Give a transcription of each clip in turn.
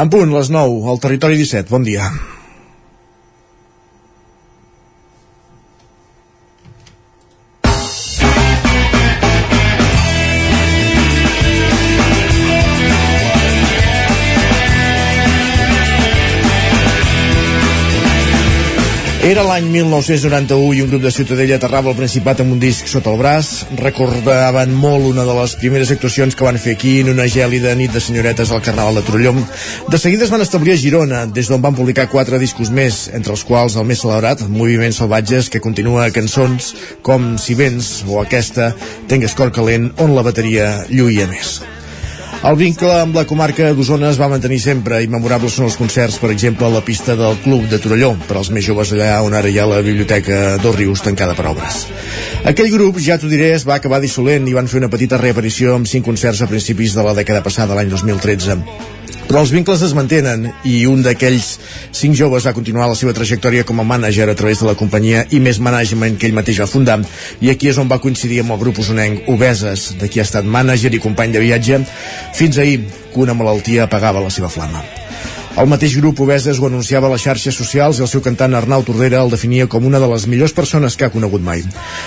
En punt, les 9, al territori 17. Bon dia. Era l'any 1991 i un grup de Ciutadella aterrava al Principat amb un disc sota el braç. Recordaven molt una de les primeres actuacions que van fer aquí en una gèlida nit de senyoretes al Carnaval de Trollom. De seguida es van establir a Girona, des d'on van publicar quatre discos més, entre els quals el més celebrat, Moviments Salvatges, que continua cançons com Si vens o aquesta, Tengues cor calent, on la bateria lluïa més. El vincle amb la comarca d'Osona es va mantenir sempre i memorables són els concerts, per exemple, a la pista del Club de Torelló, per als més joves allà on ara hi ha la Biblioteca dos Rius tancada per obres. Aquell grup, ja t'ho diré, es va acabar dissolent i van fer una petita reaparició amb cinc concerts a principis de la dècada passada, l'any 2013 però els vincles es mantenen i un d'aquells cinc joves va continuar la seva trajectòria com a mànager a través de la companyia i més management que ell mateix va fundar i aquí és on va coincidir amb el grup usonenc Obeses, de qui ha estat mànager i company de viatge fins ahir que una malaltia apagava la seva flama. El mateix grup Obeses ho anunciava a les xarxes socials i el seu cantant Arnau Tordera el definia com una de les millors persones que ha conegut mai.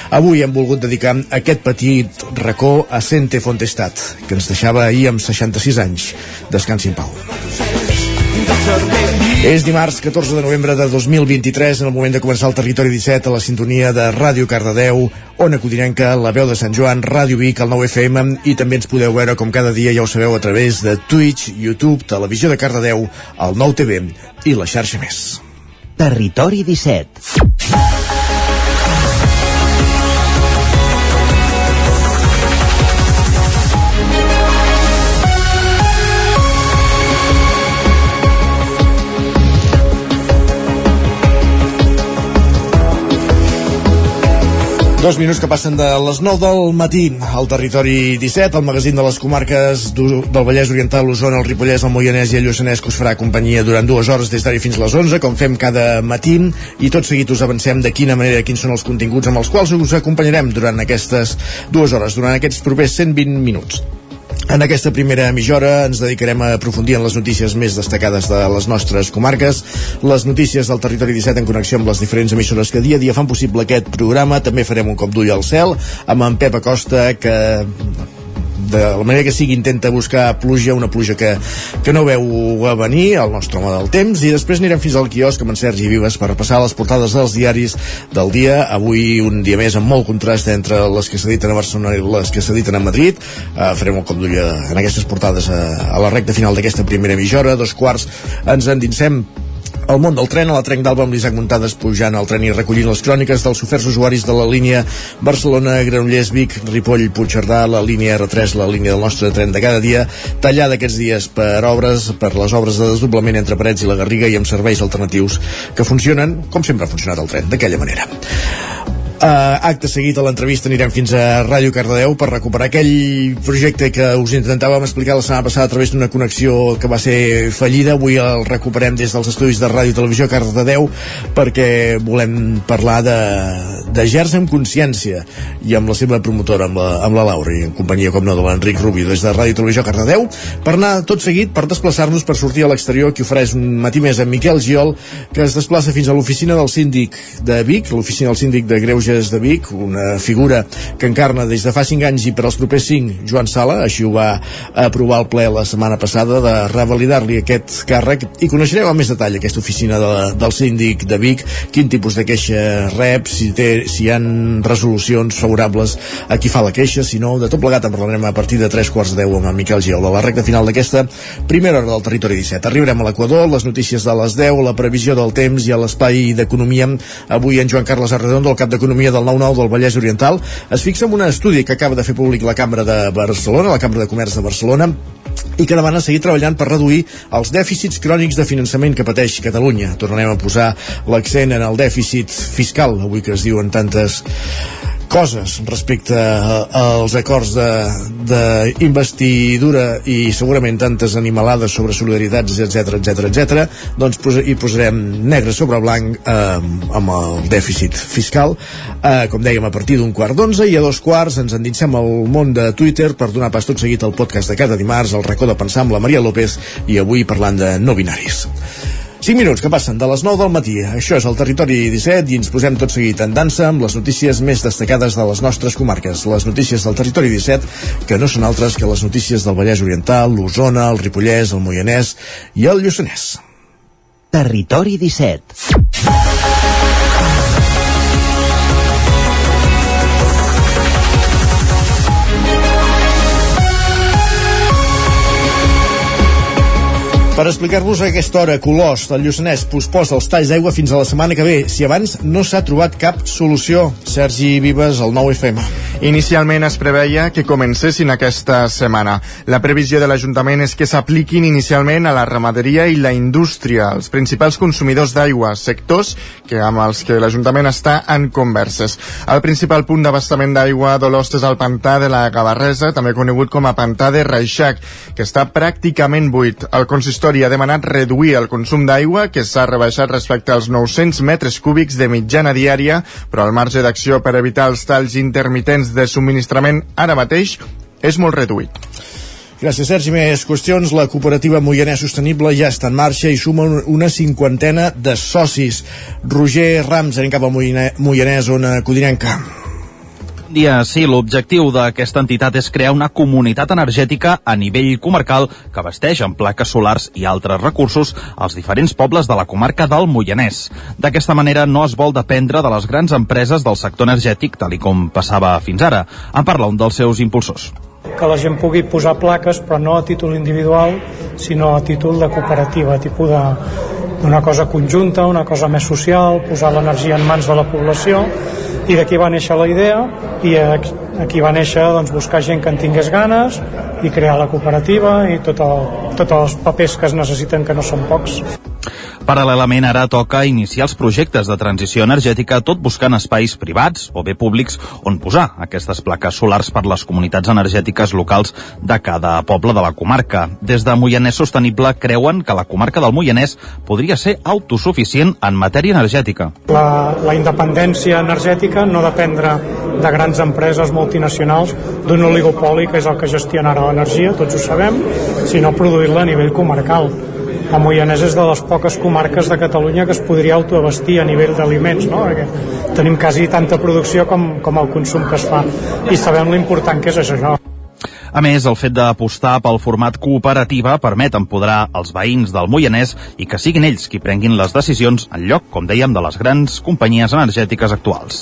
Avui hem volgut dedicar aquest petit racó a Sente Fontestat, que ens deixava ahir amb 66 anys. Descansi en pau. És dimarts 14 de novembre de 2023, en el moment de començar el Territori 17 a la sintonia de Ràdio Cardedeu, Ona Codinenca, La Veu de Sant Joan, Ràdio Vic, el 9 FM, i també ens podeu veure com cada dia, ja ho sabeu, a través de Twitch, YouTube, Televisió de Cardedeu, el 9 TV i la xarxa més. Territori 17 Dos minuts que passen de les 9 del matí al territori 17, al magazín de les comarques del Vallès Oriental, l'Osona, el Ripollès, el Moianès i el Lluçanès, que us farà companyia durant dues hores des d'ara fins a les 11, com fem cada matí, i tot seguit us avancem de quina manera, quins són els continguts amb els quals us acompanyarem durant aquestes dues hores, durant aquests propers 120 minuts. En aquesta primera mitja hora ens dedicarem a aprofundir en les notícies més destacades de les nostres comarques, les notícies del territori 17 en connexió amb les diferents emissores que dia a dia fan possible aquest programa. També farem un cop d'ull al cel amb en Pep Acosta, que de la manera que sigui intenta buscar pluja, una pluja que, que no veu a venir, el nostre home del temps, i després anirem fins al quiosc amb en Sergi Vives per repassar les portades dels diaris del dia. Avui un dia més amb molt contrast entre les que s'editen a Barcelona i les que s'editen a Madrid. Uh, farem un cop d'ull en aquestes portades a, a la recta final d'aquesta primera mitja hora. Dos quarts ens endinsem el món del tren a la Trenc d'Alba amb l'Isaac Muntades pujant al tren i recollint les cròniques dels oferts usuaris de la línia Barcelona-Granollers, Vic, Ripoll, Puigcerdà, la línia R3, la línia del nostre tren de cada dia, tallada aquests dies per obres, per les obres de desdoblament entre Parets i la Garriga i amb serveis alternatius que funcionen com sempre ha funcionat el tren, d'aquella manera. Uh, acte seguit a l'entrevista anirem fins a Ràdio Cardedeu per recuperar aquell projecte que us intentàvem explicar la setmana passada a través d'una connexió que va ser fallida. Avui el recuperem des dels estudis de Ràdio Televisió Cardedeu perquè volem parlar de, de Gers amb consciència i amb la seva promotora, amb la, amb la Laura i en companyia, com no, de l'Enric Rubio des de Ràdio Televisió Cardedeu per anar tot seguit, per desplaçar-nos, per sortir a l'exterior que ofereix un matí més amb Miquel Giol que es desplaça fins a l'oficina del síndic de Vic, l'oficina del síndic de Greuges Sitges de Vic, una figura que encarna des de fa 5 anys i per als propers 5 Joan Sala, així ho va aprovar el ple la setmana passada de revalidar-li aquest càrrec i coneixerem amb més detall aquesta oficina de, del síndic de Vic, quin tipus de queixa rep, si, té, si hi han resolucions favorables a qui fa la queixa, si no, de tot plegat en parlarem a partir de 3 quarts de 10 amb en Miquel a la recta final d'aquesta primera hora del territori 17. Arribarem a l'Equador, les notícies de les 10, la previsió del temps i a l'espai d'economia. Avui en Joan Carles Arredondo, el cap d'Economia Economia del 9-9 del Vallès Oriental es fixa en un estudi que acaba de fer públic la Cambra de Barcelona, la Cambra de Comerç de Barcelona, i que demana seguir treballant per reduir els dèficits crònics de finançament que pateix Catalunya. Tornarem a posar l'accent en el dèficit fiscal, avui que es diuen tantes coses respecte als acords d'investidura i segurament tantes animalades sobre solidaritats, etc etc etc. doncs hi posarem negre sobre blanc eh, amb el dèficit fiscal eh, com dèiem a partir d'un quart d'onze i a dos quarts ens endinsem al món de Twitter per donar pas tot seguit al podcast de cada dimarts, el racó de pensar amb la Maria López i avui parlant de no binaris. 5 minuts que passen de les 9 del matí. Això és el Territori 17 i ens posem tot seguit en dansa amb les notícies més destacades de les nostres comarques. Les notícies del Territori 17, que no són altres que les notícies del Vallès Oriental, l'Osona, el Ripollès, el Moianès i el Lluçanès. Territori 17. Per explicar-vos a aquesta hora, Colors del Lluçanès posposa els talls d'aigua fins a la setmana que ve, si abans no s'ha trobat cap solució. Sergi Vives, el 9 FM. Inicialment es preveia que comencessin aquesta setmana. La previsió de l'Ajuntament és que s'apliquin inicialment a la ramaderia i la indústria, els principals consumidors d'aigua, sectors que amb els que l'Ajuntament està en converses. El principal punt d'abastament d'aigua d'Olost és el pantà de la Gavarresa, també conegut com a pantà de Reixac, que està pràcticament buit. El consistori consistori ha demanat reduir el consum d'aigua, que s'ha rebaixat respecte als 900 metres cúbics de mitjana diària, però el marge d'acció per evitar els talls intermitents de subministrament ara mateix és molt reduït. Gràcies, Sergi. Més qüestions. La cooperativa Moianès Sostenible ja està en marxa i suma una cinquantena de socis. Roger Rams, anem cap a Moianès, on Codinenca dia, sí, l'objectiu d'aquesta entitat és crear una comunitat energètica a nivell comarcal que abasteix amb plaques solars i altres recursos als diferents pobles de la comarca del Moianès. D'aquesta manera no es vol dependre de les grans empreses del sector energètic, tal com passava fins ara. En parla un dels seus impulsors que la gent pugui posar plaques però no a títol individual sinó a títol de cooperativa, tipus d'una cosa conjunta, una cosa més social, posar l'energia en mans de la població i d'aquí va néixer la idea i aquí va néixer doncs, buscar gent que en tingués ganes i crear la cooperativa i tot el, tots els papers que es necessiten que no són pocs Paral·lelament, ara toca iniciar els projectes de transició energètica, tot buscant espais privats o bé públics on posar aquestes plaques solars per les comunitats energètiques locals de cada poble de la comarca. Des de Moianès Sostenible creuen que la comarca del Moianès podria ser autosuficient en matèria energètica. La, la independència energètica no dependrà de grans empreses multinacionals d'un oligopoli que és el que gestiona ara l'energia, tots ho sabem, sinó produir-la a nivell comarcal el Moianès és de les poques comarques de Catalunya que es podria autoabastir a nivell d'aliments, no? Perquè tenim quasi tanta producció com, com el consum que es fa i sabem l'important que és això. A més, el fet d'apostar pel format cooperativa permet empoderar els veïns del Moianès i que siguin ells qui prenguin les decisions en lloc, com dèiem, de les grans companyies energètiques actuals.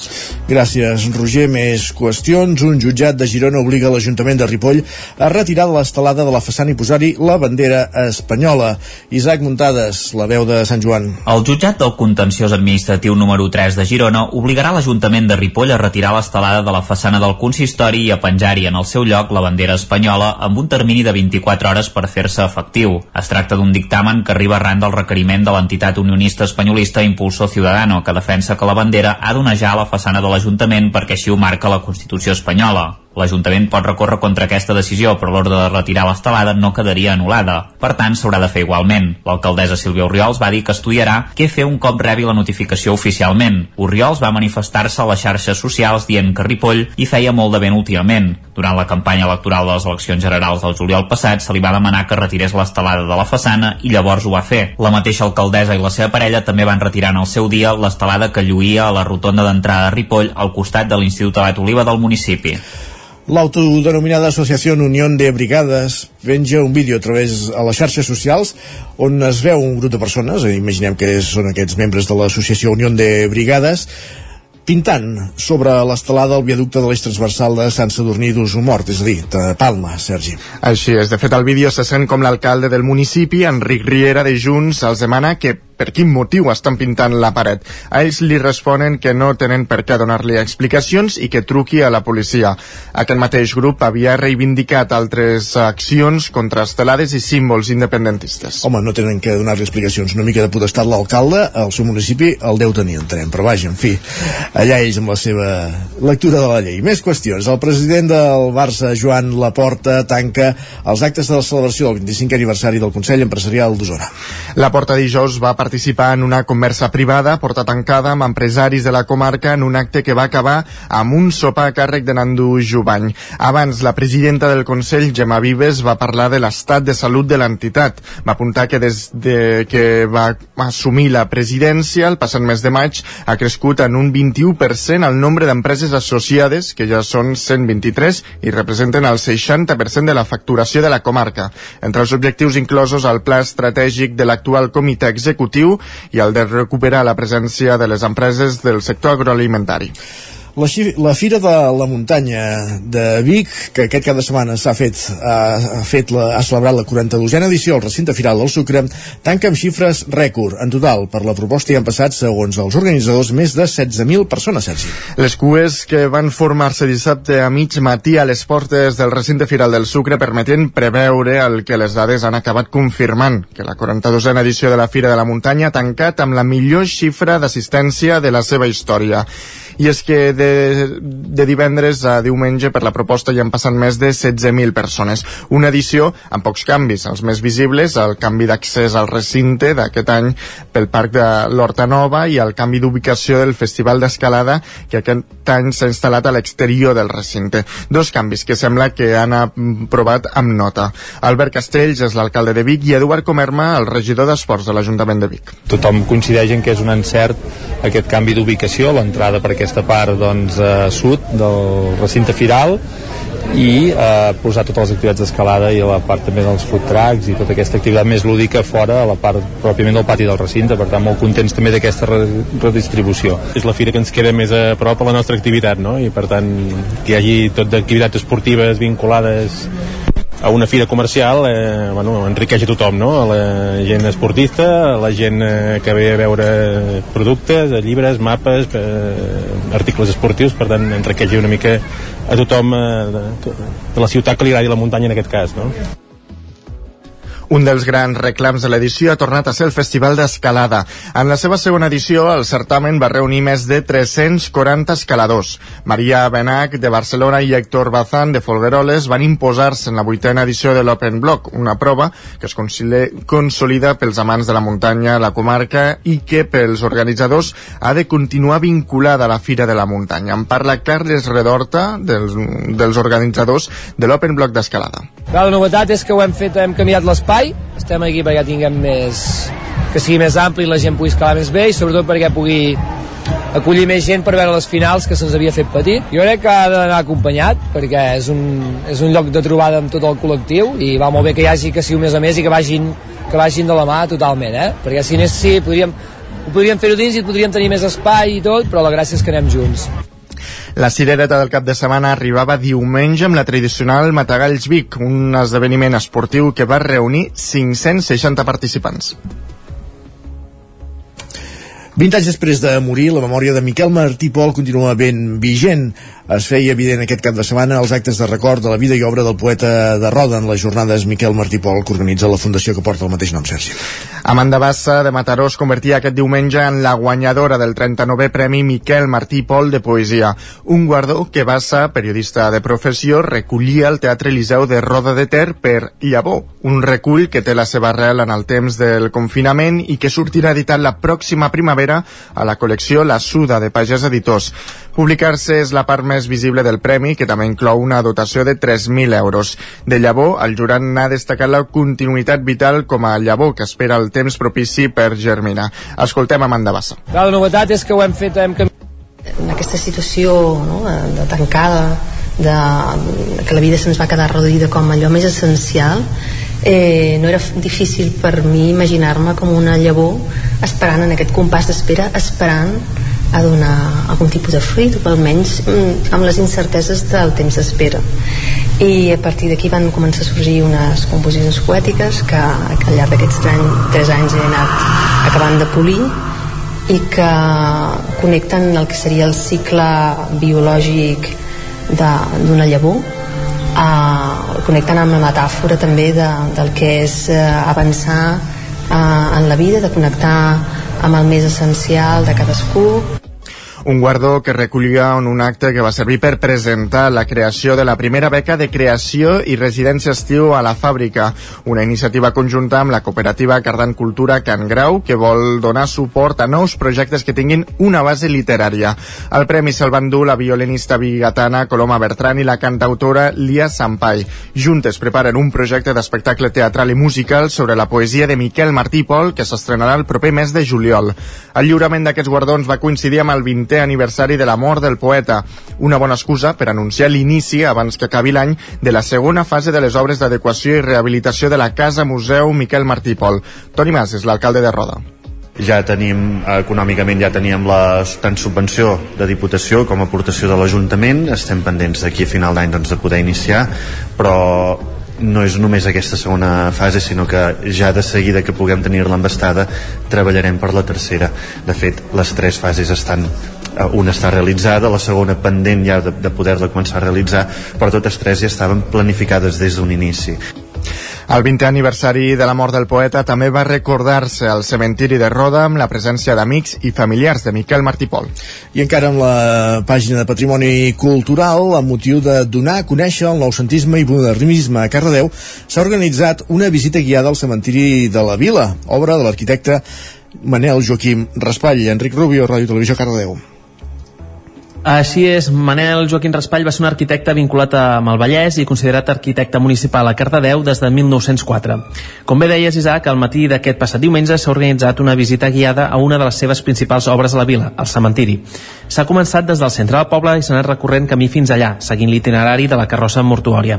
Gràcies, Roger. Més qüestions. Un jutjat de Girona obliga l'Ajuntament de Ripoll a retirar l'estelada de la façana i posar-hi la bandera espanyola. Isaac Muntades, la veu de Sant Joan. El jutjat del contenciós administratiu número 3 de Girona obligarà l'Ajuntament de Ripoll a retirar l'estelada de la façana del consistori i a penjar-hi en el seu lloc la bandera espanyola amb un termini de 24 hores per fer-se efectiu. Es tracta d'un dictamen que arriba arran del requeriment de l'entitat unionista espanyolista Impulso Ciudadano, que defensa que la bandera ha d'onejar la façana de l'Ajuntament perquè així ho marca la Constitució espanyola. L'Ajuntament pot recórrer contra aquesta decisió, però l'ordre de retirar l'estelada no quedaria anul·lada. Per tant, s'haurà de fer igualment. L'alcaldessa Sílvia Oriols va dir que estudiarà què fer un cop rebi la notificació oficialment. Oriols va manifestar-se a les xarxes socials dient que Ripoll hi feia molt de vent últimament. Durant la campanya electoral de les eleccions generals del juliol passat se li va demanar que retirés l'estelada de la façana i llavors ho va fer. La mateixa alcaldessa i la seva parella també van retirar en el seu dia l'estelada que lluïa a la rotonda d'entrada de Ripoll al costat de l'Institut Abat Oliva del municipi. L'autodenominada Associació Unió de Brigades penja un vídeo a través a les xarxes socials on es veu un grup de persones, eh, imaginem que són aquests membres de l'Associació Unió de Brigades, pintant sobre l'estelada el viaducte de l'eix transversal de Sant Sadurní d'Usumort, és a dir, de Palma, Sergi. Així és, de fet el vídeo se sent com l'alcalde del municipi, Enric Riera de Junts, els demana que per quin motiu estan pintant la paret. A ells li responen que no tenen per què donar-li explicacions i que truqui a la policia. Aquest mateix grup havia reivindicat altres accions contra estelades i símbols independentistes. Home, no tenen que donar-li explicacions. Una mica de potestat l'alcalde, al seu municipi el deu tenir, entenem. Però vaja, en fi, allà ells amb la seva lectura de la llei. Més qüestions. El president del Barça, Joan Laporta, tanca els actes de la celebració del 25 aniversari del Consell Empresarial d'Osona. La Porta dijous va participar en una conversa privada, porta tancada, amb empresaris de la comarca en un acte que va acabar amb un sopar a càrrec de Nandu Jubany. Abans, la presidenta del Consell, Gemma Vives, va parlar de l'estat de salut de l'entitat. Va apuntar que des de que va assumir la presidència el passat mes de maig ha crescut en un 21% el nombre d'empreses associades, que ja són 123 i representen el 60% de la facturació de la comarca. Entre els objectius inclosos el pla estratègic de l'actual comitè executiu i el de recuperar la presència de les empreses del sector agroalimentari. La, la Fira de la Muntanya de Vic, que aquest cap de setmana s'ha fet, ha, fet la, ha celebrat la 42a edició al recinte firal del Sucre, tanca amb xifres rècord. En total, per la proposta hi han passat, segons els organitzadors, més de 16.000 persones, Sergi. Les cues que van formar-se dissabte a mig matí a les portes del recinte firal del Sucre permetien preveure el que les dades han acabat confirmant, que la 42a edició de la Fira de la Muntanya ha tancat amb la millor xifra d'assistència de la seva història i és que de, de divendres a diumenge per la proposta hi han passat més de 16.000 persones. Una edició amb pocs canvis, els més visibles, el canvi d'accés al recinte d'aquest any pel Parc de l'Horta Nova i el canvi d'ubicació del Festival d'Escalada que aquest any s'ha instal·lat a l'exterior del recinte. Dos canvis que sembla que han aprovat amb nota. Albert Castells és l'alcalde de Vic i Eduard Comerma, el regidor d'Esports de l'Ajuntament de Vic. Tothom coincideix en que és un encert aquest canvi d'ubicació, l'entrada per aquesta part doncs, eh, sud del recinte firal i eh, posar totes les activitats d'escalada i la part també dels food trucks i tota aquesta activitat més lúdica fora a la part pròpiament del pati del recinte per tant molt contents també d'aquesta redistribució és la fira que ens queda més a prop a la nostra activitat no? i per tant que hi hagi tot d'activitats esportives vinculades a una fira comercial eh, bueno, enriqueix a tothom, no? la gent esportista, la gent eh, que ve a veure productes, llibres, mapes, eh, articles esportius, per tant enriqueix una mica a tothom eh, de, de la ciutat que li agradi la muntanya en aquest cas. No? Un dels grans reclams de l'edició ha tornat a ser el Festival d'Escalada. En la seva segona edició, el certamen va reunir més de 340 escaladors. Maria Benac, de Barcelona, i Héctor Bazán, de Folgueroles, van imposar-se en la vuitena edició de l'Open Block, una prova que es consolida pels amants de la muntanya, la comarca, i que pels organitzadors ha de continuar vinculada a la Fira de la Muntanya. En parla Carles Redorta, dels, dels organitzadors de l'Open Block d'Escalada. La novetat és que ho hem fet, hem canviat l'espai espai, estem aquí perquè tinguem més que sigui més ampli i la gent pugui escalar més bé i sobretot perquè pugui acollir més gent per veure les finals que se'ns havia fet petit. Jo crec que ha d'anar acompanyat perquè és un, és un lloc de trobada amb tot el col·lectiu i va molt bé que hi hagi que sigui més a més i que vagin, que vagin de la mà totalment, eh? perquè si anés sí, podríem, ho podríem fer-ho dins i podríem tenir més espai i tot, però la gràcia és que anem junts. La cirereta del cap de setmana arribava diumenge amb la tradicional Matagalls Vic, un esdeveniment esportiu que va reunir 560 participants. 20 anys després de morir, la memòria de Miquel Martí Pol continua ben vigent es feia evident aquest cap de setmana els actes de record de la vida i obra del poeta de Roda en les jornades Miquel Martí Pol que organitza la fundació que porta el mateix nom, Sergi. Amanda Bassa de Mataró es convertia aquest diumenge en la guanyadora del 39è Premi Miquel Martí Pol de Poesia, un guardó que Bassa, periodista de professió, recollia al Teatre Eliseu de Roda de Ter per Llavor, un recull que té la seva arrel en el temps del confinament i que sortirà editat la pròxima primavera a la col·lecció La Suda de Pagès Editors. Publicar-se és la part més visible del premi, que també inclou una dotació de 3.000 euros. De llavor, el jurat n'ha destacat la continuïtat vital com a llavor que espera el temps propici per germinar. Escoltem Amanda Bassa. La novetat és que ho hem fet... Hem... En aquesta situació no, de tancada, de, que la vida se'ns va quedar reduïda com allò més essencial, eh, no era difícil per mi imaginar-me com una llavor esperant en aquest compàs d'espera, esperant a donar algun tipus de fruit o almenys mm, amb les incerteses del temps d'espera. I a partir d'aquí van començar a sorgir unes composicions poètiques que, que al llarg d'aquests tres anys he anat acabant de polir i que connecten el que seria el cicle biològic d'una llavor eh, connecten amb la metàfora també de, del que és eh, avançar eh, en la vida, de connectar amb el més essencial de cadascú un guardó que recollia en un acte que va servir per presentar la creació de la primera beca de creació i residència estiu a la fàbrica, una iniciativa conjunta amb la cooperativa Cardan Cultura Can Grau, que vol donar suport a nous projectes que tinguin una base literària. El premi se'l van dur la violinista bigatana Coloma Bertran i la cantautora Lia Sampai. Juntes preparen un projecte d'espectacle teatral i musical sobre la poesia de Miquel Martí Pol, que s'estrenarà el proper mes de juliol. El lliurament d'aquests guardons va coincidir amb el 20 20è aniversari de la mort del poeta, una bona excusa per anunciar l'inici, abans que acabi l'any, de la segona fase de les obres d'adequació i rehabilitació de la Casa Museu Miquel Martí Pol. Toni Mas és l'alcalde de Roda ja tenim, econòmicament ja teníem la tant subvenció de Diputació com aportació de l'Ajuntament, estem pendents d'aquí a final d'any doncs, de poder iniciar, però no és només aquesta segona fase, sinó que ja de seguida que puguem tenir l'embastada treballarem per la tercera. De fet, les tres fases estan una està realitzada, la segona pendent ja de, de poder-la començar a realitzar, però totes tres ja estaven planificades des d'un inici. El 20è aniversari de la mort del poeta també va recordar-se al cementiri de Roda amb la presència d'amics i familiars de Miquel Martí Pol. I encara amb la pàgina de Patrimoni Cultural, amb motiu de donar a conèixer el noucentisme i modernisme a Cardedeu, s'ha organitzat una visita guiada al cementiri de la Vila, obra de l'arquitecte Manel Joaquim Raspall. Enric Rubio, Ràdio Televisió Cardedeu. Així és, Manel Joaquim Raspall va ser un arquitecte vinculat amb el Vallès i considerat arquitecte municipal a Cardedeu des de 1904. Com bé deies, Isaac, al matí d'aquest passat diumenge s'ha organitzat una visita guiada a una de les seves principals obres a la vila, el cementiri. S'ha començat des del centre del poble i s'ha anat recorrent camí fins allà, seguint l'itinerari de la carrossa mortuòria.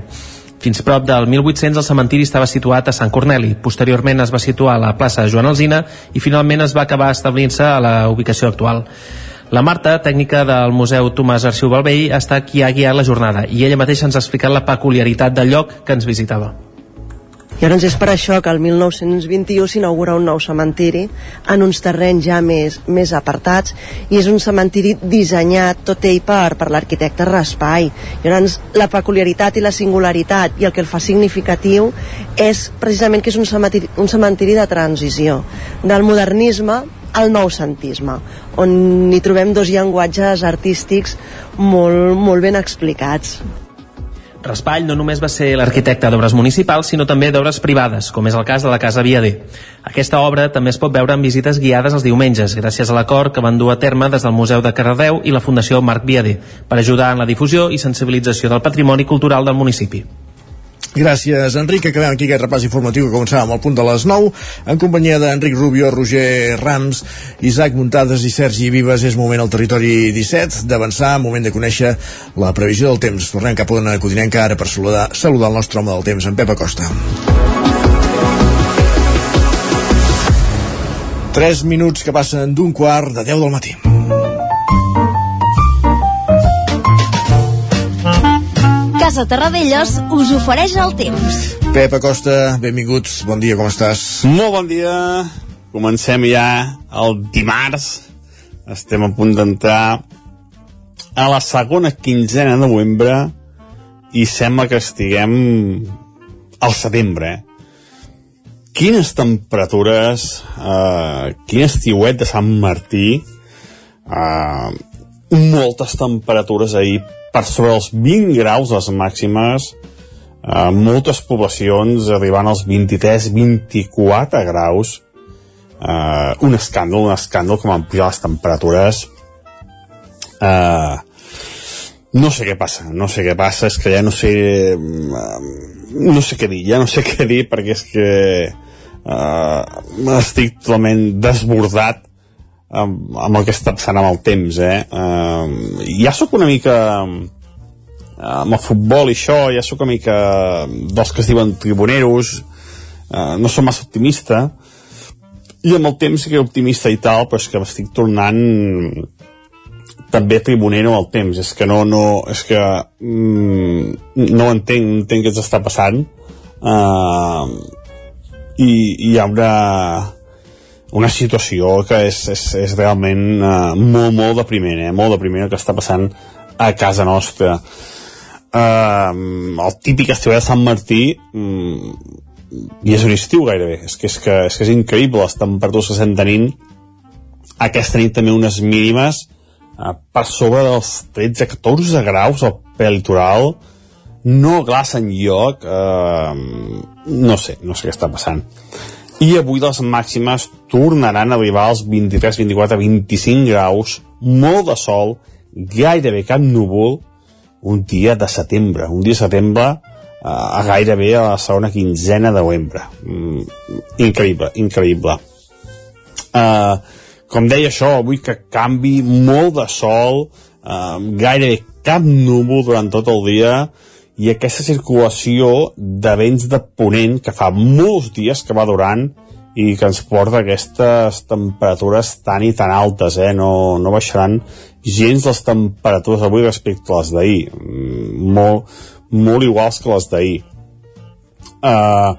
Fins prop del 1800 el cementiri estava situat a Sant Corneli. Posteriorment es va situar a la plaça Joan Alzina i finalment es va acabar establint-se a la ubicació actual. La Marta, tècnica del Museu Tomàs Arxiu Balvell, està qui ha guiat la jornada i ella mateixa ens ha explicat la peculiaritat del lloc que ens visitava. I doncs és per això que el 1921 s'inaugura un nou cementiri en uns terrenys ja més, més apartats i és un cementiri dissenyat tot ell per, per l'arquitecte Raspai. I llavors la peculiaritat i la singularitat i el que el fa significatiu és precisament que és un cementiri, un cementiri de transició del modernisme al noucentisme, on hi trobem dos llenguatges artístics molt, molt ben explicats. Raspall no només va ser l'arquitecte d'obres municipals, sinó també d'obres privades, com és el cas de la Casa Viader. Aquesta obra també es pot veure en visites guiades els diumenges, gràcies a l'acord que van dur a terme des del Museu de Cardedeu i la Fundació Marc Viader, per ajudar en la difusió i sensibilització del patrimoni cultural del municipi. Gràcies, Enric. Acabem aquí aquest repàs informatiu que començàvem al punt de les 9 en companyia d'Enric Rubio, Roger Rams, Isaac Muntades i Sergi Vives. És moment al territori 17 d'avançar, moment de conèixer la previsió del temps. Tornem cap a una codinenca ara per saludar, saludar el nostre home del temps, en Pep Acosta. 3 minuts que passen d'un quart de 10 del matí. Casa Terradellos us ofereix el temps. Pep Acosta, benvinguts, bon dia, com estàs? Molt bon dia, comencem ja el dimarts, estem a punt d'entrar a la segona quinzena de novembre i sembla que estiguem al setembre, eh? Quines temperatures, eh, quin estiuet de Sant Martí, eh, moltes temperatures ahir per sobre els 20 graus les màximes, eh, moltes poblacions arribant als 23-24 graus, eh, un escàndol, un escàndol com han pujat les temperatures. Eh, no sé què passa, no sé què passa, és que ja no sé, eh, no sé què dir, ja no sé què dir perquè és que eh, estic totalment desbordat amb, amb el que està passant amb el temps, eh? Uh, ja sóc una mica amb el futbol i això, ja sóc una mica dels que es diuen tribuneros, uh, no som massa optimista, i amb el temps que optimista i tal, però és que m'estic tornant també tribunero el temps. És que no, no és que mm, no entenc, entenc què s'està passant. Uh, i, i hi ha una una situació que és, és, és realment uh, molt, molt depriment, eh? molt depriment el que està passant a casa nostra. Uh, el típic estiu de Sant Martí um, i és un estiu gairebé. És que és, que, és, que és increïble les temperatures que estem tenint. Aquesta nit també unes mínimes uh, per sobre dels 13-14 graus al prelitoral. No glaça en lloc. Uh, no sé, no sé què està passant i avui les màximes tornaran a arribar als 23, 24, 25 graus, molt de sol, gairebé cap núvol, un dia de setembre, un dia de setembre eh, a gairebé a la segona quinzena de novembre. Mm, increïble, increïble. Uh, com deia això, avui que canvi molt de sol, uh, gairebé cap núvol durant tot el dia, i aquesta circulació de vents de ponent que fa molts dies que va durant i que ens porta aquestes temperatures tan i tan altes, eh? no, no baixaran gens les temperatures avui respecte a les d'ahir, mm, molt, molt iguals que les d'ahir. Uh,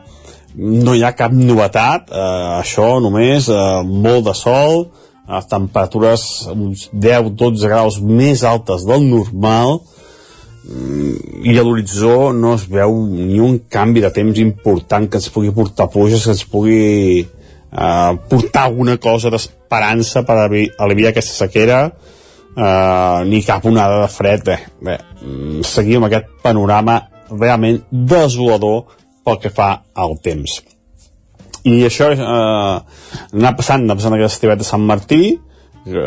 no hi ha cap novetat, uh, això només, uh, molt de sol, uh, temperatures uns 10-12 graus més altes del normal, i a l'horitzó no es veu ni un canvi de temps important que ens pugui portar pluges, que ens pugui eh, portar alguna cosa d'esperança per aliviar aquesta sequera eh, ni cap onada de fred. Bé, bé, mm, seguim aquest panorama realment desolador pel que fa al temps. I això eh, anar passant, anar passant aquest estivet de Sant Martí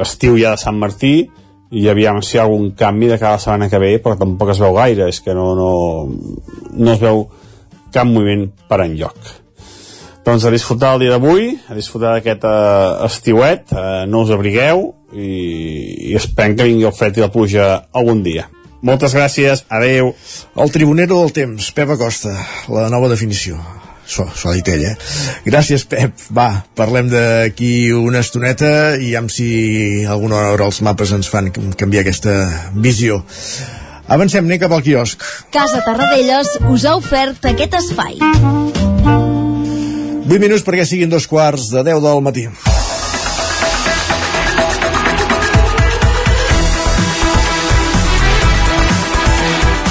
estiu ja de Sant Martí i aviam si hi ha algun canvi de cada setmana que ve però tampoc es veu gaire és que no, no, no es veu cap moviment per enlloc. Doncs a disfrutar el dia d'avui a disfrutar d'aquest uh, estiuet uh, no us abrigueu i, i esperem que vingui el fred i la pluja algun dia. Moltes gràcies, adeu. El tribunero del temps, Pep Acosta la nova definició s'ho ha dit ell, eh? Gràcies, Pep. Va, parlem d'aquí una estoneta i amb si alguna hora els mapes ens fan canviar aquesta visió. Avancem, anem cap al quiosc. Casa Tarradellas us ha ofert aquest espai. 8 minuts perquè siguin dos quarts de 10 del matí.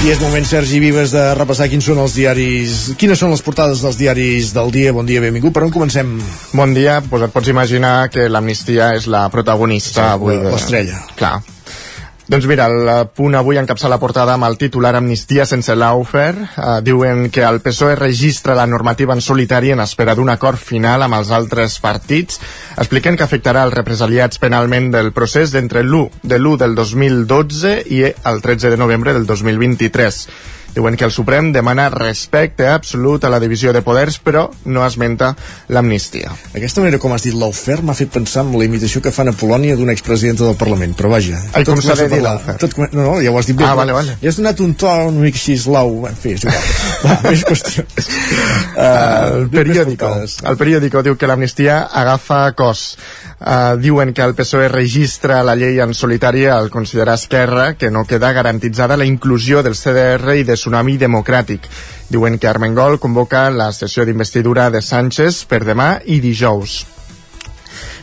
I és moment, Sergi Vives, de repassar quins són els diaris... Quines són les portades dels diaris del dia. Bon dia, benvingut. Per on comencem? Bon dia. Pues et pots imaginar que l'amnistia és la protagonista sí, avui. L'estrella. Clar. Doncs mira, el punt avui encapça la portada amb el titular Amnistia sense l'Aufer. Uh, diuen que el PSOE registra la normativa en solitari en espera d'un acord final amb els altres partits. Expliquen que afectarà els represaliats penalment del procés d'entre l'1 de l'1 del 2012 i el 13 de novembre del 2023. Diuen que el Suprem demana respecte absolut a la divisió de poders, però no esmenta l'amnistia. Aquesta manera com has dit l'aufer m'ha fet pensar en la imitació que fan a Polònia d'una expresidenta del Parlament, però vaja. Ai, com s'ha de dir l'aufer? Tot, no, no, ja ho has dit bé. Ah, vale, vale. Ja has donat un to un mic així eslau. En fi, és igual. Va, més qüestions. Uh, el periòdico. El periòdico diu que l'amnistia agafa cos. Uh, diuen que el PSOE registra la llei en solitari al considerar Esquerra que no queda garantitzada la inclusió del CDR i de Tsunami Democràtic. Diuen que Armengol convoca la sessió d'investidura de Sánchez per demà i dijous.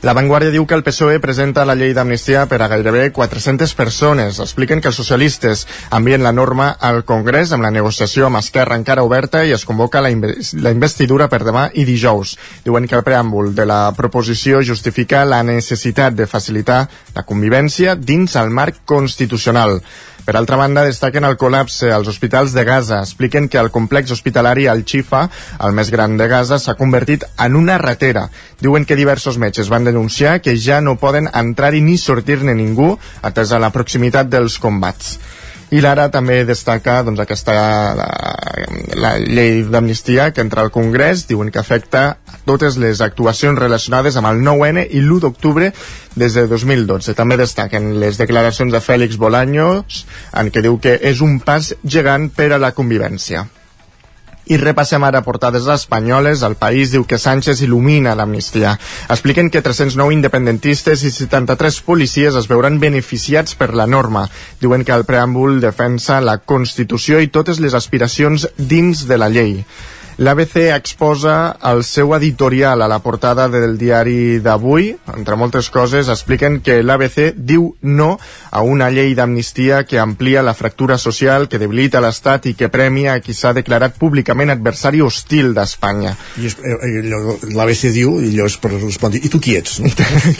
La Vanguardia diu que el PSOE presenta la llei d'amnistia per a gairebé 400 persones. Expliquen que els socialistes envien la norma al Congrés amb la negociació amb Esquerra encara oberta i es convoca la, la investidura per demà i dijous. Diuen que el preàmbul de la proposició justifica la necessitat de facilitar la convivència dins el marc constitucional. Per altra banda, destaquen el col·lapse als hospitals de Gaza. Expliquen que el complex hospitalari Al-Chifa, el més gran de Gaza, s'ha convertit en una ratera. Diuen que diversos metges van denunciar que ja no poden entrar-hi ni sortir-ne ningú, atesa la proximitat dels combats. I l'ara també destaca doncs, aquesta la, la llei d'amnistia que entra al Congrés, diuen que afecta totes les actuacions relacionades amb el 9-N i l'1 d'octubre des de 2012. També destaquen les declaracions de Fèlix Bolaños en què diu que és un pas gegant per a la convivència. I repassem ara portades espanyoles. El País diu que Sánchez il·lumina l'amnistia. Expliquen que 309 independentistes i 73 policies es veuran beneficiats per la norma. Diuen que el preàmbul defensa la Constitució i totes les aspiracions dins de la llei. L'ABC exposa el seu editorial a la portada del diari d'avui. Entre moltes coses, expliquen que l'ABC diu no a una llei d'amnistia que amplia la fractura social, que debilita l'Estat i que premia a qui s'ha declarat públicament adversari hostil d'Espanya. Eh, eh, l'ABC diu, i allò és per respondre, i tu qui ets?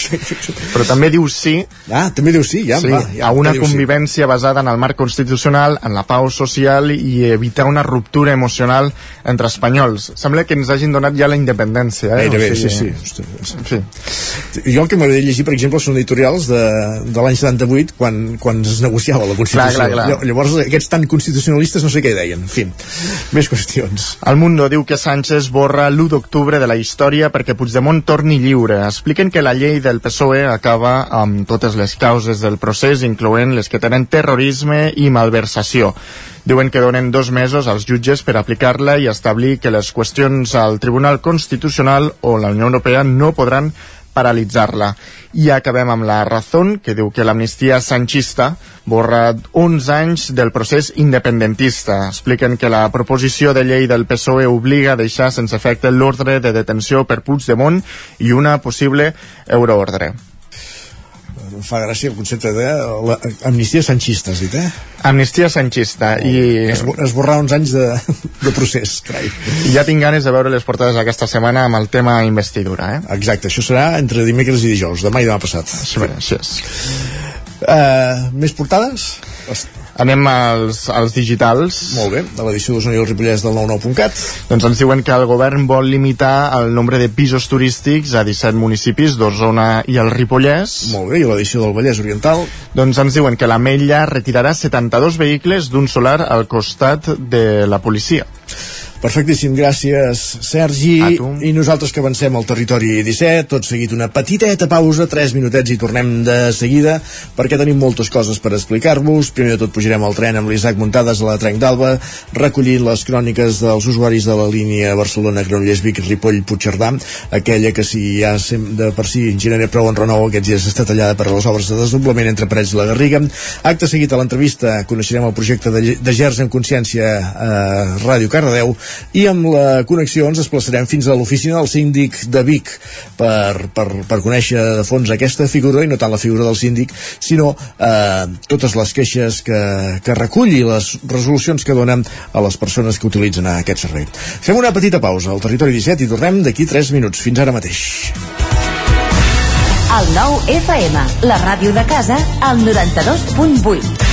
Però també diu sí Ah, també diu sí, ja, sí, va. Ja, a una diu sí. convivència basada en el marc constitucional, en la pau social i evitar una ruptura emocional entre espanyols. Sembla que ens hagin donat ja la independència. Eh? Gairebé, O sigui, sí, sí. Ostres. Sí. Jo el que m'agradaria llegir, per exemple, són editorials de, de l'any 78, quan, quan es negociava la Constitució. Clar, clar, clar. Lla- Llavors, aquests tan constitucionalistes no sé què deien. En fi, més qüestions. El Mundo diu que Sánchez borra l'1 d'octubre de la història perquè Puigdemont torni lliure. Expliquen que la llei del PSOE acaba amb totes les causes del procés, incloent les que tenen terrorisme i malversació. Diuen que donen dos mesos als jutges per aplicar-la i establir que les qüestions al Tribunal Constitucional o la Unió Europea no podran paralitzar-la. I acabem amb la Razón, que diu que l'amnistia sanchista borra 11 anys del procés independentista. Expliquen que la proposició de llei del PSOE obliga a deixar sense efecte l'ordre de detenció per Puigdemont i una possible euroordre. Em fa gràcia el concepte de la, amnistia sanxista, has dit, eh? Amnistia sanchista i... Esbo- Esborrar uns anys de, de procés, carai. I ja tinc ganes de veure les portades aquesta setmana amb el tema investidura, eh? Exacte, això serà entre dimecres i dijous, demà i demà passat. Sí, és. Uh, més portades? Anem als, als digitals. Molt bé, de l'edició d'Osona i el Ripollès del 99.cat. Doncs ens diuen que el govern vol limitar el nombre de pisos turístics a 17 municipis d'Osona i el Ripollès. Molt bé, i l'edició del Vallès Oriental? Doncs ens diuen que l'Ametlla retirarà 72 vehicles d'un solar al costat de la policia. Perfectíssim, gràcies Sergi. I nosaltres que avancem al territori 17 tot seguit una petiteta pausa 3 minutets i tornem de seguida perquè tenim moltes coses per explicar-vos. Primer de tot pujarem al tren amb l'Isaac Muntades a la Trenc d'Alba recollint les cròniques dels usuaris de la línia Barcelona Granollers Vic Ripoll Puigcerdà aquella que si ja de per si genera prou en renou aquests dies està tallada per a les obres de desdoblament entre Parets i la Garriga. Acte seguit a l'entrevista coneixerem el projecte de, de Gers en Consciència a Ràdio Cardedeu i amb la connexió ens desplaçarem fins a l'oficina del síndic de Vic per, per, per conèixer de fons aquesta figura i no tant la figura del síndic sinó eh, totes les queixes que, que recull i les resolucions que donen a les persones que utilitzen aquest servei. Fem una petita pausa al territori 17 i tornem d'aquí 3 minuts. Fins ara mateix. El nou FM, la ràdio de casa, al 92.8.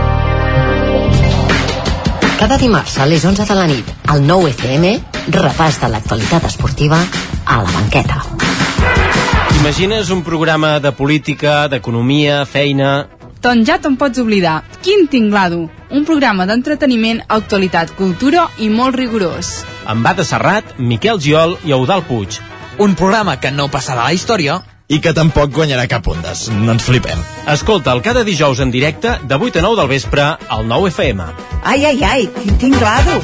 Cada dimarts a les 11 de la nit, al 9 FM, repàs de l'actualitat esportiva a la banqueta. Imagines un programa de política, d'economia, feina... Doncs ja te'n pots oblidar. Quin tinglado! Un programa d'entreteniment, actualitat, cultura i molt rigorós. Amb Bata Serrat, Miquel Giol i Eudal Puig un programa que no passarà a la història i que tampoc guanyarà cap ondes. No ens flipem. Escolta'l cada dijous en directe de 8 a 9 del vespre al 9 FM. Ai, ai, ai, quin tinglado!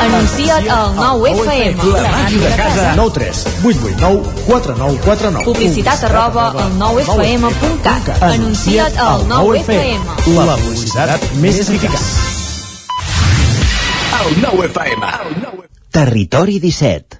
Anuncia't al 9 FM. La màquina de casa. 9 3 8 8 9 4 9 4 9. Publicitat arroba al 9FM.cat. Anuncia't al 9 FM. La publicitat més eficaç. El 9 FM. Territori 17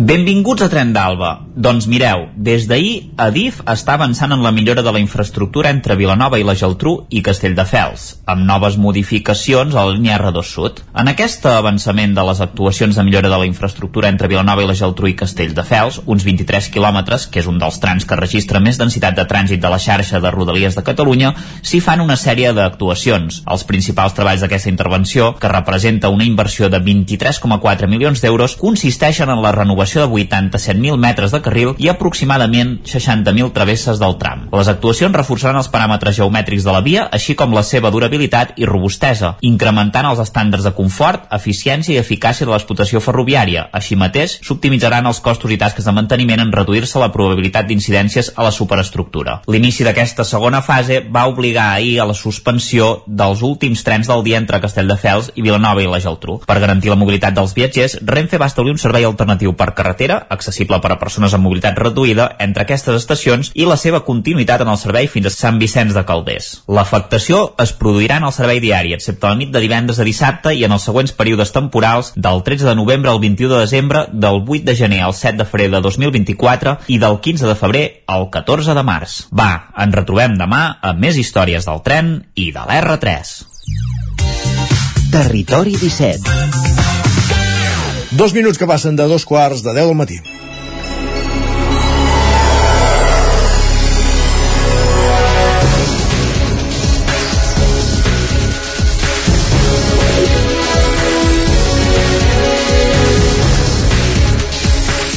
Benvinguts a Tren d'Alba. Doncs mireu, des d'ahir, Adif està avançant en la millora de la infraestructura entre Vilanova i la Geltrú i Castelldefels, amb noves modificacions a la línia R2 Sud. En aquest avançament de les actuacions de millora de la infraestructura entre Vilanova i la Geltrú i Castelldefels, uns 23 quilòmetres, que és un dels trams que registra més densitat de trànsit de la xarxa de Rodalies de Catalunya, s'hi fan una sèrie d'actuacions. Els principals treballs d'aquesta intervenció, que representa una inversió de 23,4 milions d'euros, consisteixen en la renovació de 87.000 metres de carril i aproximadament 60.000 travesses del tram. Les actuacions reforçaran els paràmetres geomètrics de la via, així com la seva durabilitat i robustesa, incrementant els estàndards de confort, eficiència i eficàcia de l'explotació ferroviària. Així mateix, s'optimitzaran els costos i tasques de manteniment en reduir-se la probabilitat d'incidències a la superestructura. L'inici d'aquesta segona fase va obligar ahir a la suspensió dels últims trens del dia entre Castelldefels i Vilanova i la Geltrú. Per garantir la mobilitat dels viatgers, Renfe va establir un servei alternatiu per carretera, accessible per a persones amb mobilitat reduïda, entre aquestes estacions i la seva continuïtat en el servei fins a Sant Vicenç de Calders. L'afectació es produirà en el servei diari, excepte la nit de divendres a dissabte i en els següents períodes temporals del 13 de novembre al 21 de desembre, del 8 de gener al 7 de febrer de 2024 i del 15 de febrer al 14 de març. Va, ens retrobem demà amb més històries del tren i de l'R3. Territori 17 Dos minuts que passen de dos quarts de 10 del matí.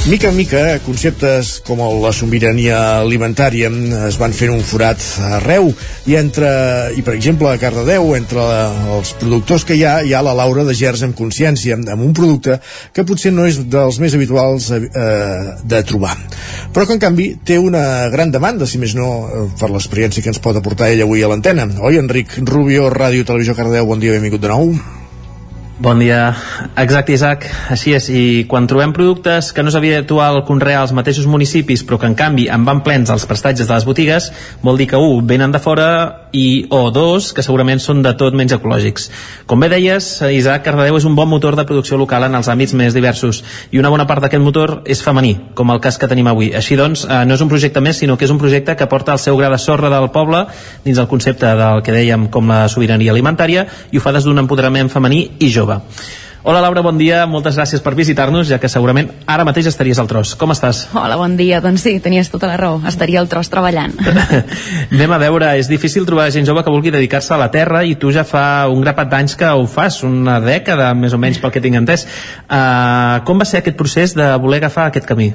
Mica en mica, conceptes com la sobirania alimentària es van fent un forat arreu i entre, i per exemple a Cardedeu, entre els productors que hi ha, hi ha la Laura de Gers amb consciència, amb un producte que potser no és dels més habituals eh, de trobar. Però que en canvi té una gran demanda, si més no, eh, per l'experiència que ens pot aportar ella avui a l'antena. Oi, Enric Rubio, Ràdio Televisió Cardedeu, bon dia, benvingut de nou. Bon dia. Exacte, Isaac. Així és. I quan trobem productes que no és habitual conrear als mateixos municipis, però que en canvi en van plens als prestatges de les botigues, vol dir que, un, venen de fora i, o dos, que segurament són de tot menys ecològics. Com bé deies, Isaac, Cardedeu és un bon motor de producció local en els àmbits més diversos i una bona part d'aquest motor és femení, com el cas que tenim avui. Així doncs, eh, no és un projecte més, sinó que és un projecte que porta el seu gra de sorra del poble dins el concepte del que dèiem com la sobirania alimentària i ho fa des d'un empoderament femení i jove. Hola Laura, bon dia, moltes gràcies per visitar-nos, ja que segurament ara mateix estaries al tros. Com estàs? Hola, bon dia. Doncs sí, tenies tota la raó. Estaria al tros treballant. Anem a veure, és difícil trobar gent jove que vulgui dedicar-se a la terra i tu ja fa un grapat d'anys que ho fas, una dècada més o menys pel que tinc entès. Uh, com va ser aquest procés de voler agafar aquest camí?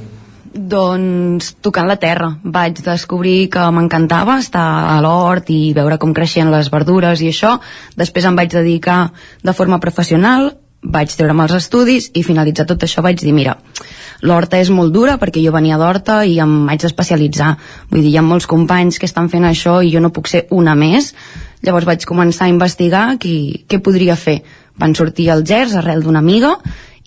Doncs tocant la terra. Vaig descobrir que m'encantava estar a l'hort i veure com creixien les verdures i això. Després em vaig dedicar de forma professional vaig treure'm els estudis i finalitzat tot això vaig dir, mira, l'horta és molt dura perquè jo venia d'horta i em vaig especialitzar. Vull dir, hi ha molts companys que estan fent això i jo no puc ser una més. Llavors vaig començar a investigar qui, què podria fer. Van sortir al GERS arrel d'una amiga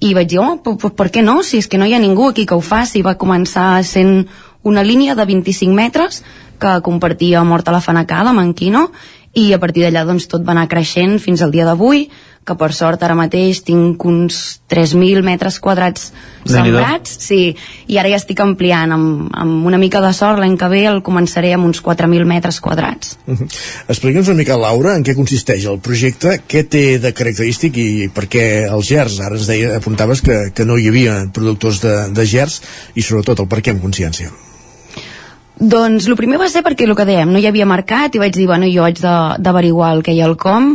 i vaig dir, oh, per, per, què no? Si és que no hi ha ningú aquí que ho faci. Va començar sent una línia de 25 metres que compartia amb Horta la Fanacada, amb en Quino, i a partir d'allà doncs, tot va anar creixent fins al dia d'avui que per sort ara mateix tinc uns 3.000 metres quadrats sembrats. Sí, i ara ja estic ampliant. Amb, amb una mica de sort l'any que ve el començaré amb uns 4.000 metres quadrats. Uh -huh. Explica'ns una mica, Laura, en què consisteix el projecte, què té de característic i per què els GERS, ara ens deia, apuntaves que, que no hi havia productors de, de GERS i sobretot el per què amb consciència doncs el primer va ser perquè el que dèiem, no hi havia mercat i vaig dir, bueno, jo haig d'averiguar el que hi ha al com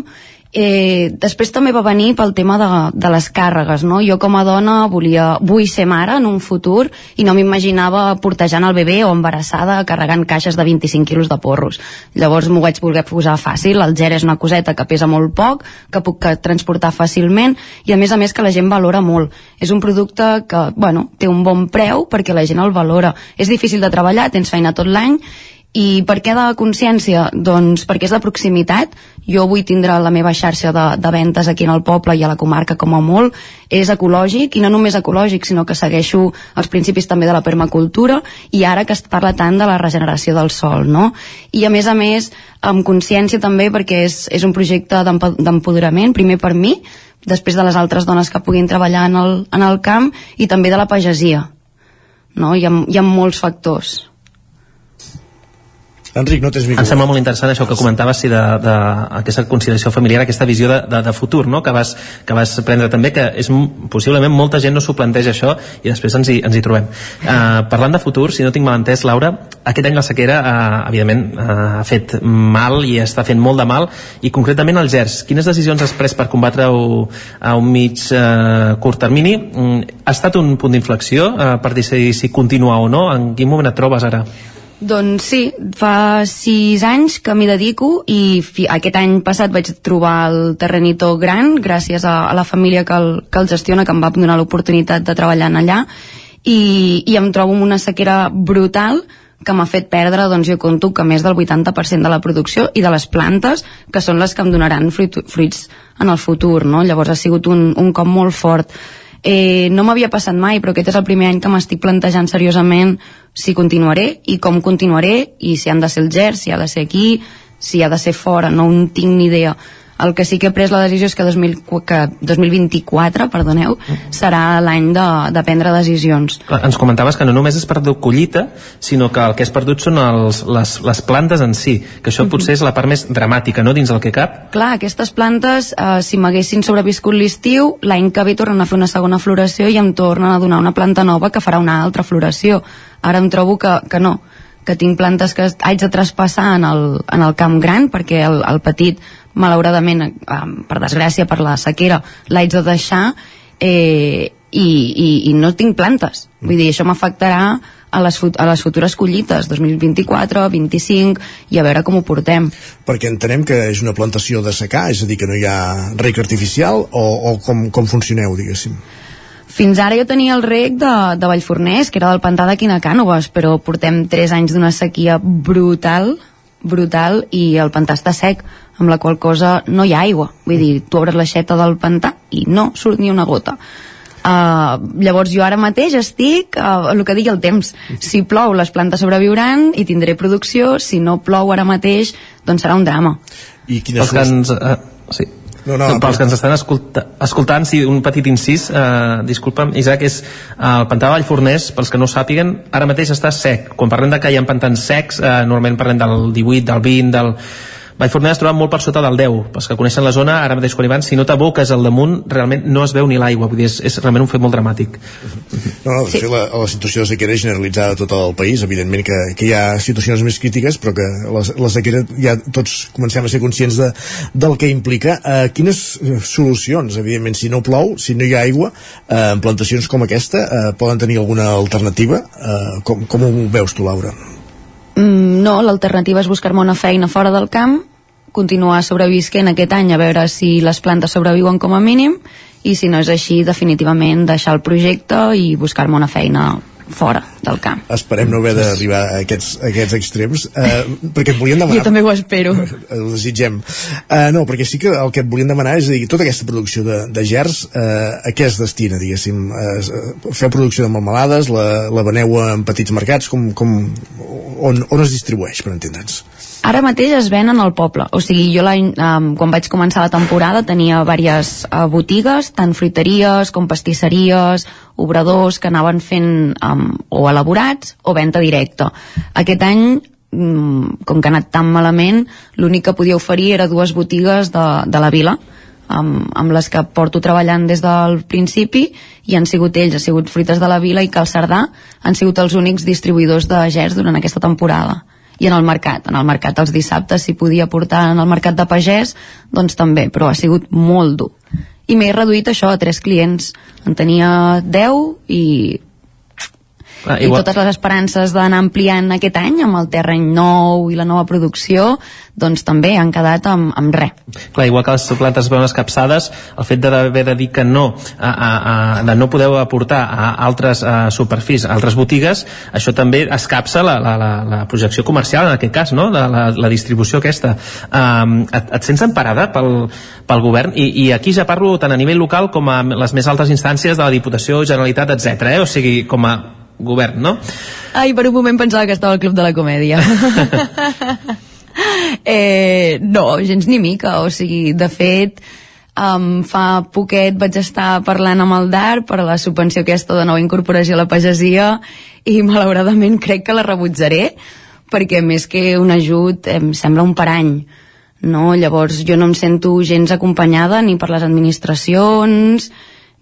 Eh, després també va venir pel tema de, de les càrregues, no? Jo com a dona volia, vull ser mare en un futur i no m'imaginava portejant el bebè o embarassada carregant caixes de 25 quilos de porros. Llavors m'ho vaig voler posar fàcil, el ger és una coseta que pesa molt poc, que puc transportar fàcilment i a més a més que la gent valora molt. És un producte que, bueno, té un bon preu perquè la gent el valora. És difícil de treballar, tens feina tot l'any i per què de consciència? Doncs perquè és de proximitat. Jo vull tindre la meva xarxa de, de ventes aquí en el poble i a la comarca com a molt. És ecològic, i no només ecològic, sinó que segueixo els principis també de la permacultura i ara que es parla tant de la regeneració del sol, no? I a més a més, amb consciència també perquè és, és un projecte d'empoderament, primer per mi, després de les altres dones que puguin treballar en el, en el camp i també de la pagesia. No? Hi, ha, hi ha molts factors. Enric, no tens micro. Em sembla molt interessant això que comentaves sí, de, de, aquesta conciliació familiar, aquesta visió de, de, de futur no? que, vas, que vas prendre també, que és possiblement molta gent no s'ho planteja això i després ens hi, ens hi trobem. Uh, parlant de futur, si no tinc mal entès, Laura, aquest any la sequera, uh, evidentment, uh, ha fet mal i està fent molt de mal, i concretament el GERS. Quines decisions has pres per combatre-ho a un mig uh, curt termini? Mm, ha estat un punt d'inflexió uh, per decidir si continuar o no? En quin moment et trobes ara? Doncs sí, fa sis anys que m'hi dedico i fi, aquest any passat vaig trobar el terrenito gran gràcies a, a la família que el, que el gestiona, que em va donar l'oportunitat de treballar en allà i, i em trobo amb una sequera brutal que m'ha fet perdre, doncs jo conto que més del 80% de la producció i de les plantes que són les que em donaran fruit, fruits en el futur, no? Llavors ha sigut un, un cop molt fort eh, no m'havia passat mai, però aquest és el primer any que m'estic plantejant seriosament si continuaré i com continuaré i si han de ser el GER, si ha de ser aquí, si ha de ser fora, no en tinc ni idea el que sí que he pres la decisió és que, 2000, que 2024 perdoneu, serà l'any de, de prendre decisions. Clar, ens comentaves que no només és perdut collita, sinó que el que és perdut són els, les, les plantes en si, que això potser és la part més dramàtica, no?, dins el que cap. Clar, aquestes plantes, eh, si m'haguessin sobreviscut l'estiu, l'any que ve tornen a fer una segona floració i em tornen a donar una planta nova que farà una altra floració. Ara em trobo que, que no, que tinc plantes que haig de traspassar en el, en el camp gran perquè el, el petit malauradament, eh, per desgràcia, per la sequera, l'haig de deixar eh, i, i, i no tinc plantes. Vull dir, això m'afectarà a les, a les futures collites, 2024, 25, i a veure com ho portem. Perquè entenem que és una plantació de secà, és a dir, que no hi ha rec artificial, o, o com, com funcioneu, diguéssim? Fins ara jo tenia el rec de, de Vallforners, que era del pantà de Quinacànoves, però portem 3 anys d'una sequia brutal, brutal, i el pantà està sec amb la qual cosa no hi ha aigua. Vull dir, tu obres l'aixeta del pantà i no surt ni una gota. Uh, llavors jo ara mateix estic uh, el que digui el temps si plou les plantes sobreviuran i tindré producció, si no plou ara mateix doncs serà un drama i quines que ens, uh, sí. No, no, pels que ens estan escolta, escoltant, sí, un petit incís, eh, disculpa'm, Isaac, és eh, el pantà de Vallforners, pels que no sàpiguen, ara mateix està sec. Quan parlem de que hi ha pantans secs, eh, normalment parlem del 18, del 20, del Vallforners es troba molt per sota del 10 pels que coneixen la zona, ara mateix quan hi van si no t'aboques al damunt, realment no es veu ni l'aigua vull dir, és, és realment un fet molt dramàtic no, no, de sí. fet la, la situació de sequera és generalitzada a tot el país, evidentment que, que hi ha situacions més crítiques, però que la, la sequera ja tots comencem a ser conscients de, del que implica. Uh, quines eh, solucions, evidentment, si no plou, si no hi ha aigua, uh, en plantacions com aquesta, uh, poden tenir alguna alternativa? Uh, com, com ho veus tu, Laura? Mm, no, l'alternativa és buscar-me una feina fora del camp, continuar sobrevisquent aquest any a veure si les plantes sobreviuen com a mínim i si no és així definitivament deixar el projecte i buscar-me una feina fora del camp. Esperem no haver d'arribar a aquests, a aquests extrems, eh, perquè et volíem demanar... Jo també ho espero. Ho desitgem. Eh, no, perquè sí que el que et volíem demanar és a dir, tota aquesta producció de, de gers, eh, a què es destina, diguéssim? Eh, feu producció de melmelades, la, la veneu en petits mercats, com, com, on, on es distribueix, per entendre'ns? Ara mateix es venen al poble, o sigui, jo l'any, quan vaig començar la temporada tenia diverses uh, botigues, tant fruiteries com pastisseries, obradors que anaven fent um, o elaborats o venda directa. Aquest any um, com que ha anat tan malament, l'únic que podia oferir era dues botigues de, de la vila, amb, amb les que porto treballant des del principi i han sigut ells, ha sigut Fruites de la Vila i Cal Cerdà, han sigut els únics distribuïdors de gers durant aquesta temporada i en el mercat, en el mercat els dissabtes si podia portar en el mercat de pagès doncs també, però ha sigut molt dur. I m'he reduït això a tres clients. En tenia 10 i Ah, i totes les esperances d'anar ampliant aquest any amb el terreny nou i la nova producció doncs també han quedat amb, amb res Clar, igual que les plantes veuen escapçades el fet d'haver de dir que no a, a, a, de no podeu aportar a altres a superfis, a altres botigues això també escapça la, la, la, la projecció comercial en aquest cas, no? la, la, la distribució aquesta um, et, et sents emparada pel, pel govern I, i aquí ja parlo tant a nivell local com a les més altes instàncies de la Diputació, Generalitat, etc. Eh? o sigui, com a govern, no? Ai, per un moment pensava que estava al Club de la Comèdia. eh, no, gens ni mica, o sigui, de fet, um, fa poquet vaig estar parlant amb el DAR per a la subvenció aquesta de nova incorporació a la pagesia i malauradament crec que la rebutjaré perquè més que un ajut em sembla un parany no? llavors jo no em sento gens acompanyada ni per les administracions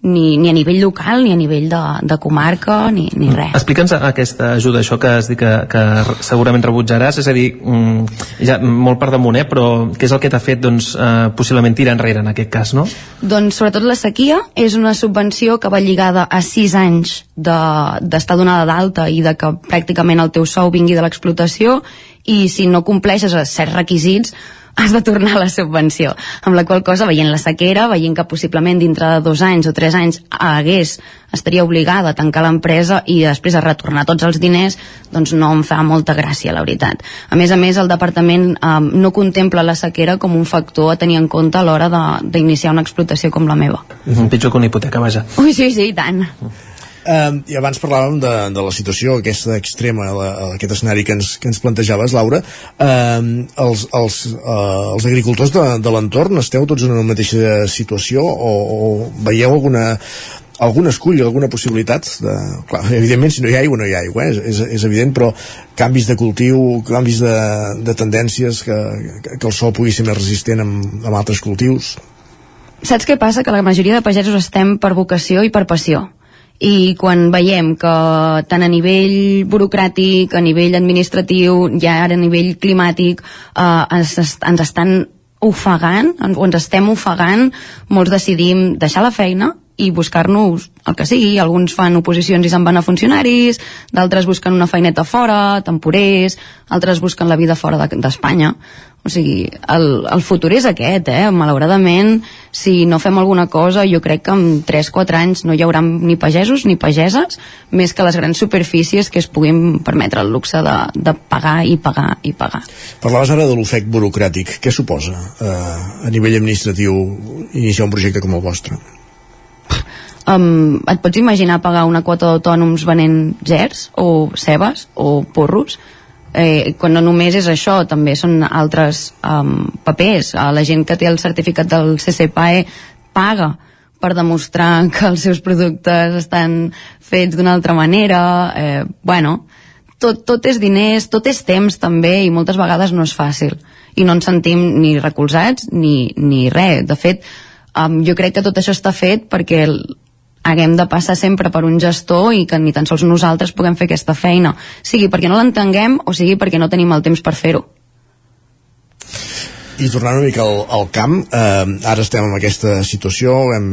ni, ni a nivell local, ni a nivell de, de comarca, ni, ni res. Explica'ns aquesta ajuda, això que has dit que, que segurament rebutjaràs, és a dir, mm, ja molt per damunt, eh, però què és el que t'ha fet doncs, eh, possiblement tirar enrere en aquest cas, no? Doncs sobretot la sequia és una subvenció que va lligada a 6 anys d'estar de, donada d'alta i de que pràcticament el teu sou vingui de l'explotació i si no compleixes certs requisits has de tornar la subvenció. Amb la qual cosa, veient la sequera, veient que possiblement dintre de dos anys o tres anys hagués, estaria obligada a tancar l'empresa i després a retornar tots els diners, doncs no em fa molta gràcia, la veritat. A més a més, el departament eh, no contempla la sequera com un factor a tenir en compte a l'hora d'iniciar una explotació com la meva. Mm -hmm, pitjor que una hipoteca, vaja. Ui, sí, sí, i tant. Uh, I abans parlàvem de, de la situació aquesta extrema, la, aquest escenari que ens, que ens plantejaves, Laura. Uh, els, els, uh, els agricultors de, de l'entorn esteu tots en una mateixa situació o, o veieu alguna, algun escull, alguna possibilitat de, clar, evidentment si no hi ha aigua no hi ha aigua, eh? és, és evident però canvis de cultiu, canvis de, de tendències que, que el sol pugui ser més resistent amb, amb altres cultius Saps què passa? Que la majoria de pagesos estem per vocació i per passió i quan veiem que tant a nivell burocràtic, a nivell administratiu, ja ara a nivell climàtic, eh, ens, ens estan ofegant, o ens estem ofegant, molts decidim deixar la feina i buscar-nos el que sigui. Alguns fan oposicions i se'n van a funcionaris, d'altres busquen una feineta fora, temporers, altres busquen la vida fora d'Espanya. De, o sigui, el, el futur és aquest, eh? Malauradament, si no fem alguna cosa, jo crec que en 3-4 anys no hi haurà ni pagesos ni pageses, més que les grans superfícies que es puguin permetre el luxe de, de pagar i pagar i pagar. Parlaves ara de l'ofec burocràtic. Què suposa eh, a nivell administratiu iniciar un projecte com el vostre? Um, et pots imaginar pagar una quota d'autònoms venent gers o cebes o porros? Eh, quan no només és això, també són altres um, papers. Uh, la gent que té el certificat del CCPAE paga per demostrar que els seus productes estan fets d'una altra manera. Eh, bueno, tot, tot és diners, tot és temps també i moltes vegades no és fàcil i no ens sentim ni recolzats ni, ni res. De fet, um, jo crec que tot això està fet perquè haguem de passar sempre per un gestor i que ni tan sols nosaltres puguem fer aquesta feina, sigui perquè no l'entenguem o sigui perquè no tenim el temps per fer-ho. I tornant una mica al, al camp, eh, ara estem en aquesta situació, hem,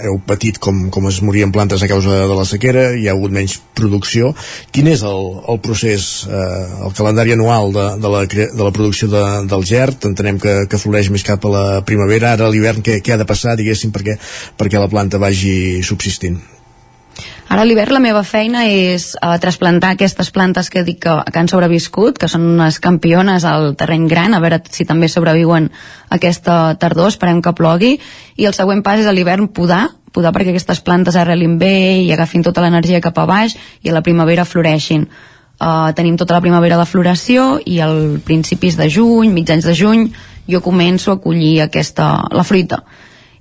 heu patit com, com es morien plantes a causa de la sequera, hi ha hagut menys producció. Quin és el, el procés, eh, el calendari anual de, de, la, de la producció de, del gerd? Entenem que, que floreix més cap a la primavera, ara a l'hivern què, què ha de passar, diguéssim, perquè, perquè la planta vagi subsistint? Ara a l'hivern la meva feina és uh, trasplantar aquestes plantes que dic que, que han sobreviscut, que són unes campiones al terreny gran, a veure si també sobreviuen aquesta tardor, esperem que plogui, i el següent pas és a l'hivern podar, podar perquè aquestes plantes arrelin bé i agafin tota l'energia cap a baix i a la primavera floreixin. Uh, tenim tota la primavera de floració i al principis de juny, mitjans de juny, jo començo a collir aquesta, la fruita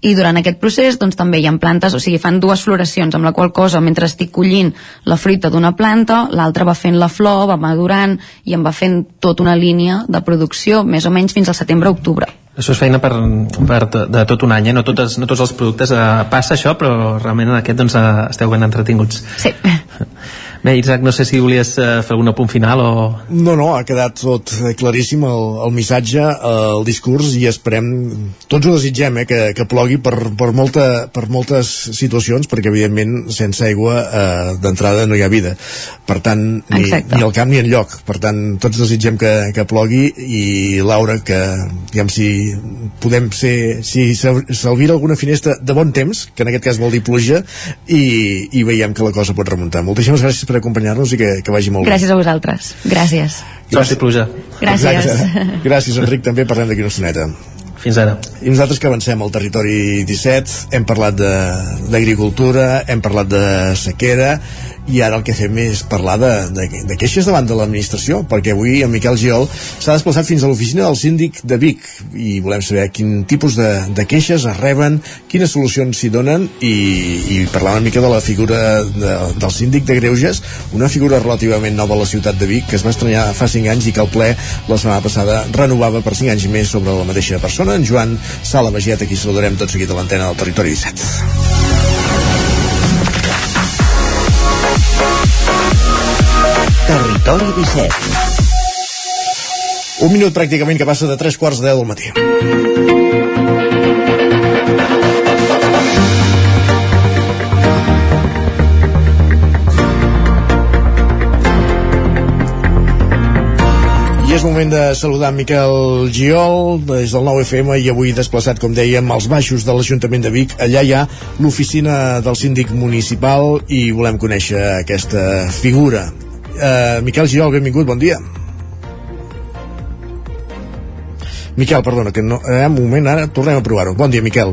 i durant aquest procés doncs, també hi ha plantes, o sigui, fan dues floracions, amb la qual cosa, mentre estic collint la fruita d'una planta, l'altra va fent la flor, va madurant i em va fent tota una línia de producció, més o menys fins al setembre-octubre. Això és feina per, per de, de tot un any, eh? no, totes, no tots els productes eh, passa això, però realment en aquest doncs, eh, esteu ben entretinguts. Sí. Bé, Isaac, no sé si volies eh, fer algun punt final o... No, no, ha quedat tot eh, claríssim el, el missatge, eh, el discurs i esperem, tots ho desitgem, eh, que, que plogui per, per, molta, per moltes situacions, perquè evidentment sense aigua eh, d'entrada no hi ha vida. Per tant, ni, Exacte. ni al camp ni en lloc. Per tant, tots desitgem que, que plogui i Laura, que diguem si podem ser, si s'alvira alguna finestra de bon temps, que en aquest cas vol dir pluja, i, i veiem que la cosa pot remuntar. Moltíssimes gràcies per acompanyar-nos i que, que vagi molt Gràcies a vosaltres. Gràcies. I pluja. Gràcies. Exacte. Gràcies, Enric, també parlem d'aquí una estoneta. Fins ara. I nosaltres que avancem al territori 17, hem parlat de- d'agricultura, hem parlat de sequera, i ara el que fem és parlar de, de, de queixes davant de l'administració, perquè avui en Miquel Giol s'ha desplaçat fins a l'oficina del síndic de Vic i volem saber quin tipus de, de queixes es reben, quines solucions s'hi donen i, i parlar una mica de la figura de, del síndic de Greuges, una figura relativament nova a la ciutat de Vic que es va estrenar fa 5 anys i que el ple la setmana passada renovava per 5 anys més sobre la mateixa persona, en Joan Sala Magiet, aquí saludarem tot seguit a l'antena del Territori 17. Territori 17. Un minut pràcticament que passa de 3 quarts de 10 del matí. I és moment de saludar Miquel Giol des del 9FM i avui desplaçat, com dèiem, als baixos de l'Ajuntament de Vic. Allà hi ha l'oficina del síndic municipal i volem conèixer aquesta figura. Uh, Miquel Giol, benvingut, bon dia. Miquel, perdona, que no... Eh, un moment, ara tornem a provar-ho. Bon dia, Miquel.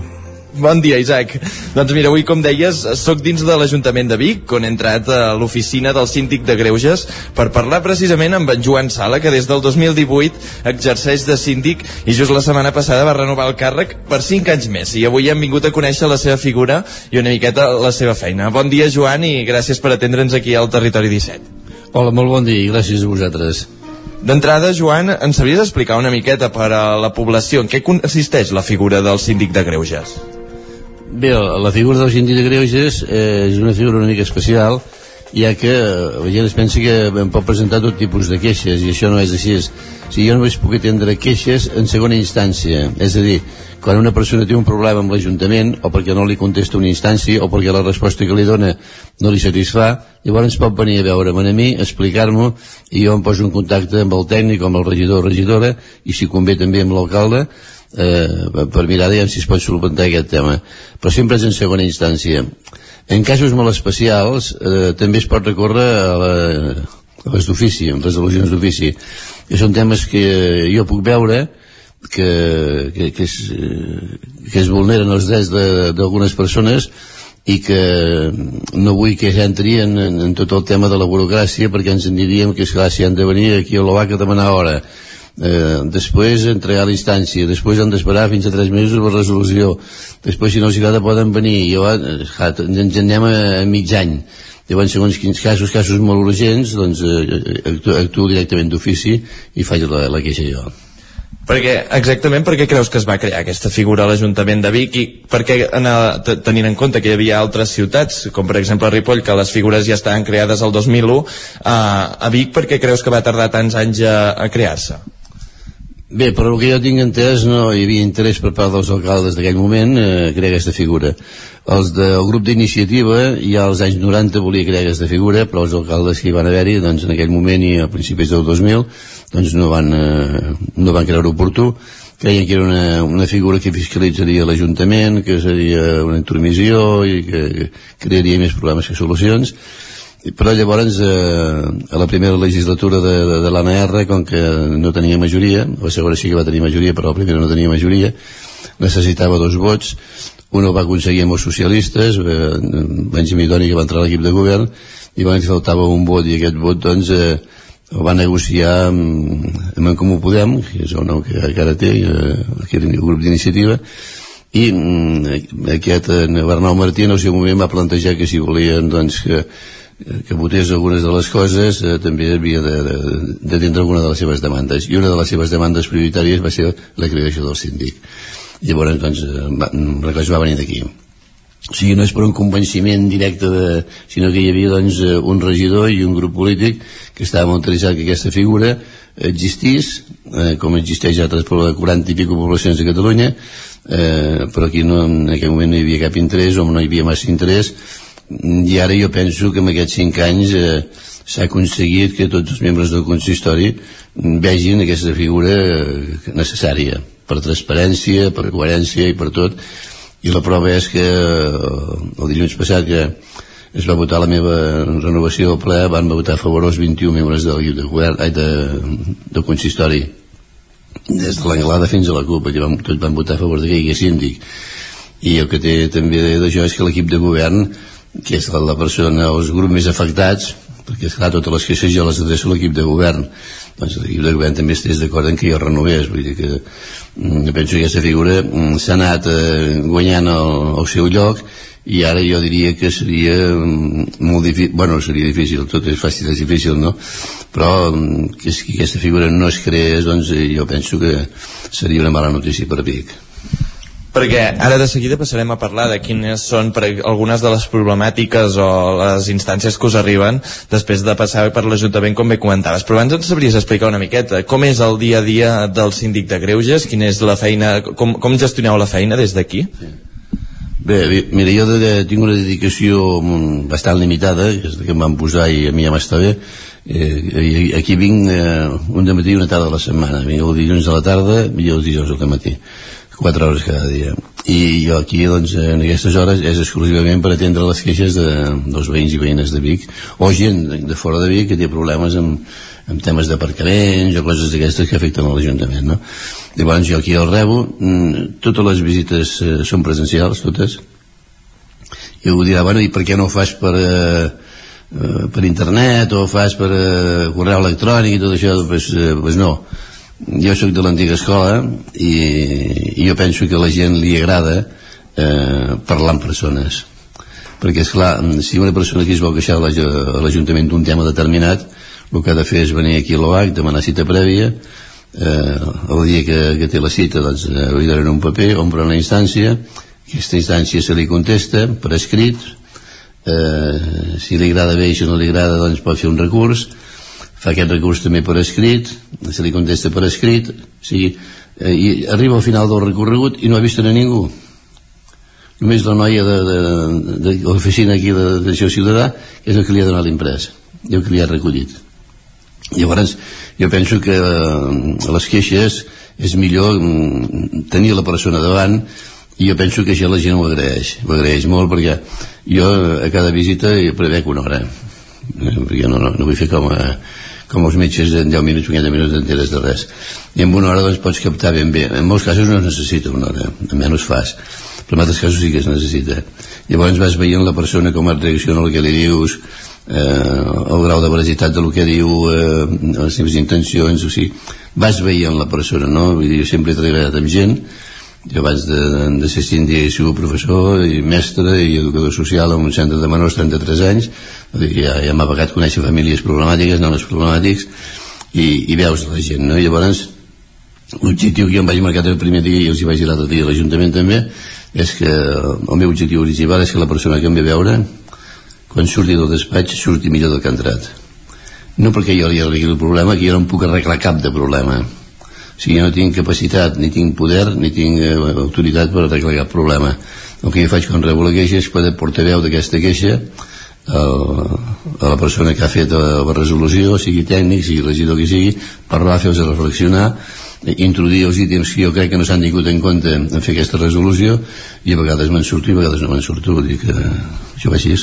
Bon dia, Isaac. Doncs mira, avui, com deies, sóc dins de l'Ajuntament de Vic, on he entrat a l'oficina del síndic de Greuges per parlar precisament amb en Joan Sala, que des del 2018 exerceix de síndic i just la setmana passada va renovar el càrrec per 5 anys més. I avui hem vingut a conèixer la seva figura i una miqueta la seva feina. Bon dia, Joan, i gràcies per atendre'ns aquí al Territori 17. Hola, molt bon dia i gràcies a vosaltres. D'entrada, Joan, ens sabries explicar una miqueta per a la població en què consisteix la figura del síndic de Greuges? Bé, la figura del síndic de Greuges eh, és una figura una mica especial, ja que la gent es pensa que em pot presentar tot tipus de queixes, i això no és així. O sigui, jo només puc atendre queixes en segona instància, és a dir, quan una persona té un problema amb l'Ajuntament, o perquè no li contesta una instància, o perquè la resposta que li dona no li satisfà, llavors pot venir a veure'm a mi, explicar-m'ho, i jo em poso en contacte amb el tècnic, amb el regidor o regidora, i si convé també amb l'alcalde, eh, per mirar si es pot solventar aquest tema però sempre és en segona instància en casos molt especials eh, també es pot recórrer a, la, a les d'ofici, a resolucions d'ofici. Són temes que jo puc veure que, que, que, es, eh, que es vulneren els drets d'algunes persones i que no vull que ja entri en, en, en tot el tema de la burocràcia perquè ens en diríem que esclar, si han de venir aquí a l'OAC a demanar hora eh, després entregar a instància després han d'esperar fins a 3 mesos la resolució. Després si no els agrada poden venir. I jo, eh, ja, ens en anem a, a mig any llavors segons quins casos, casos molt urgents doncs eh, actuo, actuo directament d'ofici i faig la, la queixa jo. Perquè, exactament per què creus que es va crear aquesta figura a l'Ajuntament de Vic i per què eh, tenint en compte que hi havia altres ciutats, com per exemple Ripoll, que les figures ja estaven creades el 2001, a, a Vic per què creus que va tardar tants anys a, a crear-se? Bé, però el que jo tinc entès no hi havia interès per part dels alcaldes d'aquell moment eh, crear aquesta figura. Els del grup d'iniciativa ja als anys 90 volia crear aquesta figura, però els alcaldes que hi van haver-hi doncs, en aquell moment i a principis del 2000 doncs no van, eh, no van creure oportú creien que era una, una figura que fiscalitzaria l'Ajuntament, que seria una intromissió i que, crearia més problemes que solucions però llavors eh, a la primera legislatura de, de, de l'ANR com que no tenia majoria la segona sí que va tenir majoria però la primera no tenia majoria necessitava dos vots. Un el va aconseguir amb els socialistes eh, Benjamí Doni que va entrar a l'equip de govern i van faltava un vot i aquest vot doncs eh, el va negociar amb, amb en Comú Podem que és el nom que, que ara té eh, que el grup d'iniciativa i mm, aquest en Bernau Martí en el seu moment va plantejar que si volien doncs que que votés algunes de les coses eh, també havia de, de, de tindre alguna de les seves demandes. I una de les seves demandes prioritàries va ser la creació del síndic. Llavors doncs eh, va, la cosa va venir d'aquí. O sigui, no és per un convenciment directe de, sinó que hi havia doncs, eh, un regidor i un grup polític que estava molt interessat que aquesta figura existís eh, com existeix a altres 40 i pico poblacions de Catalunya eh, però aquí no, en aquell moment no hi havia cap interès o no hi havia massa interès i ara jo penso que en aquests 5 anys eh, s'ha aconseguit que tots els membres del consistori vegin aquesta figura eh, necessària per transparència, per coherència i per tot. I la prova és que eh, el dilluns passat que es va votar la meva renovació del ple van votar a favor els 21 membres del de govern ai, de, del consistori. Des de l'Anglada fins a la CUP que van, tots van votar a favor que hi hagués síndic. I el que té també d'això és que l'equip de govern que és la persona, els grups més afectats perquè esclar, totes les queixes jo les adreço a l'equip de govern doncs l'equip de govern també estigués d'acord en que jo renovés vull dir que mm, penso que aquesta figura mm, s'ha anat eh, guanyant el, el seu lloc i ara jo diria que seria mm, molt difícil, bueno, seria difícil tot és fàcil, és difícil, no? però que, que aquesta figura no es creés doncs eh, jo penso que seria una mala notícia per Vic perquè ara de seguida passarem a parlar de quines són per algunes de les problemàtiques o les instàncies que us arriben després de passar per l'Ajuntament com bé comentaves. Però abans ens sabries explicar una miqueta com és el dia a dia del síndic de Greuges quina és la feina, com, com gestioneu la feina des d'aquí? Bé, mira, jo de, tinc una dedicació bastant limitada, que és que em van posar i a mi ja m'està bé, eh, aquí vinc eh, un de matí i una tarda a la setmana, vinc el dilluns a la tarda i el dijous al matí 4 hores cada dia. I jo aquí doncs en aquestes hores és exclusivament per atendre les queixes de, dels veïns i veïnes de Vic o gent de fora de Vic que té problemes amb, amb temes d'aparcaments o coses d'aquestes que afecten l'Ajuntament no? llavors jo aquí el rebo mm, totes les visites eh, són presencials totes. I algú dirà bueno i per què no ho fas per eh, eh per internet o ho fas per eh, correu electrònic i tot això? Doncs, eh, pues no jo sóc de l'antiga escola i, i jo penso que a la gent li agrada eh, parlar amb persones. Perquè és clar, si una persona que es vol queixar a l'Ajuntament d'un tema determinat el que ha de fer és venir aquí a l'OAC demanar cita prèvia eh, el dia que, que té la cita doncs, eh, li donen un paper, omplen una instància aquesta instància se li contesta per escrit eh, si li agrada bé i si no li agrada doncs pot fer un recurs aquest recurs també per escrit se li contesta per escrit o sigui, eh, i arriba al final del recorregut i no ha vist a ningú. Només la noia de, de, de, de l'oficina aquí de, això ciutadà que és el que li ha donat l'imprès i el que li ha recollit. Llavors jo penso que eh, les queixes és millor mm, tenir la persona davant i jo penso que això la gent ho agraeix ho agraeix molt perquè jo a cada visita hi prevec una hora eh, perquè no, no, no vull fer com a com els metges en 10 minuts, 15 minuts enteres de res. I en una hora doncs pots captar ben bé. En molts casos no es necessita una hora almenys fas però en altres casos sí que es necessita. Llavors vas veient la persona com et reacciona el que li dius eh, el grau de veracitat del que diu eh, les seves intencions o sigui, vas veient la persona no? Vull dir, jo sempre he treballat amb gent jo abans de, de ser síndic he sigut professor i mestre i educador social en un centre de menors 33 anys. Ja, ja m'ha pagat conèixer famílies problemàtiques nones problemàtics i, i veus la gent no? i llavors l'objectiu que jo em vaig marcar el primer dia i els hi vaig dir l'altre dia a l'Ajuntament també és que el meu objectiu original és que la persona que em ve a veure quan surti del despatx surti millor del que ha entrat. No perquè jo li arregli el problema que jo no em puc arreglar cap de problema sigui, jo no tinc capacitat ni tinc poder ni tinc eh, autoritat per arreglar cap problema. El que jo faig quan rebo la queixa és poder portaveu d'aquesta queixa a, a la persona que ha fet la, la resolució, sigui tècnic, sigui regidor que sigui, parlar, fer-los reflexionar introduir els ítems que jo crec que no s'han tingut en compte en fer aquesta resolució i a vegades me'n surto i a vegades no me'n surto vull dir que això va així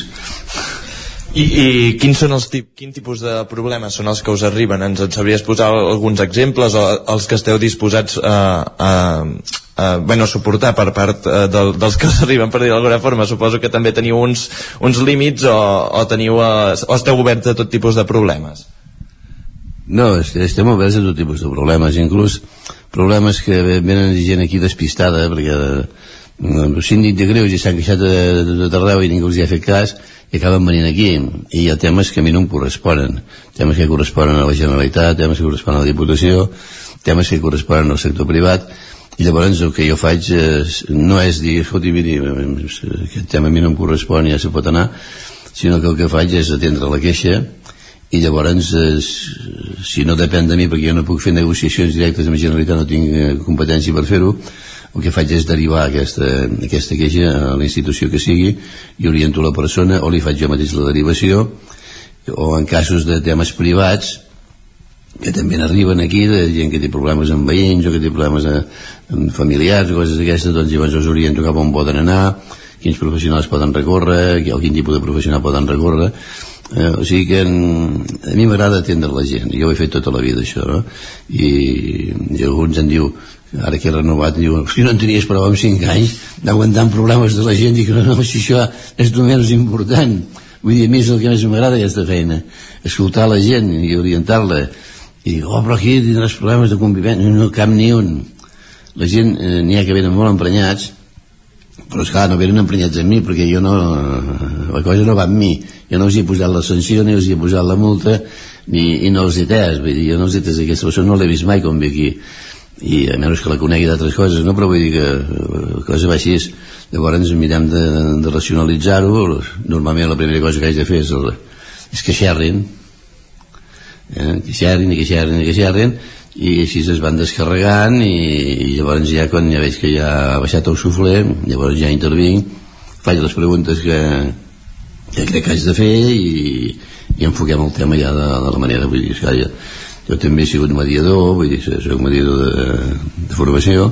I, i quins són els tip, quin tipus de problemes són els que us arriben? Ens en sabries posar alguns exemples o els que esteu disposats a, a, a, bueno, a suportar per part uh, del, dels que us arriben, per dir d'alguna forma? Suposo que també teniu uns, uns límits o, o, teniu, uh, o esteu oberts a tot tipus de problemes? No, estem oberts a tot tipus de problemes, inclús problemes que venen gent aquí despistada, perquè el síndic de greus i s'han queixat de, de, de arreu i ningú els hi ha fet cas, i acaben venint aquí. I hi ha temes que a mi no em corresponen. Temes que corresponen a la Generalitat temes que corresponen a la Diputació temes que corresponen al sector privat. I llavors el que jo faig és, no és dir, escolti, miri, aquest tema a mi no em correspon, ja se pot anar sinó que el que faig és atendre la queixa i llavors és, si no depèn de mi perquè jo no puc fer negociacions directes amb la Generalitat no tinc eh, competència per fer-ho el que faig és derivar aquesta, aquesta queixa a la institució que sigui i oriento la persona o li faig jo mateix la derivació o en casos de temes privats que també n'arriben aquí de gent que té problemes amb veïns o que té problemes amb familiars o coses d'aquestes doncs llavors els oriento cap on poden anar quins professionals poden recórrer o quin tipus de professional poden recórrer eh, o sigui que en, a mi m'agrada atendre la gent jo ho he fet tota la vida això no? I, i alguns en diu ara que he renovat diu, si no en tenies prou amb 5 anys d'aguantar problemes de la gent dic, no, no, si això és el menys important vull dir, a mi és el que més m'agrada aquesta feina escoltar la gent i orientar-la. I dic, oh, però aquí tindràs problemes de convivència no, cap ni un. La gent eh, n'hi ha que venen molt emprenyats però esclar, no venen emprenyats amb mi perquè jo no, la cosa no va amb mi. Jo no els he posat la sanció ni els he posat la multa ni, i no els he tès vull dir, jo no els he tès aquesta persona no l'he vist mai com ve aquí. I a menys que la conegui d'altres coses no? però vull dir que la cosa va així. Llavors ens mirem de, de racionalitzar-ho. Normalment la primera cosa que haig de fer és, el, és que xerrin. Eh? que xerrin i que xerrin i que xerrin i així es van descarregant i, i llavors ja quan ja veig que ja ha baixat el sufler llavors ja intervinc faig les preguntes que, que crec que haig de fer i, i enfoquem el tema ja de, de la manera vull dir, que ja, jo també he sigut mediador vull dir, soc mediador de, de formació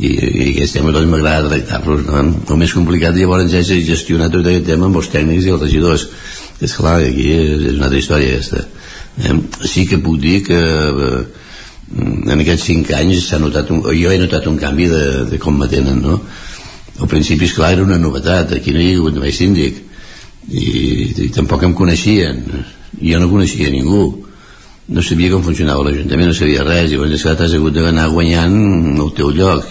i, i aquests temes doncs m'agrada tractar-los no? el més complicat llavors és gestionar tot aquest tema amb els tècnics i els regidors que esclar, aquí és, és una altra història aquesta eh? sí que puc dir que eh, en aquests cinc anys s'ha notat un, jo he notat un canvi de, de com m'atenen no? al principi esclar era una novetat aquí no hi ha hagut mai síndic i, i tampoc em coneixien jo no coneixia ningú. No sabia com funcionava l'Ajuntament, no sabia res, i llavors t'has hagut d'anar guanyant el teu lloc.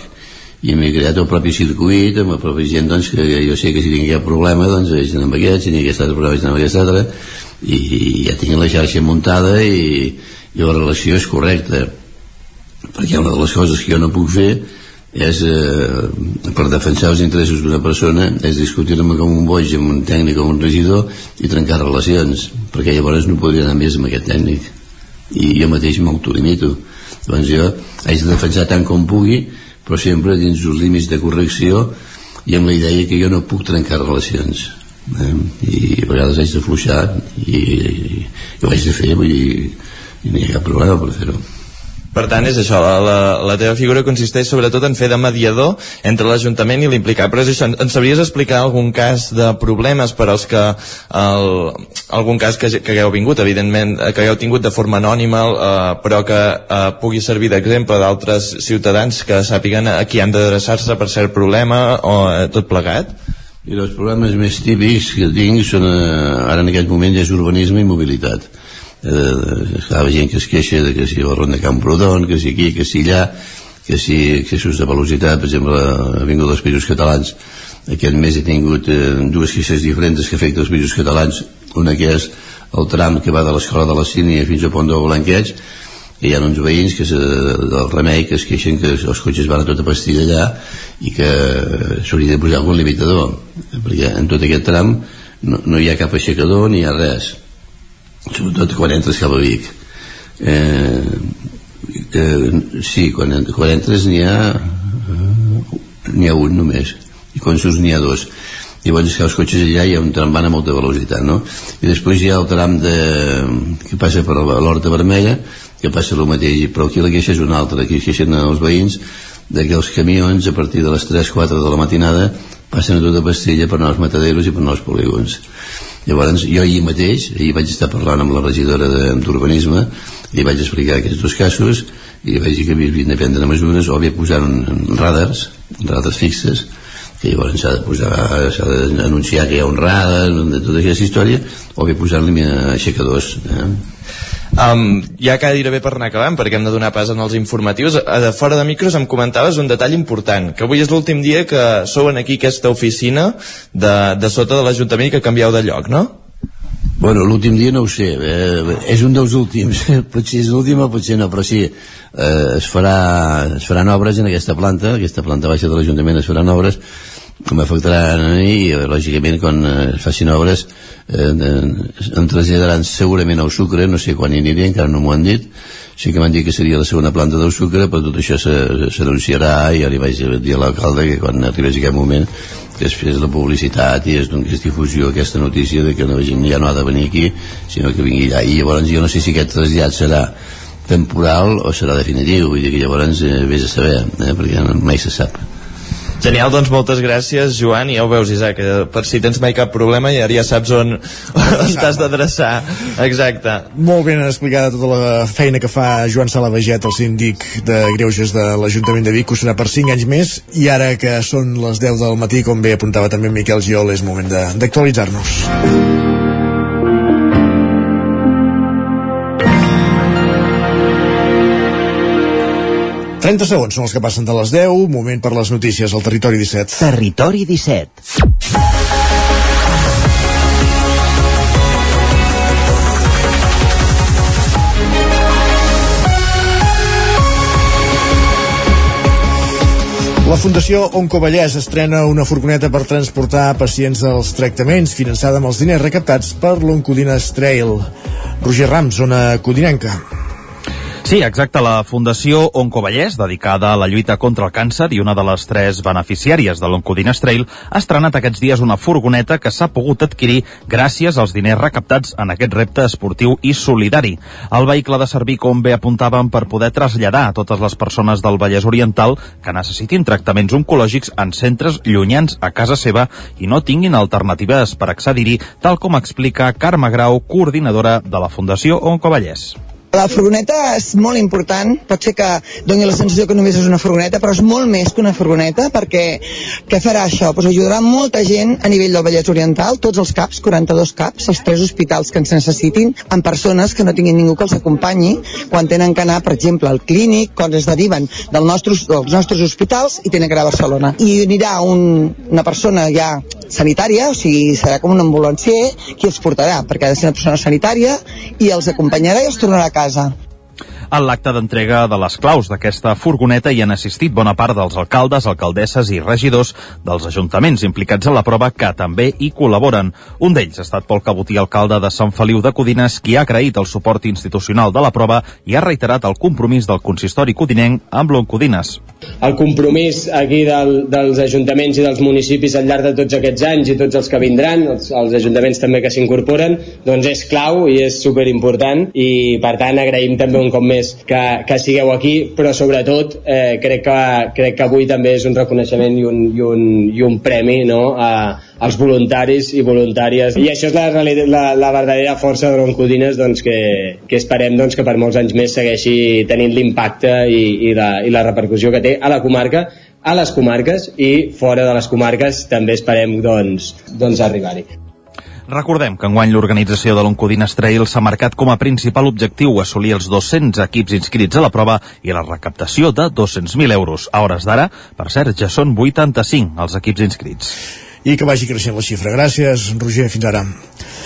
I m'he creat el propi circuit amb la pròpia gent doncs, que jo sé que si tinc cap problema doncs vaig anar amb aquest, si tinc aquest altre problema vaig anar amb aquest altre i, i ja tinc la xarxa muntada i, i la relació és correcta perquè una de les coses que jo no puc fer és eh, per defensar els interessos d'una persona és discutir-me com un boig amb un tècnic o un regidor i trencar relacions perquè llavors no podria anar més amb aquest tècnic. I jo mateix m'autolimito. Doncs jo haig de defensar tant com pugui però sempre dins els límits de correcció i amb la idea que jo no puc trencar relacions eh? i a vegades haig de fluixar i, i, i ho haig de fer vull dir, i no hi ha cap problema per fer-ho per tant, és això, la, la, teva figura consisteix sobretot en fer de mediador entre l'Ajuntament i l'implicat. Però és això, ens sabries explicar algun cas de problemes per als que el, algun cas que, que hagueu vingut, evidentment, que hagueu tingut de forma anònima, eh, però que eh, pugui servir d'exemple d'altres ciutadans que sàpiguen a qui han d'adreçar-se per cert problema o eh, tot plegat? I els problemes més típics que tinc són, eh, ara en aquest moment, és urbanisme i mobilitat eh, estava gent que es queixa de que si la ronda Camprodon, que si aquí, que si allà, que si excessos de velocitat, per exemple, ha vingut dels països catalans, aquest mes he tingut eh, dues queixes diferents que afecten els països catalans, una que és el tram que va de l'escola de la Sínia fins a Pont de Blanqueig, que hi ha uns veïns que se, del remei que es queixen que els cotxes van a tota pastilla allà i que s'hauria de posar algun limitador perquè en tot aquest tram no, no hi ha cap aixecador ni hi ha res sobretot quan entres cap a Vic. Eh, Eh, sí, quan, quan entres n'hi ha eh, n'hi ha un només. I quan surts n'hi ha dos. Llavors que els cotxes allà hi ha un tram van a molta velocitat no? i després hi ha el tram de, que passa per l'Horta Vermella que passa el mateix, però aquí la queixa és una altra aquí es queixen els veïns que els camions a partir de les 3-4 de la matinada passen a tota pastilla per anar als mataderos i per anar als polígons llavors jo ahir mateix ahir vaig estar parlant amb la regidora d'urbanisme li vaig explicar aquests dos casos i vaig dir que havien de prendre mesures o bé posar radars radars fixes llavors s'ha de posar s'ha d'anunciar que hi ha un radar de tota aquesta història o bé posar-li aixecadors eh? Um, ja gairebé per anar acabant, perquè hem de donar pas en els informatius. A, de fora de micros em comentaves un detall important, que avui és l'últim dia que sou en aquí aquesta oficina de, de sota de l'Ajuntament i que canvieu de lloc, no? Bueno, l'últim dia no ho sé, eh, és un dels últims, potser és l'últim o potser no, però sí, eh, es, farà, es faran obres en aquesta planta, aquesta planta baixa de l'Ajuntament es faran obres, m'afectaran i lògicament quan eh, es facin obres eh, em traslladaran segurament al sucre, no sé quan hi aniré, encara no m'ho han dit, sí que m'han dit que seria la segona planta del sucre, però tot això s'anunciarà i ja li vaig dir a l'alcalde que quan arribés aquest moment que es fes la publicitat i es donés difusió aquesta notícia de que la gent ja no ha de venir aquí sinó que vingui allà i llavors jo no sé si aquest trasllat serà temporal o serà definitiu vull dir que llavors eh, vés a saber eh, perquè mai se sap Genial, doncs moltes gràcies, Joan, i ja ho veus, Isaac, que per si tens mai cap problema ja, ja saps on, on t'has d'adreçar. Exacte. Molt ben explicada tota la feina que fa Joan Sala Veget, el síndic de Greuges de l'Ajuntament de Vic, que ho serà per 5 anys més, i ara que són les 10 del matí, com bé apuntava també Miquel Giol, és moment d'actualitzar-nos. 30 segons són els que passen de les 10, moment per les notícies al Territori 17. Territori 17. La Fundació Oncovallès estrena una furgoneta per transportar pacients als tractaments finançada amb els diners recaptats per l'Oncodines Trail. Roger Rams, zona codinenca. Sí, exacte. La Fundació Oncovallès, dedicada a la lluita contra el càncer i una de les tres beneficiàries de l'Oncodines Trail, ha estrenat aquests dies una furgoneta que s'ha pogut adquirir gràcies als diners recaptats en aquest repte esportiu i solidari. El vehicle de servir, com bé apuntàvem, per poder traslladar a totes les persones del Vallès Oriental que necessitin tractaments oncològics en centres llunyans a casa seva i no tinguin alternatives per accedir-hi, tal com explica Carme Grau, coordinadora de la Fundació Oncovallès. La furgoneta és molt important, pot ser que doni la sensació que només és una furgoneta, però és molt més que una furgoneta, perquè què farà això? Pues ajudarà molta gent a nivell del Vallès Oriental, tots els CAPs, 42 CAPs, els tres hospitals que ens necessitin, amb persones que no tinguin ningú que els acompanyi quan tenen que anar, per exemple, al clínic, quan es deriven del nostres, dels nostres hospitals i tenen que anar a Barcelona. I anirà un, una persona ja sanitària, o sigui, serà com un ambulancier qui els portarà, perquè ha de ser una persona sanitària i els acompanyarà i els tornarà a casa. casa. En l'acte d'entrega de les claus d'aquesta furgoneta hi han assistit bona part dels alcaldes, alcaldesses i regidors dels ajuntaments implicats en la prova que també hi col·laboren. Un d'ells ha estat Pol Cabotí, alcalde de Sant Feliu de Codines, qui ha agraït el suport institucional de la prova i ha reiterat el compromís del consistori codinenc amb l'Oncodines. el compromís aquí del, dels ajuntaments i dels municipis al llarg de tots aquests anys i tots els que vindran, els, els ajuntaments també que s'incorporen, doncs és clau i és superimportant i per tant agraïm també un cop més que, que sigueu aquí, però sobretot eh, crec, que, crec que avui també és un reconeixement i un, i un, i un premi no, a, als voluntaris i voluntàries i això és la, la, la verdadera força de l'Oncodines doncs, que, que esperem doncs, que per molts anys més segueixi tenint l'impacte i, i, la, i la repercussió que té a la comarca a les comarques i fora de les comarques també esperem doncs, doncs arribar-hi. Recordem que enguany l'organització de l'Oncodines Trail s'ha marcat com a principal objectiu assolir els 200 equips inscrits a la prova i la recaptació de 200.000 euros. A hores d'ara, per cert, ja són 85 els equips inscrits. I que vagi creixent la xifra. Gràcies, Roger. Fins ara.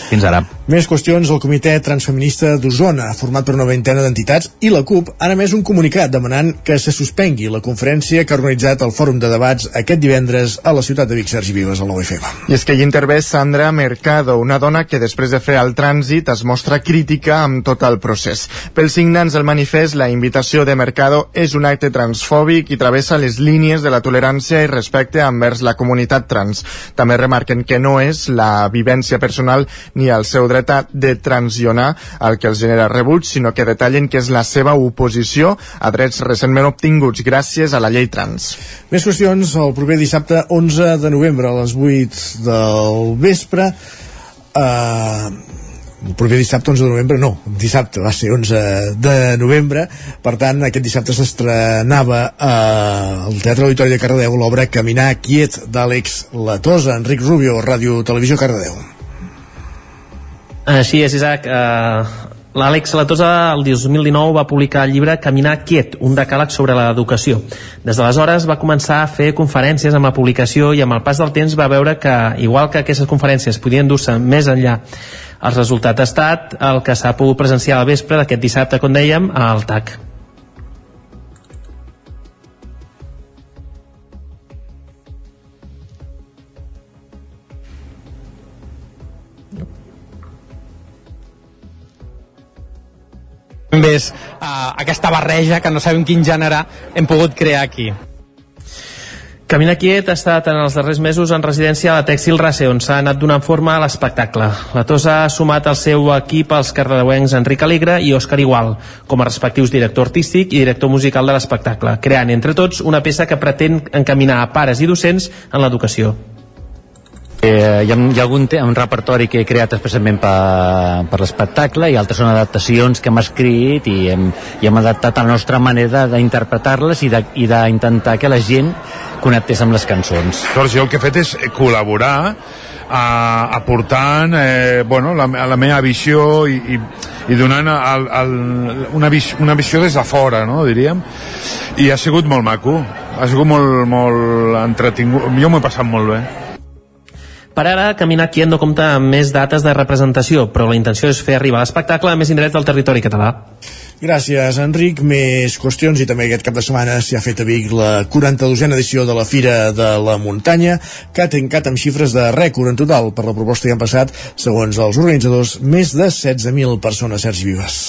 Fins ara. Més qüestions, el Comitè Transfeminista d'Osona, format per una vintena d'entitats, i la CUP han emès un comunicat demanant que se suspengui la conferència que ha organitzat el Fòrum de Debats aquest divendres a la ciutat de Vic, Sergi Vives, al 9FM. I és que hi intervé Sandra Mercado, una dona que després de fer el trànsit es mostra crítica amb tot el procés. Pels signants del manifest, la invitació de Mercado és un acte transfòbic i travessa les línies de la tolerància i respecte envers la comunitat trans. També remarquen que no és la vivència personal ni el seu dret de transicionar el que els genera rebuig, sinó que detallen que és la seva oposició a drets recentment obtinguts gràcies a la llei trans. Més qüestions, el proper dissabte 11 de novembre a les 8 del vespre eh, el proper dissabte 11 de novembre, no, dissabte va ser 11 de novembre, per tant aquest dissabte s'estrenava eh, al Teatre Auditori de Cardedeu l'obra Caminar quiet d'Àlex Latosa, Enric Rubio, Ràdio Televisió Cardedeu. Així és, Isaac. Uh, L'Àlex Latosa el 2019 va publicar el llibre Caminar quiet, un decàleg sobre l'educació. Des d'aleshores va començar a fer conferències amb la publicació i amb el pas del temps va veure que, igual que aquestes conferències podien dur-se més enllà el resultat ha estat el que s'ha pogut presenciar al vespre d'aquest dissabte, com dèiem, al TAC. També és uh, aquesta barreja que no sabem quin gènere hem pogut crear aquí. Camina Quiet ha estat en els darrers mesos en residència a la Tèxtil Race, on s'ha anat donant forma a l'espectacle. La Tosa ha sumat al seu equip els cardedeuencs Enric Alegre i Òscar Igual, com a respectius director artístic i director musical de l'espectacle, creant entre tots una peça que pretén encaminar a pares i docents en l'educació. Eh, hi, ha, hi ha algun un repertori que he creat especialment per, per l'espectacle i altres són adaptacions que hem escrit i hem, i hem adaptat a la nostra manera d'interpretar-les i d'intentar que la gent connectés amb les cançons. Llavors jo el que he fet és col·laborar eh, aportant eh, bueno, la, la meva visió i, i, i donant el, el, una, vis, una visió des de fora, no, diríem, i ha sigut molt maco, ha sigut molt, molt entretingut, jo m'ho he passat molt bé. Per ara, Caminar Quien no compta amb més dates de representació, però la intenció és fer arribar l'espectacle a més indrets del territori català. Gràcies, Enric. Més qüestions i també aquest cap de setmana s'hi ha fet a Vic la 42a edició de la Fira de la Muntanya, que ha tancat amb xifres de rècord en total. Per la proposta que han passat, segons els organitzadors, més de 16.000 persones, Sergi Vives.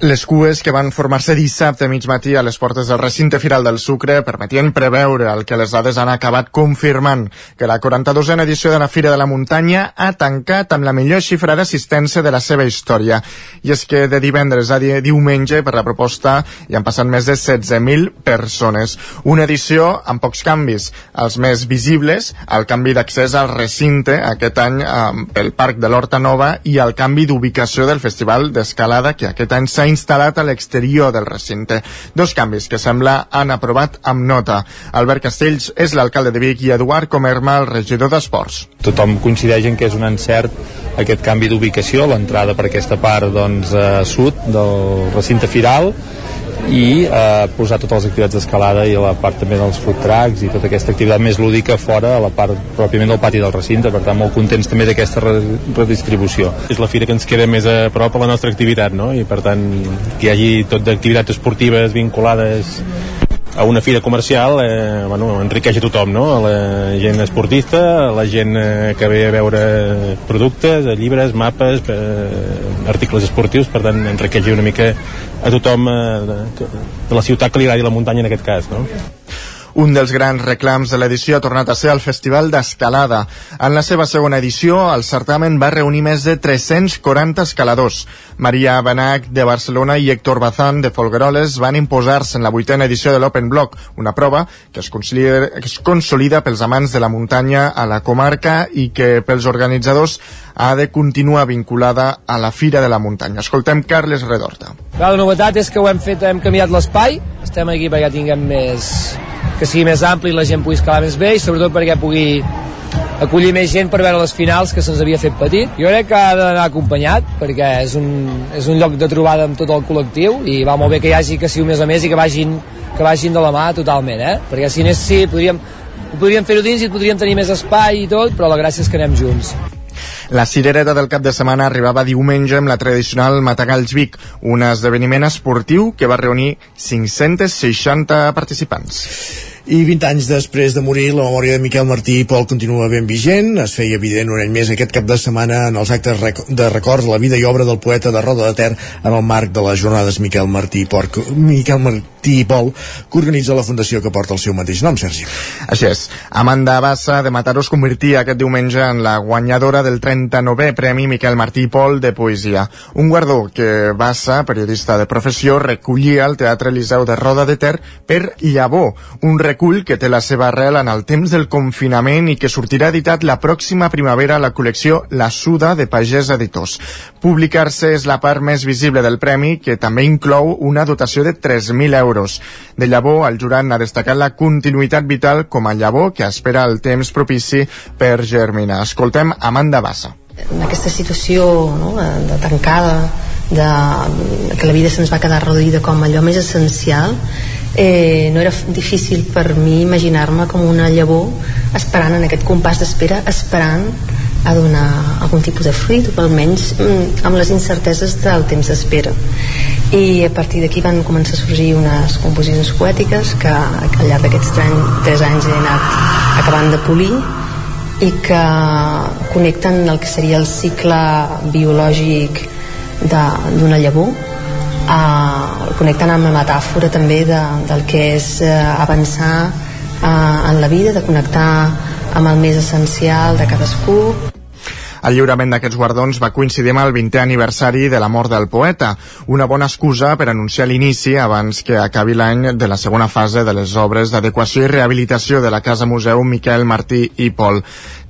Les cues que van formar-se dissabte a mig matí a les portes del recinte Firal del Sucre permetien preveure el que les dades han acabat confirmant, que la 42a edició de la Fira de la Muntanya ha tancat amb la millor xifra d'assistència de la seva història. I és que de divendres a di diumenge, per la proposta, hi han passat més de 16.000 persones. Una edició amb pocs canvis. Els més visibles, el canvi d'accés al recinte aquest any eh, pel Parc de l'Horta Nova i el canvi d'ubicació del Festival d'Escalada que aquest any s'ha instal·lat a l'exterior del recinte. Dos canvis que sembla han aprovat amb nota. Albert Castells és l'alcalde de Vic i Eduard Comerma, el regidor d'Esports. Tothom coincideix en que és un encert aquest canvi d'ubicació, l'entrada per aquesta part doncs, eh, sud del recinte firal i eh, posar totes les activitats d'escalada i la part també dels food trucks i tota aquesta activitat més lúdica fora a la part pròpiament del pati del recinte per tant molt contents també d'aquesta redistribució és la fira que ens queda més a prop a la nostra activitat no? i per tant que hi hagi tot d'activitats esportives vinculades a una fira comercial eh, bueno, enriqueix a tothom, no? La gent esportista, la gent eh, que ve a veure productes, a llibres, mapes, eh, articles esportius, per tant enriqueix una mica a tothom eh, de, de la ciutat que li agradi la muntanya en aquest cas, no? Un dels grans reclams de l'edició ha tornat a ser el Festival d'Escalada. En la seva segona edició, el certamen va reunir més de 340 escaladors. Maria Benac, de Barcelona, i Héctor Bazán, de Folgueroles, van imposar-se en la vuitena edició de l'Open Block, una prova que es, consolida, que es consolida pels amants de la muntanya a la comarca i que pels organitzadors ha de continuar vinculada a la Fira de la Muntanya. Escoltem Carles Redorta. La novetat és que ho hem fet, hem canviat l'espai, estem aquí perquè tinguem més, que sigui més ampli i la gent pugui escalar més bé i sobretot perquè pugui acollir més gent per veure les finals que se'ns havia fet petit. Jo crec que ha d'anar acompanyat perquè és un, és un lloc de trobada amb tot el col·lectiu i va molt bé que hi hagi que sigui més a més i que vagin, que vagin de la mà totalment, eh? perquè si anés sí, podríem, podríem fer-ho dins i podríem tenir més espai i tot, però la gràcia és que anem junts. La cirereta del cap de setmana arribava diumenge amb la tradicional Matagalls Vic, un esdeveniment esportiu que va reunir 560 participants. I 20 anys després de morir, la memòria de Miquel Martí i Pol continua ben vigent. Es feia evident un any més aquest cap de setmana en els actes de records a la vida i obra del poeta de Roda de Ter en el marc de les jornades Miquel Martí i Porc, Miquel Martí i Pol, que organitza la fundació que porta el seu mateix nom, Sergi. Així és. Amanda Bassa de Mataró es convertia aquest diumenge en la guanyadora del 39è Premi Miquel Martí i Pol de Poesia. Un guardó que Bassa, periodista de professió, recollia al Teatre Eliseu de Roda de Ter per Llavor, un recull que té la seva arrel en el temps del confinament i que sortirà editat la pròxima primavera a la col·lecció La Suda de Pagès Editors. Publicar-se és la part més visible del premi, que també inclou una dotació de 3.000 euros. De llavor, el jurat n'ha destacat la continuïtat vital com a llavor que espera el temps propici per germinar. Escoltem Amanda Bassa. En aquesta situació no, de tancada, de, que la vida se'ns va quedar reduïda com allò més essencial, eh, no era difícil per mi imaginar-me com una llavor esperant en aquest compàs d'espera esperant a donar algun tipus de fruit o almenys mm, amb les incerteses del temps d'espera. I a partir d'aquí van començar a sorgir unes composicions poètiques que, al llarg d'aquests tres anys he anat acabant de polir i que connecten el que seria el cicle biològic d'una llavor eh, connectant amb la metàfora també de, del que és eh, avançar eh, en la vida, de connectar amb el més essencial de cadascú el lliurament d'aquests guardons va coincidir amb el 20è aniversari de la mort del poeta, una bona excusa per anunciar l'inici abans que acabi l'any de la segona fase de les obres d'adequació i rehabilitació de la Casa Museu Miquel Martí i Pol.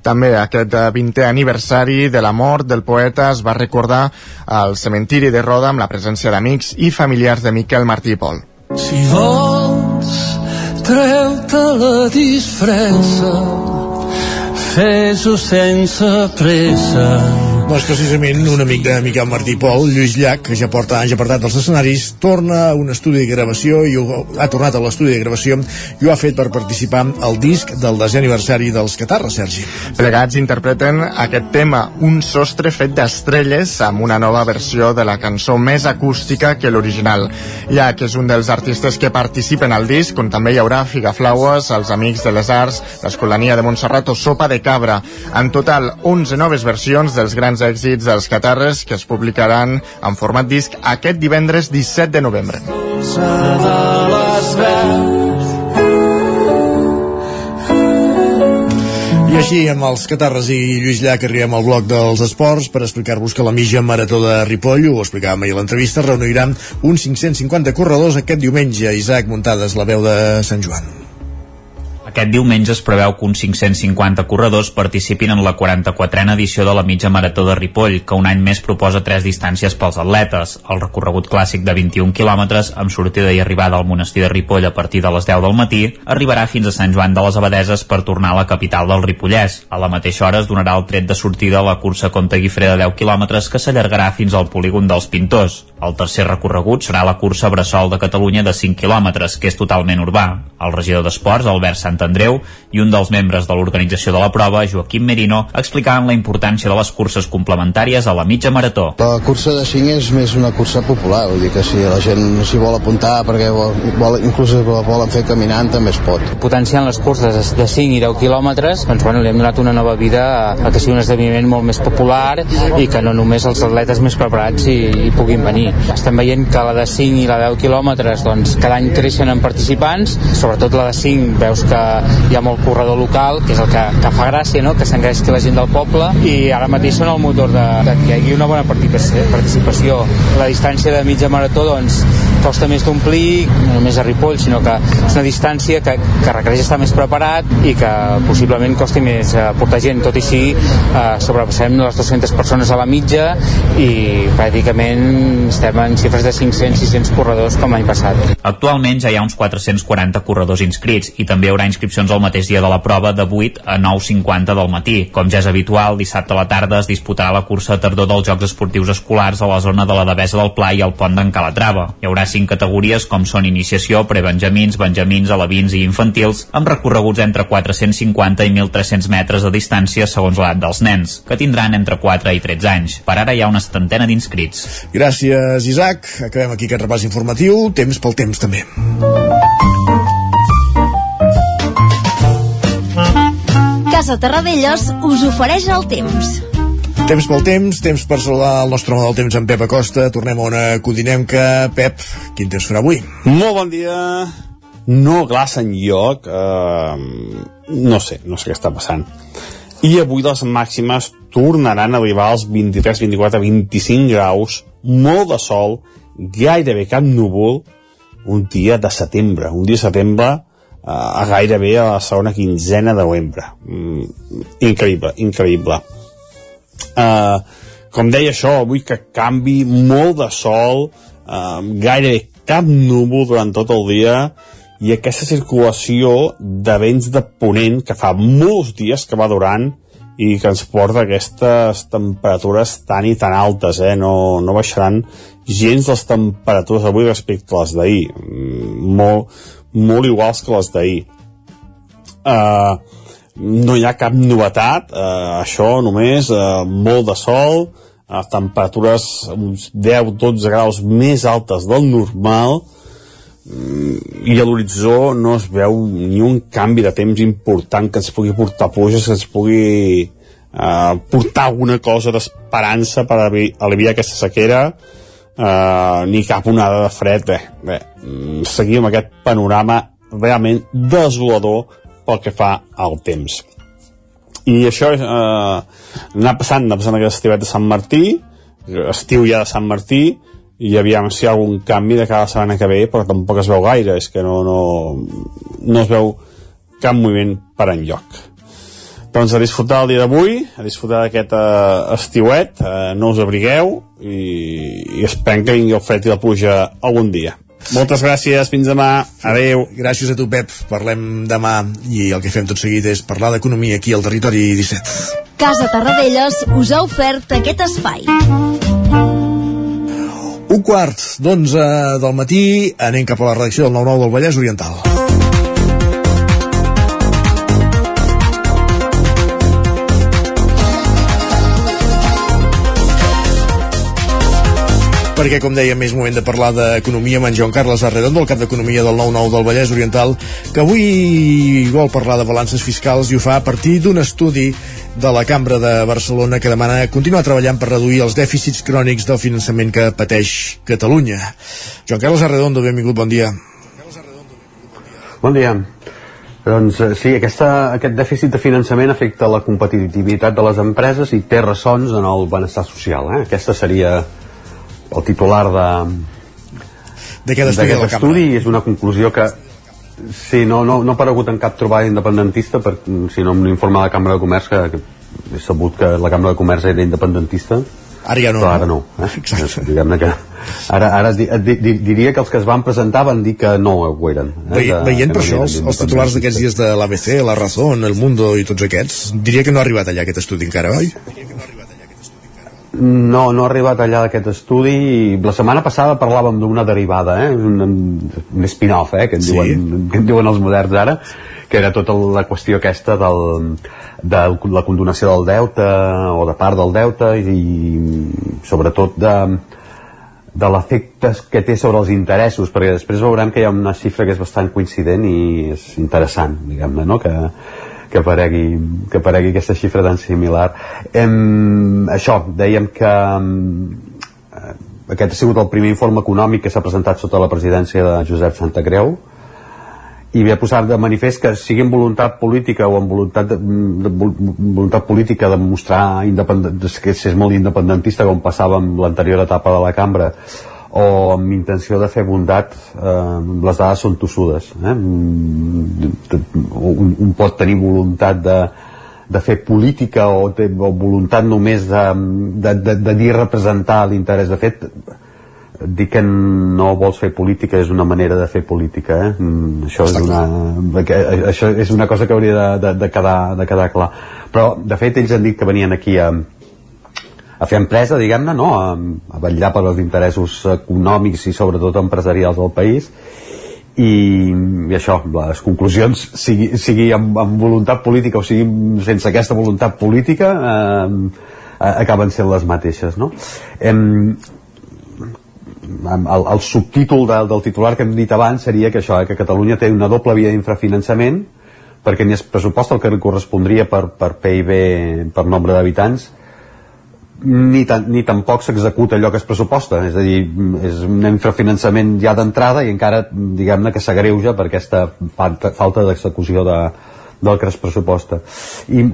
També aquest 20è aniversari de la mort del poeta es va recordar al cementiri de Roda amb la presència d'amics i familiars de Miquel Martí i Pol. Si vols, treu-te la disfressa fes-ho sense pressa doncs precisament un amic de Miquel Martí Pol, Lluís Llach, que ja porta anys apartat dels escenaris, torna a un estudi de gravació i ho, ha tornat a l'estudi de gravació i ho ha fet per participar al disc del desè aniversari dels Catarres, Sergi. Plegats interpreten aquest tema, un sostre fet d'estrelles amb una nova versió de la cançó més acústica que l'original. Llach és un dels artistes que participen al disc, on també hi haurà Figaflaues, els Amics de les Arts, l'Escolania de Montserrat o Sopa de Cabra. En total, 11 noves versions dels grans grans èxits dels Catarres que es publicaran en format disc aquest divendres 17 de novembre. I així, amb els Catarres i Lluís Llach, arribem al bloc dels esports per explicar-vos que la mitja marató de Ripoll, ho explicàvem ahir a l'entrevista, reunirà uns 550 corredors aquest diumenge. Isaac Muntades, la veu de Sant Joan. Aquest diumenge es preveu que uns 550 corredors participin en la 44a edició de la mitja marató de Ripoll, que un any més proposa tres distàncies pels atletes. El recorregut clàssic de 21 quilòmetres, amb sortida i arribada al monestir de Ripoll a partir de les 10 del matí, arribarà fins a Sant Joan de les Abadeses per tornar a la capital del Ripollès. A la mateixa hora es donarà el tret de sortida a la cursa Conte Guifré de 10 quilòmetres que s'allargarà fins al polígon dels Pintors. El tercer recorregut serà la cursa Bressol de Catalunya de 5 quilòmetres, que és totalment urbà. El regidor d'Esports, Albert Sant Andreu, i un dels membres de l'organització de la prova, Joaquim Merino, explicaven la importància de les curses complementàries a la mitja marató. La cursa de 5 és més una cursa popular, vull dir que si la gent s'hi vol apuntar perquè vol, vol, inclús la volen fer caminant també es pot. Potenciant les curses de 5 i 10 quilòmetres, doncs bueno, li hem donat una nova vida a que sigui un esdeveniment molt més popular i que no només els atletes més preparats hi, hi puguin venir estem veient que la de 5 i la de 10 quilòmetres doncs, cada any creixen en participants, sobretot la de 5 veus que hi ha molt corredor local, que és el que, que fa gràcia, no? que s'engresqui la gent del poble, i ara mateix són el motor de, de que hi hagi una bona participació. La distància de mitja marató doncs, costa més d'omplir, no només a Ripoll, sinó que és una distància que, que requereix estar més preparat i que possiblement costi més eh, portar gent. Tot i així, eh, sobrepassem les 200 persones a la mitja i pràcticament estem en xifres de 500-600 corredors com l'any passat. Actualment ja hi ha uns 440 corredors inscrits i també hi haurà inscripcions el mateix dia de la prova de 8 a 9.50 del matí. Com ja és habitual, dissabte a la tarda es disputarà la cursa a tardor dels Jocs Esportius Escolars a la zona de la Devesa del Pla i al pont d'en Calatrava. Hi haurà cinc categories com són iniciació, prebenjamins, benjamins, alevins i infantils, amb recorreguts entre 450 i 1.300 metres de distància segons l'edat dels nens, que tindran entre 4 i 13 anys. Per ara hi ha una setantena d'inscrits. Gràcies, Isaac. Acabem aquí aquest repàs informatiu. Temps pel temps, també. Casa Terradellos us ofereix el temps. Temps pel temps, temps per saludar el nostre home del temps, en Pep Acosta. Tornem a una codinem-que. Pep, quin temps farà avui? Molt bon dia. No glaça en lloc. Eh, no sé, no sé què està passant. I avui les màximes tornaran a arribar als 23, 24, 25 graus, molt de sol, gairebé cap núvol, un dia de setembre, un dia de setembre eh, a gairebé a la segona quinzena de novembre. Mm, increïble, increïble. Eh, com deia això, avui que canvi molt de sol, eh, gairebé cap núvol durant tot el dia, i aquesta circulació de vents de ponent que fa molts dies que va durant i que ens porta aquestes temperatures tan i tan altes, eh? no, no baixaran gens les temperatures avui respecte a les d'ahir, mm, molt, molt iguals que les d'ahir. Uh, no hi ha cap novetat, uh, això només, uh, molt de sol, uh, temperatures uns 10-12 graus més altes del normal, i a l'horitzó no es veu ni un canvi de temps important que ens pugui portar pluges, que ens pugui eh, portar alguna cosa d'esperança per aliviar aquesta sequera eh, ni cap onada de fred. Bé, bé, mm, seguim aquest panorama realment desolador pel que fa al temps. I això eh, anar passant, anar passant aquest estivet de Sant Martí estiu ja de Sant Martí i aviam si hi ha algun canvi de cada setmana que ve però tampoc es veu gaire és que no, no, no es veu cap moviment per enlloc doncs a disfrutar el dia d'avui a disfrutar d'aquest uh, estiuet uh, no us abrigueu i, i esperem que vingui el fred i la pluja algun dia moltes gràcies, fins demà, adeu. Gràcies a tu, Pep. Parlem demà i el que fem tot seguit és parlar d'economia aquí al Territori 17. Casa Tarradellas us ha ofert aquest espai. Un quart d'onze del matí anem cap a la redacció del 9-9 del Vallès Oriental. Perquè, com deia, més moment de parlar d'economia amb en Joan Carles Arredondo, el cap d'Economia del 9-9 del Vallès Oriental, que avui vol parlar de balances fiscals i ho fa a partir d'un estudi de la Cambra de Barcelona que demana continuar treballant per reduir els dèficits crònics del finançament que pateix Catalunya. Joan Carles Arredondo, benvingut, bon dia. Bon dia. Doncs eh, sí, aquesta, aquest dèficit de finançament afecta la competitivitat de les empreses i té ressons en el benestar social. Eh? Aquesta seria el titular de d'aquest estudi, de estudi és una conclusió que sí, no, no, no ha aparegut en cap trobada independentista per, sinó en un informe de la Cambra de Comerç que, que he sabut que la Cambra de Comerç era independentista ara ja no, però ara no eh? Exacte. diguem que ara, ara di, di, di, diria que els que es van presentar van dir que no ho eren eh? Ve, veient per això els, els titulars d'aquests dies de l'ABC, La Razón, El Mundo i tots aquests diria que no ha arribat allà aquest estudi encara, oi? No, no ha arribat allà d'aquest estudi i la setmana passada parlàvem d'una derivada, eh? un, un spin-off, eh? que, en Sí. diuen, que en diuen els moderns ara, que era tota la qüestió aquesta del, de la condonació del deute o de part del deute i, i sobretot de, de l'efecte que té sobre els interessos, perquè després veurem que hi ha una xifra que és bastant coincident i és interessant, diguem-ne, no? que, que aparegui, que aparegui aquesta xifra tan similar. Em, això, dèiem que em, eh, aquest ha sigut el primer informe econòmic que s'ha presentat sota la presidència de Josep Santacreu i ve a posar de manifest que sigui amb voluntat política o amb voluntat, de, de, voluntat política de mostrar que és molt independentista com passava amb l'anterior etapa de la cambra o amb intenció de fer bondat eh, les dades són tossudes eh? un, un pot tenir voluntat de, de fer política o, té, o voluntat només de, de, de, de dir representar l'interès de fet dir que no vols fer política és una manera de fer política eh? mm, això, és una, això és una cosa que hauria de, de, de, quedar, de quedar clar però de fet ells han dit que venien aquí a, a fer empresa, diguem-ne, no? a, a vetllar per els interessos econòmics i sobretot empresarials del país i, i això, les conclusions sigui, sigui amb, amb voluntat política o sigui sense aquesta voluntat política eh, acaben sent les mateixes no? Em, el, el subtítol del, del titular que hem dit abans seria que això, eh, que Catalunya té una doble via d'infrafinançament perquè ni es pressuposta el que li correspondria per, per PIB per nombre d'habitants ni, tan, ni tampoc s'executa allò que es pressuposta és a dir, és un infrafinançament ja d'entrada i encara diguem-ne que s'agreuja per aquesta falta, falta d'execució de, del que es pressuposta i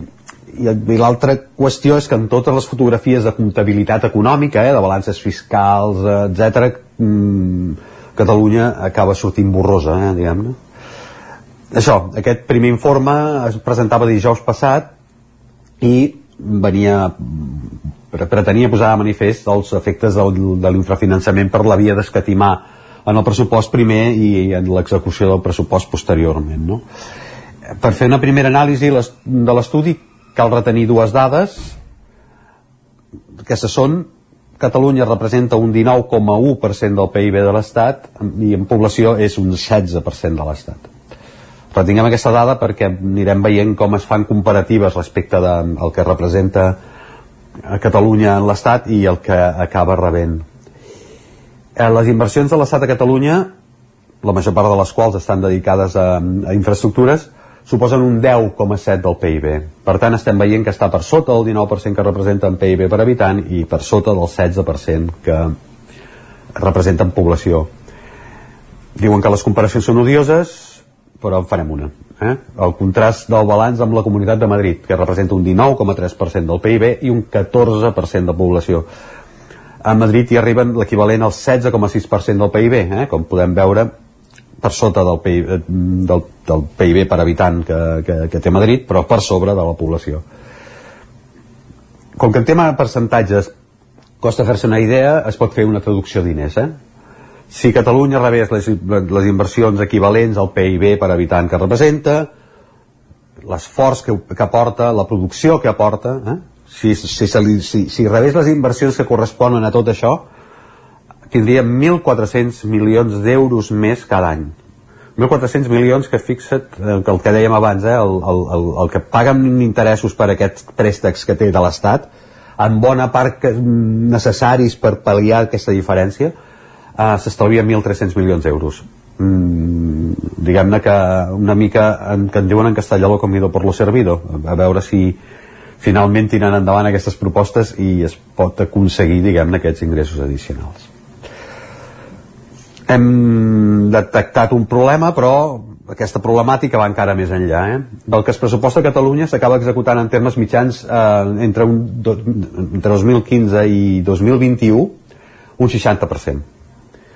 i, i l'altra qüestió és que en totes les fotografies de comptabilitat econòmica, eh, de balances fiscals, eh, etc, mmm, Catalunya acaba sortint borrosa, eh, diguem-ne. Això, aquest primer informe es presentava dijous passat i venia pretenia posar a manifest els efectes del, de l'infrafinançament per la via d'escatimar en el pressupost primer i en l'execució del pressupost posteriorment. No? Per fer una primera anàlisi de l'estudi cal retenir dues dades aquestes són Catalunya representa un 19,1% del PIB de l'Estat i en població és un 16% de l'Estat retinguem aquesta dada perquè anirem veient com es fan comparatives respecte del de, que representa a Catalunya en l'Estat i el que acaba rebent eh, les inversions de l'Estat a Catalunya la major part de les quals estan dedicades a, a infraestructures suposen un 10,7 del PIB. Per tant, estem veient que està per sota del 19% que representa en PIB per habitant i per sota del 16% que representa en població. Diuen que les comparacions són odioses, però en farem una. Eh? El contrast del balanç amb la Comunitat de Madrid, que representa un 19,3% del PIB i un 14% de població. A Madrid hi arriben l'equivalent al 16,6% del PIB, eh? com podem veure per sota del PIB, eh, del, del PIB per habitant que, que, que té Madrid, però per sobre de la població. Com que en tema de percentatges costa fer-se una idea, es pot fer una traducció diners, eh? Si Catalunya rebés les, les inversions equivalents al PIB per habitant que representa, l'esforç que, que aporta, la producció que aporta, eh? si, si, si, si, si rebés les inversions que corresponen a tot això, tindríem 1.400 milions d'euros més cada any. 1.400 milions que fixa't eh, el que dèiem abans, eh, el, el, el, el que paguen interessos per aquests préstecs que té de l'Estat, en bona part que, necessaris per pal·liar aquesta diferència, eh, s'estalvia 1.300 milions d'euros. Mm, diguem-ne que una mica en, que en diuen en castellà lo comido por lo servido a veure si finalment tiren endavant aquestes propostes i es pot aconseguir diguem-ne aquests ingressos addicionals hem detectat un problema, però aquesta problemàtica va encara més enllà. Eh? Del que es pressuposta a Catalunya s'acaba executant en termes mitjans eh, entre, un, do, entre 2015 i 2021 un 60%.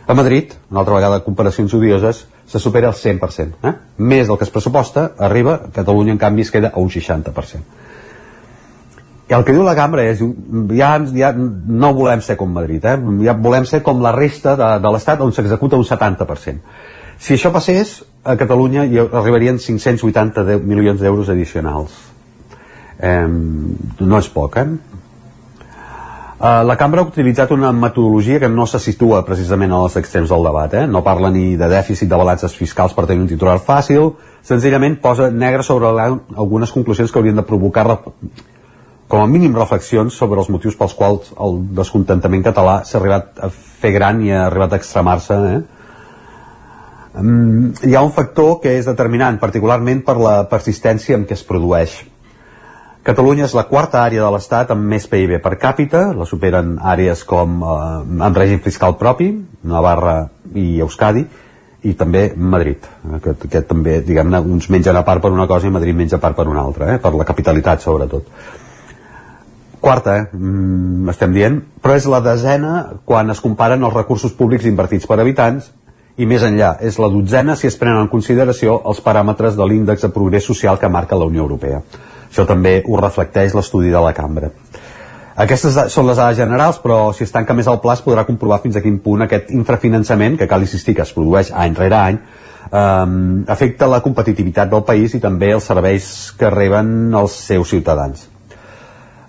A Madrid, una altra vegada comparacions odioses, se supera el 100%. Eh? Més del que es pressuposta arriba, Catalunya en canvi es queda a un 60%. I el que diu la cambra és ja, ja no volem ser com Madrid, eh? ja volem ser com la resta de, de l'Estat on s'executa un 70%. Si això passés, a Catalunya hi arribarien 580 milions d'euros addicionals. Eh, no és poc, eh? Uh, la cambra ha utilitzat una metodologia que no se situa precisament als extrems del debat. Eh? No parla ni de dèficit de balances fiscals per tenir un titular fàcil, senzillament posa negre sobre algunes conclusions que haurien de provocar com a mínim reflexions sobre els motius pels quals el descontentament català s'ha arribat a fer gran i ha arribat a extremar-se eh? um, hi ha un factor que és determinant particularment per la persistència en què es produeix Catalunya és la quarta àrea de l'Estat amb més PIB per càpita, la superen àrees com eh, amb règim fiscal propi, Navarra i Euskadi, i també Madrid, que, que també, diguem-ne, uns mengen a part per una cosa i Madrid menja a part per una altra, eh? per la capitalitat sobretot quarta, eh? mm, estem dient, però és la desena quan es comparen els recursos públics invertits per habitants i més enllà, és la dotzena si es prenen en consideració els paràmetres de l'índex de progrés social que marca la Unió Europea. Això també ho reflecteix l'estudi de la cambra. Aquestes són les dades generals, però si es tanca més el pla es podrà comprovar fins a quin punt aquest infrafinançament, que cal insistir que es produeix any rere any, eh, afecta la competitivitat del país i també els serveis que reben els seus ciutadans.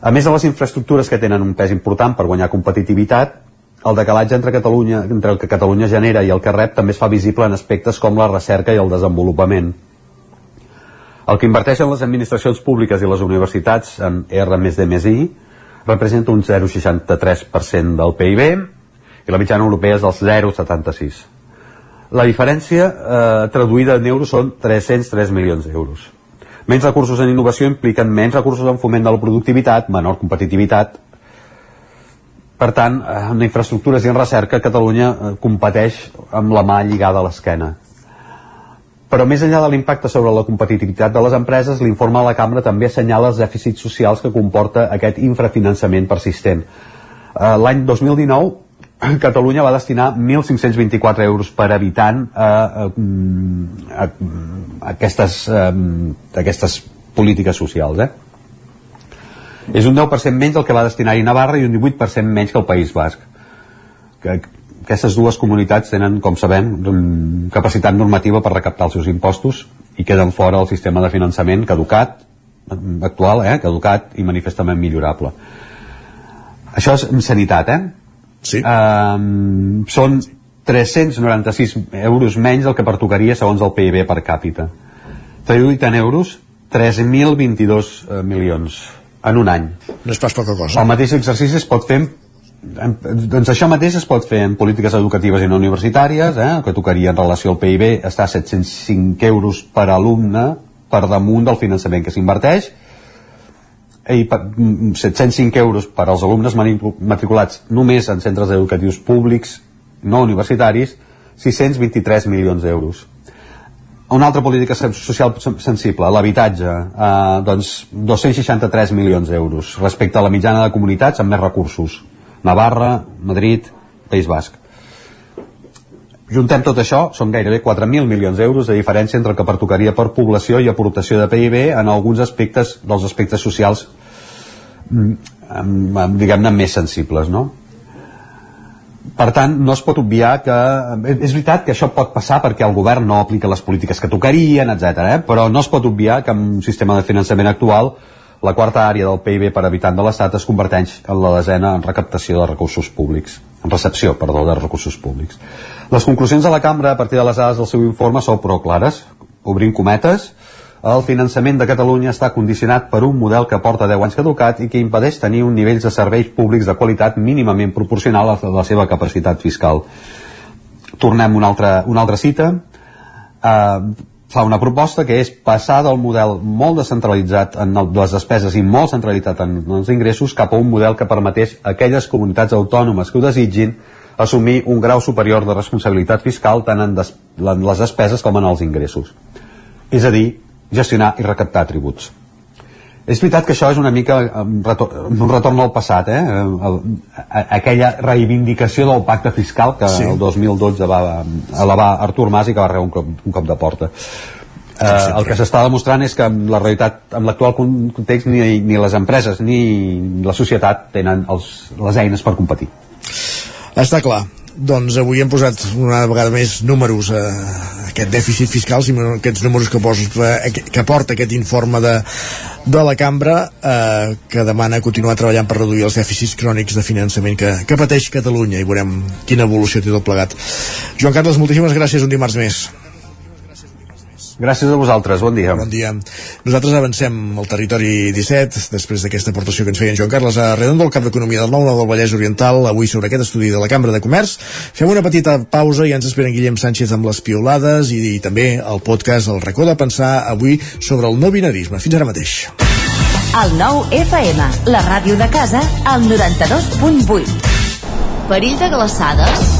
A més de les infraestructures que tenen un pes important per guanyar competitivitat, el decalatge entre, Catalunya, entre el que Catalunya genera i el que rep també es fa visible en aspectes com la recerca i el desenvolupament. El que inverteixen les administracions públiques i les universitats en R més D més I representa un 0,63% del PIB i la mitjana europea és del 0,76%. La diferència eh, traduïda en euros són 303 milions d'euros. Menys recursos en innovació impliquen menys recursos en foment de la productivitat, menor competitivitat. Per tant, eh, en infraestructures i en recerca, Catalunya eh, competeix amb la mà lligada a l'esquena. Però més enllà de l'impacte sobre la competitivitat de les empreses, l'informe de la cambra també assenyala els dèficits socials que comporta aquest infrafinançament persistent. Eh, L'any 2019 Catalunya va destinar 1.524 euros per habitant a, a, a, a, aquestes, a, a aquestes polítiques socials. Eh? És un 10% menys del que va destinar-hi Navarra i un 18% menys que el País Basc. Que, aquestes dues comunitats tenen, com sabem, capacitat normativa per recaptar els seus impostos i queden fora del sistema de finançament caducat, actual, eh, caducat i manifestament millorable. Això és sanitat, eh? Sí. Um, són 396 euros menys del que pertocaria segons el PIB per càpita. Traduït en euros, 3.022 eh, milions en un any. No és pas poca cosa. El mateix exercici es pot fer en, en, doncs això mateix es pot fer en polítiques educatives i no universitàries, eh, el que tocaria en relació al PIB està a 705 euros per alumne per damunt del finançament que s'inverteix i 705 euros per als alumnes matriculats només en centres educatius públics no universitaris 623 milions d'euros una altra política social sensible, l'habitatge, eh, doncs 263 milions d'euros respecte a la mitjana de comunitats amb més recursos. Navarra, Madrid, País Basc. Juntem tot això, són gairebé 4.000 milions d'euros de diferència entre el que pertocaria per població i aportació de PIB en alguns aspectes dels aspectes socials mm, diguem-ne més sensibles, no? Per tant, no es pot obviar que... És veritat que això pot passar perquè el govern no aplica les polítiques que tocarien, etc. Eh? però no es pot obviar que en un sistema de finançament actual la quarta àrea del PIB per habitant de l'Estat es converteix en la desena en recaptació de recursos públics, en recepció, perdó, de recursos públics. Les conclusions de la cambra a partir de les dades del seu informe són prou clares, obrint cometes, el finançament de Catalunya està condicionat per un model que porta 10 anys caducat i que impedeix tenir un nivell de serveis públics de qualitat mínimament proporcional a la seva capacitat fiscal. Tornem una altra, una altra cita. Uh, fa una proposta que és passar del model molt descentralitzat en les despeses i molt centralitzat en els ingressos cap a un model que permetés a aquelles comunitats autònomes que ho desitgin assumir un grau superior de responsabilitat fiscal tant en, des, en les despeses com en els ingressos. És a dir, gestionar i recaptar tributs. És veritat que això és una mica un retorn, un retorn al passat, eh? El, aquella reivindicació del pacte fiscal que sí. el 2012 va elevar Artur Mas i que va rebre un cop, un cop de porta. Eh, el que s'està demostrant és que en la realitat, en l'actual context, ni, ni les empreses ni la societat tenen els, les eines per competir. Està clar. Doncs avui hem posat una vegada més números a aquest dèficit fiscal, si aquests números que, posa, que porta aquest informe de, de la cambra eh, que demana continuar treballant per reduir els dèficits crònics de finançament que, que pateix Catalunya i veurem quina evolució té tot plegat. Joan Carles, moltíssimes gràcies un dimarts més. Gràcies a vosaltres, bon dia. Bon dia. Nosaltres avancem al territori 17, després d'aquesta aportació que ens feia en Joan Carles a Redondo, el cap d'Economia del Nou, del Vallès Oriental, avui sobre aquest estudi de la Cambra de Comerç. Fem una petita pausa i ens esperen Guillem Sánchez amb les piolades i, i també el podcast El racó de pensar avui sobre el no binarisme. Fins ara mateix. El nou FM, la ràdio de casa, al 92.8. Perill de glaçades?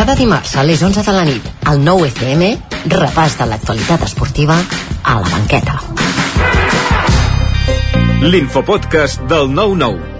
Cada dimarts a les 11 de la nit, al 9 FM, repàs de l'actualitat esportiva a la banqueta. L'infopodcast del 9-9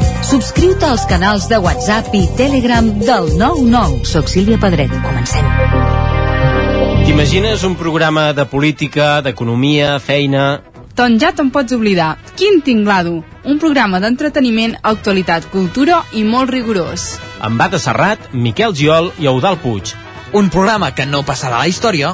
Subscriu-te als canals de WhatsApp i Telegram del 99. Soc Sílvia Pedret. Comencem. T'imagines un programa de política, d'economia, feina... Doncs ja te'n pots oblidar. Quin tinglado! Un programa d'entreteniment, actualitat, cultura i molt rigorós. Amb Bada Serrat, Miquel Giol i Eudal Puig. Un programa que no passarà a la història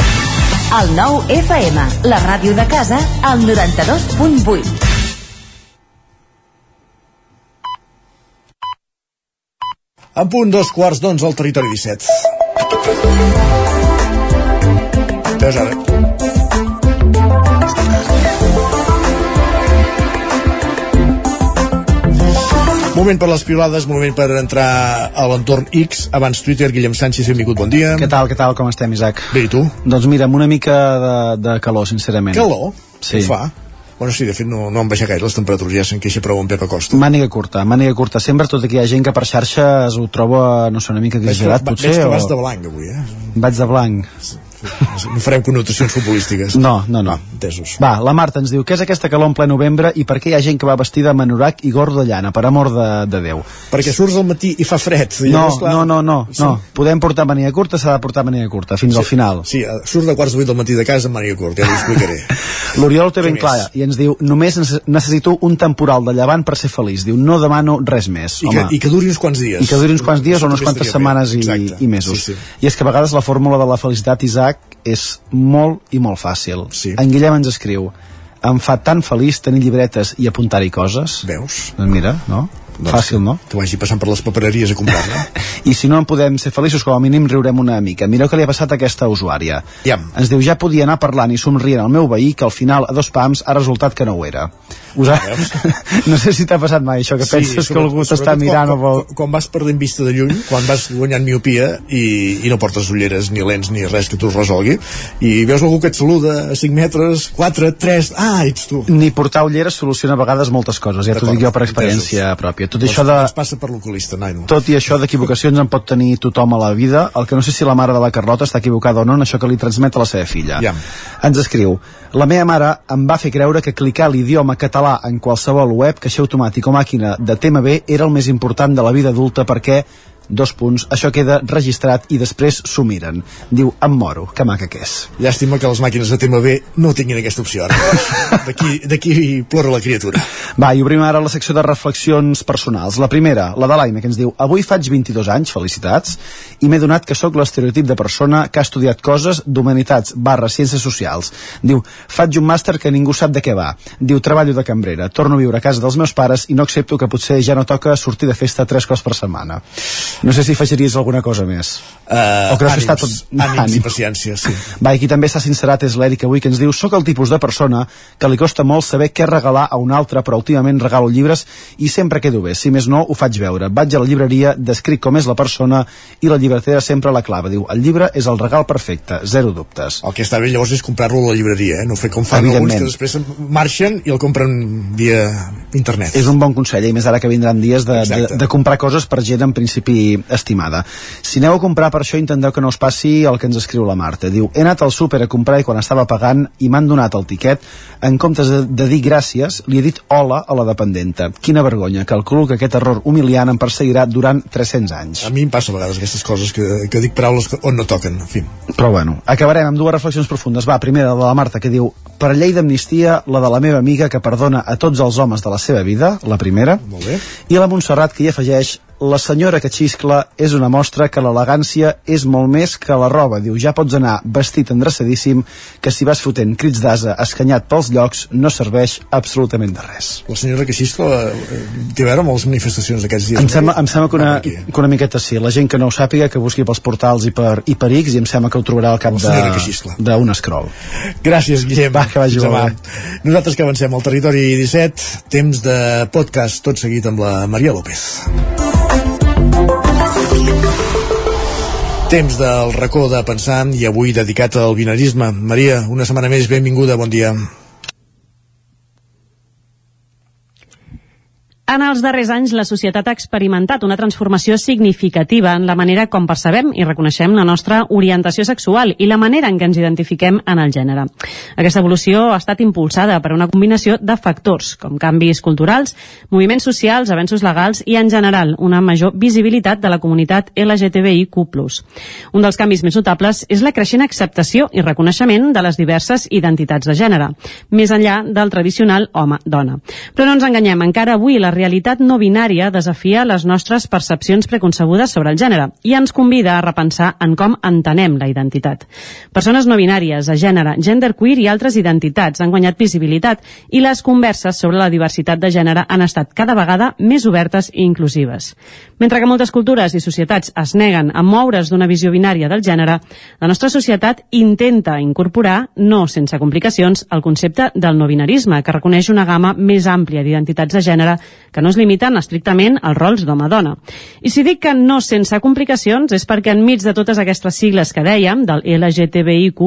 El 9 FM, la ràdio de casa, al 92.8. En punt dos quarts d'onze al territori 17. Veus ara? Moment per les pilades, moment per entrar a l'entorn X. Abans Twitter, Guillem Sánchez, benvingut, bon dia. Què tal, què tal, com estem, Isaac? Bé, i tu? Doncs mira, amb una mica de, de calor, sincerament. Calor? Sí. Ho fa? Bueno, sí, de fet no, no han baixat gaire les temperatures, ja se'n queixa prou en Pepa Costa. Màniga curta, màniga curta. Sempre, tot i que hi ha gent que per xarxes ho troba, no sé, una mica exagerat, potser. Veig que o... vas de blanc avui, eh? Vaig de blanc. No farem connotacions futbolístiques. No, no, no. Entesos. Va, la Marta ens diu, què és aquesta calor en ple novembre i per què hi ha gent que va vestida amb anorac i gorro de llana, per amor de, de Déu? Perquè surts al matí i fa fred. I No, clar, no, no, no, Sí. no. Podem portar màniga curta, s'ha de portar màniga curta, fins al final. Sí, eh, surt de quarts de vuit del matí de casa amb màniga curta, ja t'ho explicaré. L'Oriol ho té ben més? clar i ens diu només nece- necessito un temporal de llevant per ser feliç. Diu, no demano res més. I que, home. I que duri uns quants dies. I que duri uns quants dies o unes quantes setmanes i, Exacte. i mesos. Sí, sí. I és que a vegades la fórmula de la felicitat, Isaac, és molt i molt fàcil. Sí. En Guillem ens escriu em fa tan feliç tenir llibretes i apuntar-hi coses. Veus? Doncs mira, no? Doncs Fàcil, no? T'ho vagi passant per les papereries a comprar-la. I si no en podem ser feliços, com a mínim riurem una mica. Mireu què li ha passat a aquesta usuària. Iam. Ens diu, ja podia anar parlant i somrient al meu veí, que al final, a dos pams, ha resultat que no ho era. Us ha... no sé si t'ha passat mai això, que penses que algú t'està mirant o quan, vol... quan, quan vas perdent vista de lluny, quan vas guanyant miopia i, i no portes ulleres ni lents ni res que t'ho resolgui, i veus algú que et saluda a 5 metres, 4, 3, ah, ets tu. Ni portar ulleres soluciona a vegades moltes coses, ja t'ho dic jo per experiència pròpia. Tot això de... doncs passa per l'oculista, nano. Tot i això d'equivocacions en pot tenir tothom a la vida, el que no sé si la mare de la Carlota està equivocada o no en això que li transmet a la seva filla. Ja. Ens escriu, la meva mare em va fer creure que clicar l'idioma català en qualsevol web, caixer automàtic o màquina de TMB era el més important de la vida adulta perquè dos punts, això queda registrat i després s'ho miren. Diu, em moro, que maca que és. Llàstima que les màquines de TMB no tinguin aquesta opció. D'aquí plora la criatura. Va, i obrim ara la secció de reflexions personals. La primera, la de l'Aina, que ens diu Avui faig 22 anys, felicitats, i m'he donat que sóc l'estereotip de persona que ha estudiat coses d'humanitats barra ciències socials. Diu, faig un màster que ningú sap de què va. Diu, treballo de cambrera, torno a viure a casa dels meus pares i no accepto que potser ja no toca sortir de festa tres cops per setmana. No sé si afegiries alguna cosa més. Uh, o creus ànims, que està tot... Ànims, ànims i paciència, sí. Va, i qui també s'ha sincerat és l'Eric avui, que ens diu Soc el tipus de persona que li costa molt saber què regalar a un altre, però últimament regalo llibres i sempre quedo bé. Si més no, ho faig veure. Vaig a la llibreria, descric com és la persona i la llibretera sempre la clava. Diu, el llibre és el regal perfecte, zero dubtes. El que està bé llavors és comprar-lo a la llibreria, eh? no fer com fan alguns que després marxen i el compren via internet. És un bon consell, i més ara que vindran dies de, de, de comprar coses per gent en principi estimada. Si aneu a comprar per això intenteu que no us passi el que ens escriu la Marta. Diu, he anat al súper a comprar i quan estava pagant i m'han donat el tiquet, en comptes de, de dir gràcies, li he dit hola a la dependenta. Quina vergonya, calculo que aquest error humiliant em perseguirà durant 300 anys. A mi em passa a vegades aquestes coses que, que dic paraules que, on no toquen, en fi. Però bueno, acabarem amb dues reflexions profundes. Va, primera de la Marta, que diu, per llei d'amnistia, la de la meva amiga que perdona a tots els homes de la seva vida, la primera, Molt bé. i la Montserrat que hi afegeix la senyora que xiscla és una mostra que l'elegància és molt més que la roba. Diu, ja pots anar vestit endreçadíssim, que si vas fotent crits d'asa escanyat pels llocs no serveix absolutament de res. La senyora que xiscla eh, té a veure amb les manifestacions d'aquests dies. Em sembla, em sembla que, una, que una miqueta sí. La gent que no ho sàpiga, que busqui pels portals i per, i per X, i em sembla que ho trobarà al cap d'un scroll. Gràcies, Guillem. Va, que vagi bé. Nosaltres que avancem al territori 17, temps de podcast tot seguit amb la Maria López. Temps del racó de pensar i avui dedicat al binarisme. Maria, una setmana més, benvinguda, bon dia. En els darrers anys, la societat ha experimentat una transformació significativa en la manera com percebem i reconeixem la nostra orientació sexual i la manera en què ens identifiquem en el gènere. Aquesta evolució ha estat impulsada per una combinació de factors, com canvis culturals, moviments socials, avenços legals i, en general, una major visibilitat de la comunitat LGTBIQ+. Un dels canvis més notables és la creixent acceptació i reconeixement de les diverses identitats de gènere, més enllà del tradicional home-dona. Però no ens enganyem, encara avui la realitat no binària desafia les nostres percepcions preconcebudes sobre el gènere i ens convida a repensar en com entenem la identitat. Persones no binàries, a gènere, gender queer i altres identitats han guanyat visibilitat i les converses sobre la diversitat de gènere han estat cada vegada més obertes i inclusives. Mentre que moltes cultures i societats es neguen a moure's d'una visió binària del gènere, la nostra societat intenta incorporar, no sense complicacions, el concepte del no binarisme, que reconeix una gamma més àmplia d'identitats de gènere que no es limiten estrictament als rols d'home-dona. I si dic que no sense complicacions és perquè enmig de totes aquestes sigles que dèiem, del LGTBIQ+,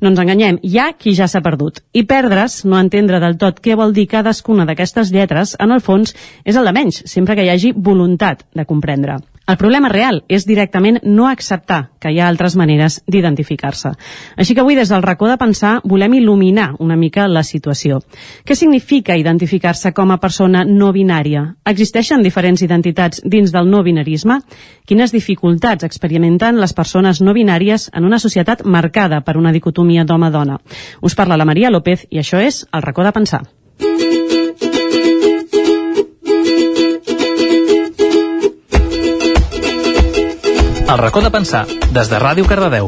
no ens enganyem, hi ha qui ja s'ha perdut. I perdre's, no entendre del tot què vol dir cadascuna d'aquestes lletres, en el fons, és el de menys, sempre que hi hagi voluntat de comprendre. El problema real és directament no acceptar que hi ha altres maneres d'identificar-se. Així que avui des del racó de pensar volem il·luminar una mica la situació. Què significa identificar-se com a persona no binària? Existeixen diferents identitats dins del no binarisme? Quines dificultats experimenten les persones no binàries en una societat marcada per una dicotomia d'home-dona? Us parla la Maria López i això és el racó de pensar. El racó de pensar, des de Ràdio Cardedeu.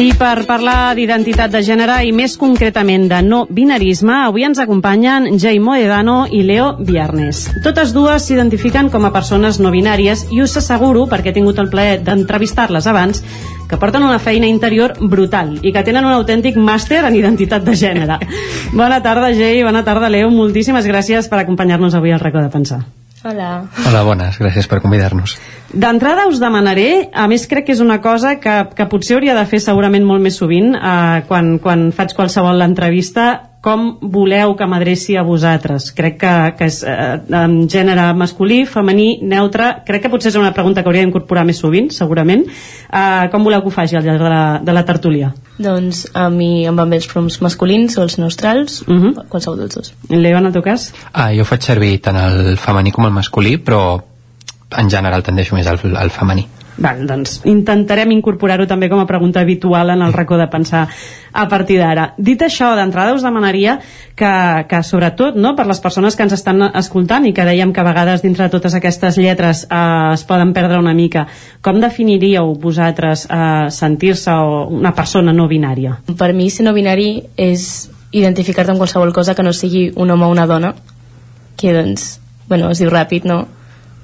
I per parlar d'identitat de gènere i més concretament de no binarisme, avui ens acompanyen Jay Moedano i Leo Viernes. Totes dues s'identifiquen com a persones no binàries i us asseguro, perquè he tingut el plaer d'entrevistar-les abans, que porten una feina interior brutal i que tenen un autèntic màster en identitat de gènere. bona tarda, Jay, bona tarda, Leo. Moltíssimes gràcies per acompanyar-nos avui al racó de pensar. Hola. Hola, bones, gràcies per convidar-nos. D'entrada us demanaré, a més crec que és una cosa que, que potser hauria de fer segurament molt més sovint, eh, quan, quan faig qualsevol entrevista, com voleu que m'adreci a vosaltres. Crec que, que és eh, en gènere masculí, femení, neutre. Crec que potser és una pregunta que hauria d'incorporar més sovint, segurament. Eh, com voleu que ho faci al llarg de la, de la tertúlia? Doncs a mi em van bé els pronoms masculins o els neutrals, uh -huh. qualsevol dels dos. Leo, en el teu cas? Ah, jo faig servir tant el femení com el masculí, però en general tendeixo més al, al femení. Val, doncs intentarem incorporar-ho també com a pregunta habitual en el racó de pensar a partir d'ara. Dit això, d'entrada us demanaria que, que sobretot no, per les persones que ens estan escoltant i que dèiem que a vegades dintre de totes aquestes lletres eh, es poden perdre una mica, com definiríeu vosaltres eh, sentir-se una persona no binària? Per mi ser no binari és identificar-te amb qualsevol cosa que no sigui un home o una dona, que doncs, bueno, es diu ràpid, no?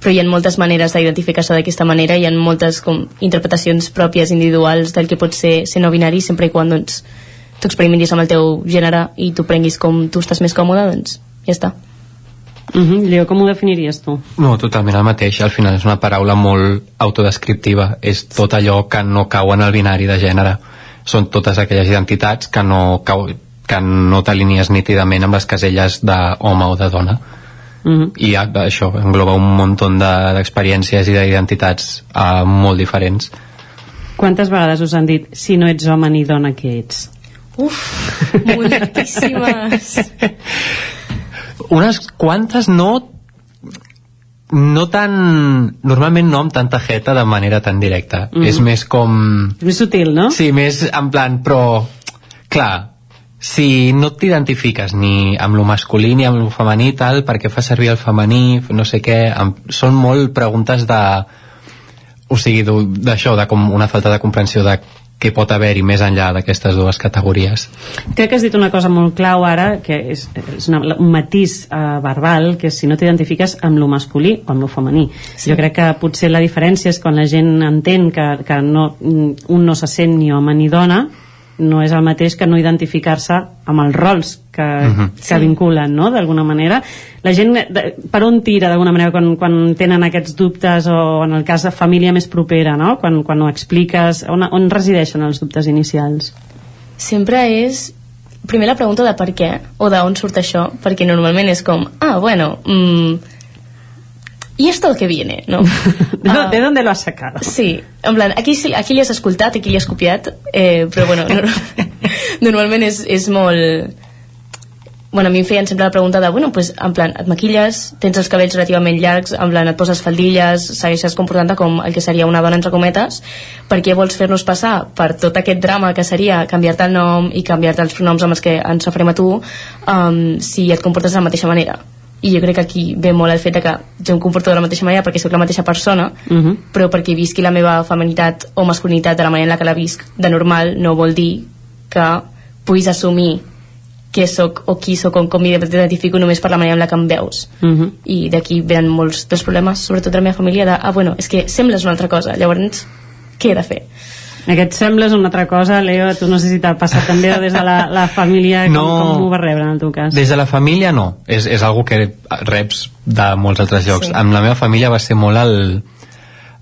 Però hi ha moltes maneres d'identificar-se d'aquesta manera, hi ha moltes com, interpretacions pròpies individuals del que pot ser ser no binari, sempre i quan doncs, tu experimentis amb el teu gènere i tu prenguis com tu estàs més còmode, doncs ja està. Uh mhm, -huh. Leo, com ho definiries tu? No, totalment el mateix. Al final és una paraula molt autodescriptiva. És tot allò que no cau en el binari de gènere. Són totes aquelles identitats que no, cau, que no t'alinies nítidament amb les caselles d'home o de dona mm -hmm. i això engloba un munt d'experiències i d'identitats uh, molt diferents Quantes vegades us han dit si no ets home ni dona que ets? Uf, moltíssimes unes quantes no no tan... Normalment no amb tanta jeta de manera tan directa. Mm -hmm. És més com... Més sutil, no? Sí, més en plan, però... Clar, si no t'identifiques ni amb lo masculí ni amb lo femení tal, perquè fa servir el femení no sé què, amb, són molt preguntes de o sigui, d'això, de com una falta de comprensió de què pot haver-hi més enllà d'aquestes dues categories. Crec que has dit una cosa molt clau ara, que és, és una, un matís uh, verbal, que si no t'identifiques amb lo masculí o amb lo femení. Sí. Jo crec que potser la diferència és quan la gent entén que, que no, un no se sent ni home ni dona, no és el mateix que no identificar-se amb els rols que, uh mhm. -huh. que sí. vinculen, no?, d'alguna manera. La gent, de, per on tira, d'alguna manera, quan, quan tenen aquests dubtes, o en el cas de família més propera, no?, quan, quan ho expliques, on, on resideixen els dubtes inicials? Sempre és primer la pregunta de per què, o d'on surt això, perquè normalment és com, ah, bueno, mmm, ¿y esto qué viene? No? ¿De, uh, ¿De dónde lo has sacado? Sí, en plan, aquí, aquí li has escoltat, aquí li has copiat, eh, però bueno, no, normalment és, és molt... Bueno, a mi em feien sempre la pregunta de, bueno, pues, en plan, et maquilles, tens els cabells relativament llargs, en plan, et poses faldilles, segueixes comportant-te com el que seria una dona entre cometes, per què vols fer-nos passar per tot aquest drama que seria canviar-te el nom i canviar-te els pronoms amb els que ens referim a tu um, si et comportes de la mateixa manera? I jo crec que aquí ve molt el fet de que jo em comporto de la mateixa manera perquè sóc la mateixa persona uh mhm. -huh. però perquè visqui la meva feminitat o masculinitat de la manera en la que la visc de normal no vol dir que puguis assumir què sóc o qui sóc o com m'identifico només per la manera en la que em veus uh -huh. i d'aquí venen molts dels problemes sobretot de la meva família de, ah bueno, és que sembles una altra cosa llavors què he de fer? Aquest sembles una altra cosa, Leo, tu no sé si t'ha passat també des de la, la família, no, com, com ho va rebre en el teu cas? Des de la família no, és, és algo que reps de molts altres llocs. Sí. Amb la meva família va ser molt el...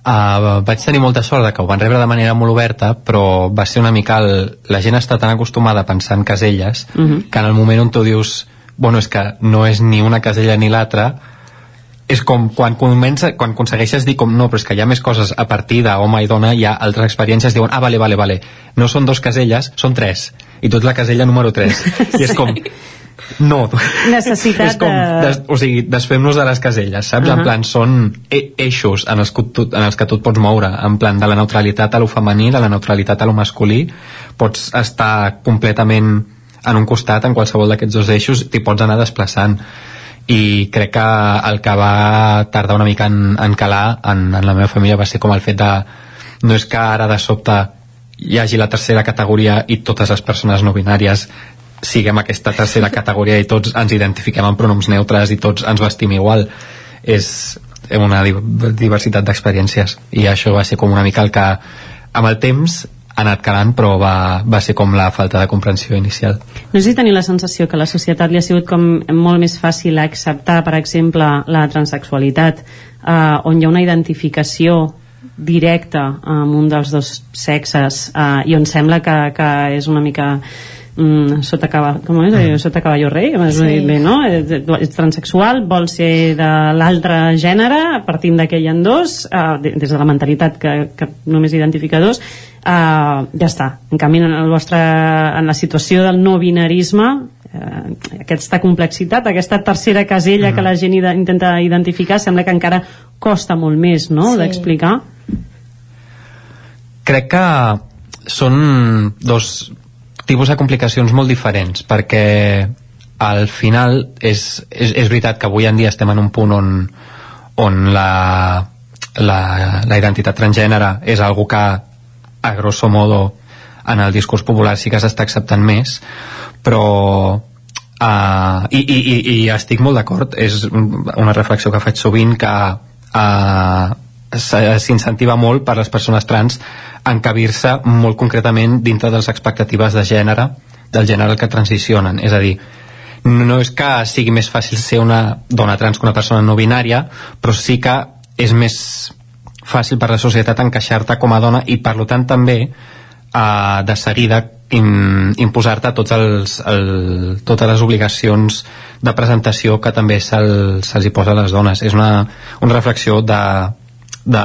Uh, vaig tenir molta sort de que ho van rebre de manera molt oberta, però va ser una mica el... La gent està tan acostumada a pensar en caselles uh -huh. que en el moment on tu dius bueno, és que no és ni una casella ni l'altra, és com quan comença, quan aconsegueixes dir com no, però és que hi ha més coses a partir d'home i dona, hi ha altres experiències, diuen, ah, vale, vale, vale, no són dos caselles, són tres, i tu ets la casella número 3, i és com, no, necessitat és com, des, o sigui, desfem-nos de les caselles saps? Uh -huh. en plan, són e eixos en els, que tu, en els que tu et pots moure en plan, de la neutralitat a lo femení de la neutralitat a lo masculí pots estar completament en un costat en qualsevol d'aquests dos eixos t'hi pots anar desplaçant i crec que el que va tardar una mica en, en calar en, en la meva família va ser com el fet de no és que ara de sobte hi hagi la tercera categoria i totes les persones no binàries siguem aquesta tercera categoria i tots ens identifiquem amb pronoms neutres i tots ens vestim igual. És una diversitat d'experiències. I això va ser com una mica el que amb el temps ha anat calant però va, va ser com la falta de comprensió inicial. No sé si teniu la sensació que la societat li ha sigut com molt més fàcil acceptar, per exemple, la transexualitat, eh, on hi ha una identificació directa amb un dels dos sexes eh, i on sembla que, que és una mica mm, sota, cava, com és? Mm. sota cavalló rei sí. dir, bé, no? ets, ets transexual vol ser de l'altre gènere partint que hi ha dos uh, des de la mentalitat que, que només identifica dos uh, ja està en canvi en, el vostre, en la situació del no binarisme eh, aquesta complexitat, aquesta tercera casella mm. que la gent ide intenta identificar sembla que encara costa molt més no? sí. d'explicar crec que són dos tipus de complicacions molt diferents perquè al final és, és, és veritat que avui en dia estem en un punt on, on la, la, la identitat transgènere és algo que a grosso modo en el discurs popular sí que s'està acceptant més però uh, i, i, i, i estic molt d'acord és una reflexió que faig sovint que uh, s'incentiva molt per les persones trans encabir-se molt concretament dintre de les expectatives de gènere del gènere que transicionen. És a dir, no és que sigui més fàcil ser una dona trans que una persona no binària però sí que és més fàcil per la societat encaixar-te com a dona i per tant també eh, de seguida in, imposar-te tots els, el, totes les obligacions de presentació que també se'ls se posa a les dones és una, una reflexió de, de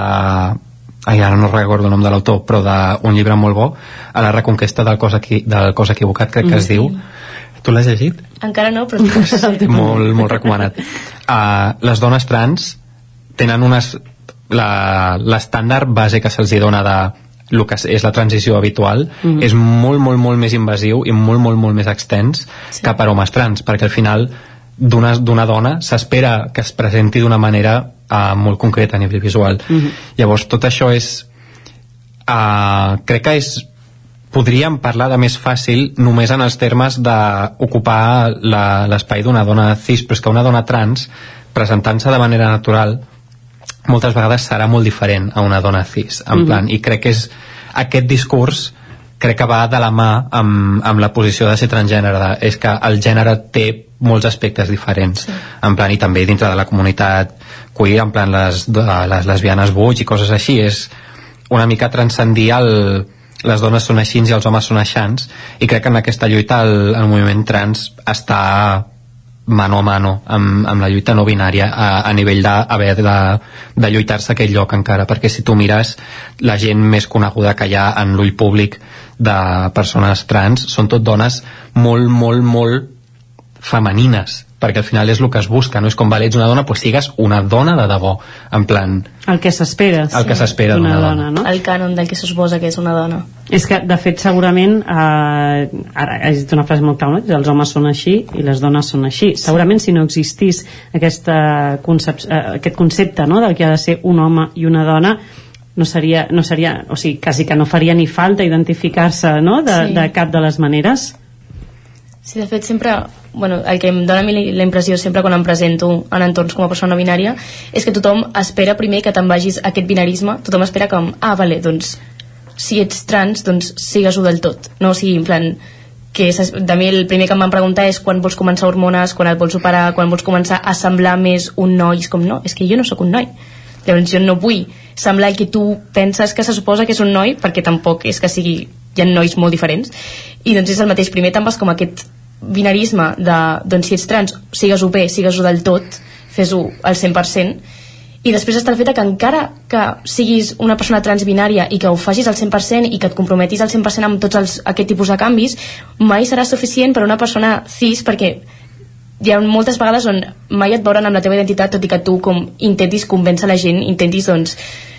ai, ara no recordo el nom de l'autor, però d'un llibre molt bo, a la reconquesta del cos, equi, del cos equivocat, crec que mm. es diu. Tu l'has llegit? Encara no, però... molt, molt recomanat. Uh, les dones trans tenen unes... L'estàndard base que se'ls dona de el que és la transició habitual mm. és molt, molt, molt més invasiu i molt, molt, molt més extens sí. que per homes trans, perquè al final d'una dona s'espera que es presenti d'una manera uh, molt concreta a nivell visual mm -hmm. llavors tot això és uh, crec que és podríem parlar de més fàcil només en els termes d'ocupar l'espai d'una dona cis però és que una dona trans presentant-se de manera natural moltes vegades serà molt diferent a una dona cis en mm -hmm. plan, i crec que és aquest discurs crec que va de la mà amb, amb la posició de ser transgènere és que el gènere té molts aspectes diferents sí. en plan i també dintre de la comunitat queer, en plan les, les lesbianes buig i coses així, és una mica transcendir el, les dones són així i els homes són aixans i crec que en aquesta lluita el, el moviment trans està mano a mano amb, amb la lluita no binària a, a nivell d'haver de, de, de lluitar-se aquell lloc encara perquè si tu mires la gent més coneguda que hi ha en l'ull públic de persones trans són tot dones molt, molt, molt femenines perquè al final és el que es busca, no és com, vale, ets una dona, pues sigues una dona de debò, en plan... El que s'espera. El que s'espera d'una dona. dona. no? El cànon del que se suposa que és una dona. És que, de fet, segurament, eh, ara has dit una frase molt clara, no? els homes són així i les dones són així. Segurament, si no existís aquesta concep eh, aquest concepte no? del que ha de ser un home i una dona, no seria, no seria, o sigui, quasi que no faria ni falta identificar-se no? de, sí. de cap de les maneres. Sí, de fet, sempre bueno, el que em dona a mi la impressió sempre quan em presento en entorns com a persona binària és que tothom espera primer que te'n vagis a aquest binarisme, tothom espera com, ah, vale, doncs si ets trans, doncs sigues-ho del tot. No? o sigui, en plan que de mi el primer que em van preguntar és quan vols començar hormones, quan et vols operar, quan vols començar a semblar més un noi, és com no, és que jo no sóc un noi. Llavors jo no vull semblar que tu penses que se suposa que és un noi perquè tampoc és que sigui hi ha nois molt diferents. I doncs és el mateix, primer te'n vas com aquest binarisme de, doncs si ets trans, sigues-ho bé, sigues-ho del tot, fes-ho al 100%, i després està el fet que encara que siguis una persona transbinària i que ho facis al 100% i que et comprometis al 100% amb tots els, aquest tipus de canvis, mai serà suficient per a una persona cis perquè hi ha moltes vegades on mai et veuran amb la teva identitat tot i que tu com intentis convèncer la gent, intentis doncs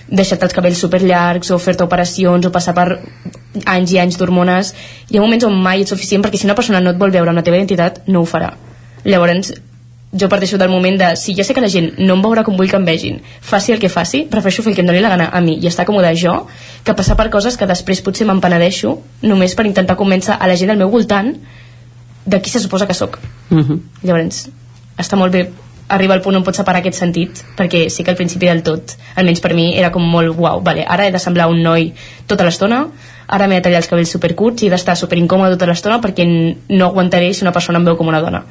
deixar-te els cabells super llargs o fer-te operacions o passar per anys i anys d'hormones hi ha moments on mai ets suficient perquè si una persona no et vol veure amb la teva identitat no ho farà llavors jo parteixo del moment de si ja sé que la gent no em veurà com vull que em vegin faci el que faci, prefereixo fer el que em doni la gana a mi i estar còmode jo que passar per coses que després potser me'n penedeixo només per intentar convèncer a la gent del meu voltant de qui se suposa que sóc uh mhm. -huh. llavors està molt bé arriba al punt on pots separar aquest sentit perquè sí que al principi del tot almenys per mi era com molt uau, vale, ara he de semblar un noi tota l'estona ara m'he de tallar els cabells supercurts i he d'estar superincòmode tota l'estona perquè no aguantaré si una persona em veu com una dona.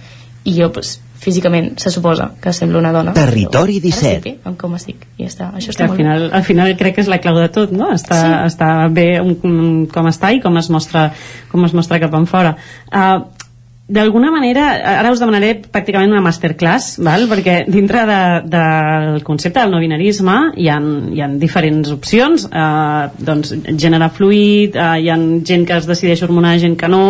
I jo pues, físicament se suposa que sembla una dona. Territori però, 17 ara sí, amb com estic i ja està, això que està al molt final, al final crec que és la clau de tot no? està, Sí. està bé un, com està i com es mostra, com es mostra cap en fora uh, d'alguna manera, ara us demanaré pràcticament una masterclass, val? perquè dintre de, del concepte del no binarisme hi ha, hi ha diferents opcions, eh, doncs gènere fluid, eh, hi ha gent que es decideix hormonar, gent que no,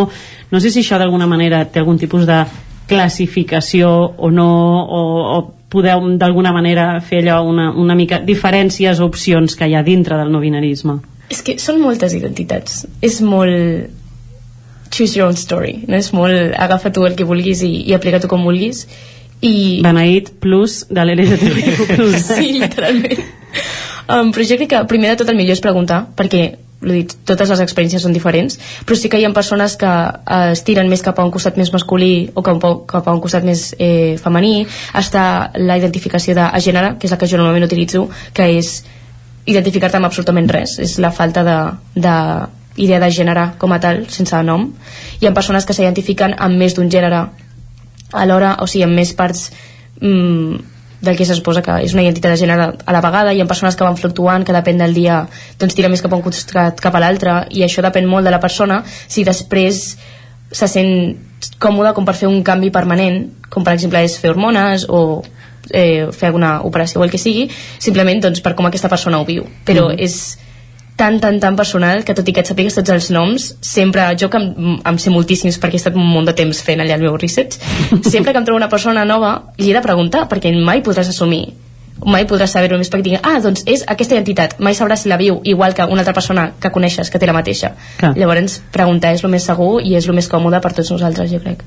no sé si això d'alguna manera té algun tipus de classificació o no, o, o podeu d'alguna manera fer allò una, una mica diferències o opcions que hi ha dintre del no binarisme. És que són moltes identitats. És molt choose your own story. No és molt agafa tu el que vulguis i, i aplica tu com vulguis. I... Beneït plus de l'LGTBIQ+. sí, literalment. Um, però jo crec que primer de tot el millor és preguntar, perquè dit, totes les experiències són diferents, però sí que hi ha persones que eh, es tiren més cap a un costat més masculí o cap a, cap a un costat més eh, femení. Està la identificació de gènere, que és la que jo normalment utilitzo, que és identificar-te amb absolutament res. És la falta de, de idea de gènere com a tal, sense nom. Hi ha persones que s'identifiquen amb més d'un gènere alhora, o sigui, amb més parts mm, del que se suposa que és una identitat de gènere a la vegada, hi ha persones que van fluctuant, que depèn del dia doncs tira més cap a un costat cap a l'altre, i això depèn molt de la persona, si després se sent còmode com per fer un canvi permanent, com per exemple és fer hormones o eh, fer alguna operació o el que sigui, simplement doncs, per com aquesta persona ho viu. Però Mhm. és tan, tan, tan personal que tot i que et sapigues tots els noms, sempre, jo que em, em sé moltíssims perquè he estat un munt de temps fent allà el meu research, sempre que em trobo una persona nova li he de preguntar perquè mai podràs assumir mai podràs saber-ho més perquè digui ah, doncs és aquesta identitat, mai sabràs si la viu igual que una altra persona que coneixes, que té la mateixa Clar. llavors preguntar és el més segur i és el més còmode per tots nosaltres, jo crec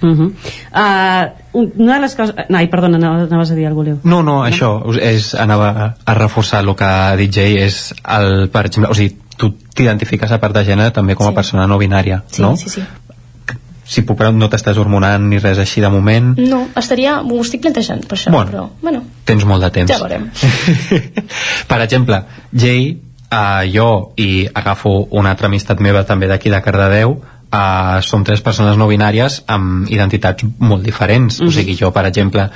Uh -huh. uh, una de les coses... No, ai, perdona, anaves a dir alguna cosa, No, no, això és, anava a, reforçar el que ha dit Jay, és el, per exemple, o sigui, tu t'identifiques a part de gènere també com a Sí. persona no binària, sí, no? sí, sí Si puc preguntar, no t'estàs hormonant ni res així de moment, no, estaria, m'ho estic plantejant per això, Bueno. però bueno, tens molt de temps. ja veurem Per exemple, Jay, eh, jo i agafo una altra amistat meva també d'aquí de Cardedeu, eh, som tres persones no binàries amb identitats molt diferents. O sigui, jo, per exemple,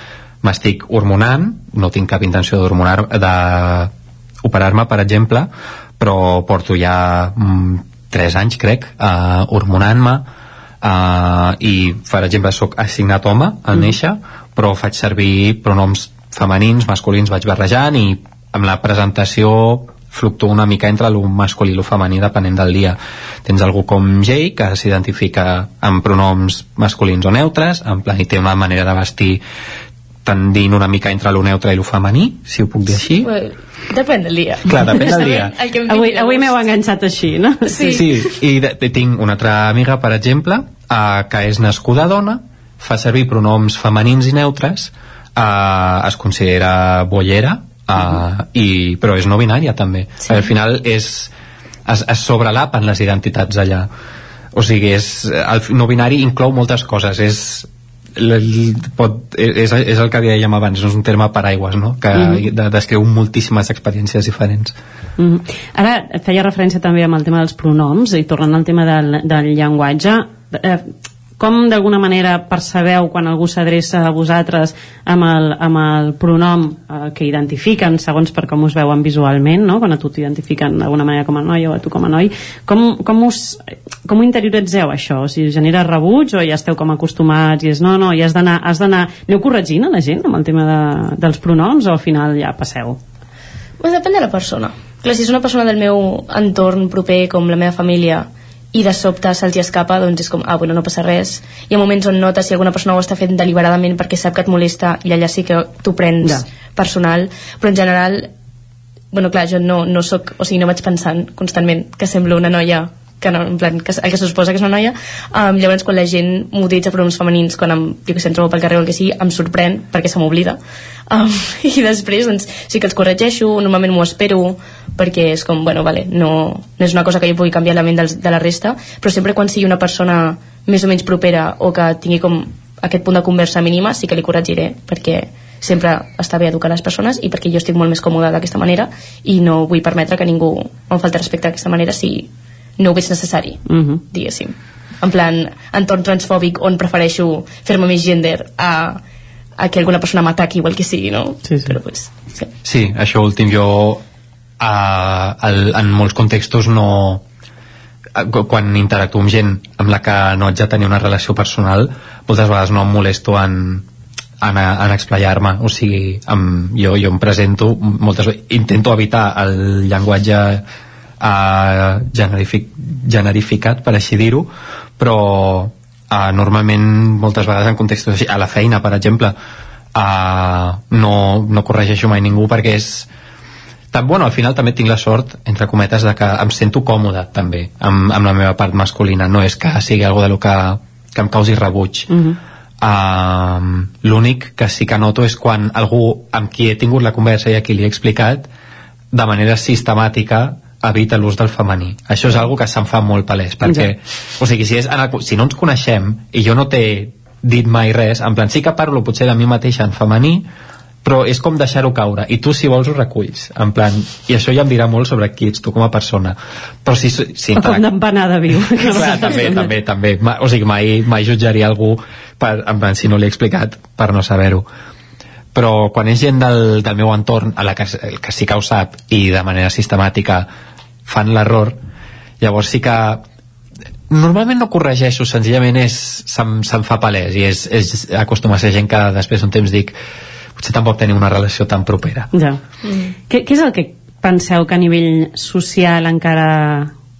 m'estic hormonant, no tinc cap intenció d'hormonar de operar-me, per exemple, però porto ja mm, 3 anys, crec, eh, hormonant-me, uh, i per exemple sóc assignat home al Mhm. néixer però faig servir pronoms femenins, masculins vaig barrejant i amb la presentació fluctuo una mica entre el masculí i el femení depenent del dia tens algú com Jay que s'identifica amb pronoms masculins o neutres en plan i té una manera de vestir tendint una mica entre lo neutre i lo femení si ho puc dir així Bueno, depèn del dia Clar, depèn del dia. El Avui, avui m'heu enganxat així, no? Sí. sí i de, de, tinc una altra amiga, per exemple, uh, que és nascuda dona, fa servir pronoms femenins i neutres, uh, es considera bollera, uh, i, però és no binària també. Sí. Al final és, es, es sobrelapen les identitats allà. O sigui, és, el no binari inclou moltes coses, és pot, és, és el que dèiem abans, és un terme paraigües, no? que de, descriu moltíssimes experiències diferents. Mm. Ara et feia referència també amb el tema dels pronoms i tornant al tema del, del llenguatge eh, com d'alguna manera percebeu quan algú s'adreça a vosaltres amb el, amb el pronom eh, que identifiquen segons per com us veuen visualment no? quan a tu t'identifiquen d'alguna manera com a noia o a tu com a noi com, com, us, com ho interioritzeu això? O sigui, genera rebuig o ja esteu com acostumats i és no, no, i has d'anar has d'anar aneu corregint a la gent amb el tema de, dels pronoms o al final ja passeu? Bueno, depèn de la persona. Clar, si és una persona del meu entorn proper, com la meva família, i de sobte se'ls escapa, doncs és com, ah, bueno, no passa res. Hi ha moments on notes si alguna persona ho està fent deliberadament perquè sap que et molesta i allà sí que t'ho prens Ja. personal, però en general bueno, clar, jo no, no soc, o sigui, no vaig pensant constantment que semblo una noia que no, en plan, que, que se suposa que és una noia um, llavors quan la gent m'utilitza pronoms femenins quan em, jo que sé, em trobo pel carrer o el que sigui em sorprèn perquè se m'oblida. Um, i després doncs, sí que els corregeixo normalment m'ho espero perquè és com, bueno, vale, no, no és una cosa que jo pugui canviar la ment dels, de la resta però sempre quan sigui una persona més o menys propera o que tingui com aquest punt de conversa mínima sí que li corregiré perquè sempre està bé educar les persones i perquè jo estic molt més còmoda d'aquesta manera i no vull permetre que ningú em falti respecte d'aquesta manera si no ho veig necessari, Uh -huh. diguéssim. en plan entorn transfòbic on prefereixo fer-me més gender a, a que alguna persona m'ataqui o el que sigui, no? Sí, sí. Però pues, sí. Sí, això últim jo uh, el, en molts contextos no quan interactuo amb gent amb la que no haig de tenir una relació personal moltes vegades no em molesto en, en, en explayar-me o sigui, amb, jo, jo em presento moltes vegades, intento evitar el llenguatge uh, generific, generificat per així dir-ho però uh, normalment moltes vegades en contextos així, a la feina per exemple uh, no, no corregeixo mai ningú perquè és tan, bueno, al final també tinc la sort, entre cometes, de que em sento còmode també amb, amb la meva part masculina, no és que sigui algo de lo que, que em causi rebuig. Mm -hmm. uh, l'únic que sí que noto és quan algú amb qui he tingut la conversa i a qui li he explicat de manera sistemàtica evita l'ús del femení. Això és algo que se'm fa molt palès, perquè, o sigui, si, és en el, si no ens coneixem i jo no t'he dit mai res, en plan, sí que parlo potser de mi mateixa en femení, però és com deixar-ho caure. I tu si vols ho reculls. En plan, i això ja em dirà molt sobre qui ets tu com a persona. Però si, si o com d'empanada viu. Clar, també, també, també. O sigui, mai, mai jutjaria algú per, en plan, si no l'he explicat per no saber-ho. Però quan és gent del, del meu entorn a la que, que sí que ho sap i de manera sistemàtica fan l'error llavors sí que normalment no corregeixo, senzillament és se'm, se'm fa palès i és, és acostuma a ser gent que després d'un temps dic potser tampoc tenim una relació tan propera ja. Mm. Què, què és el que penseu que a nivell social encara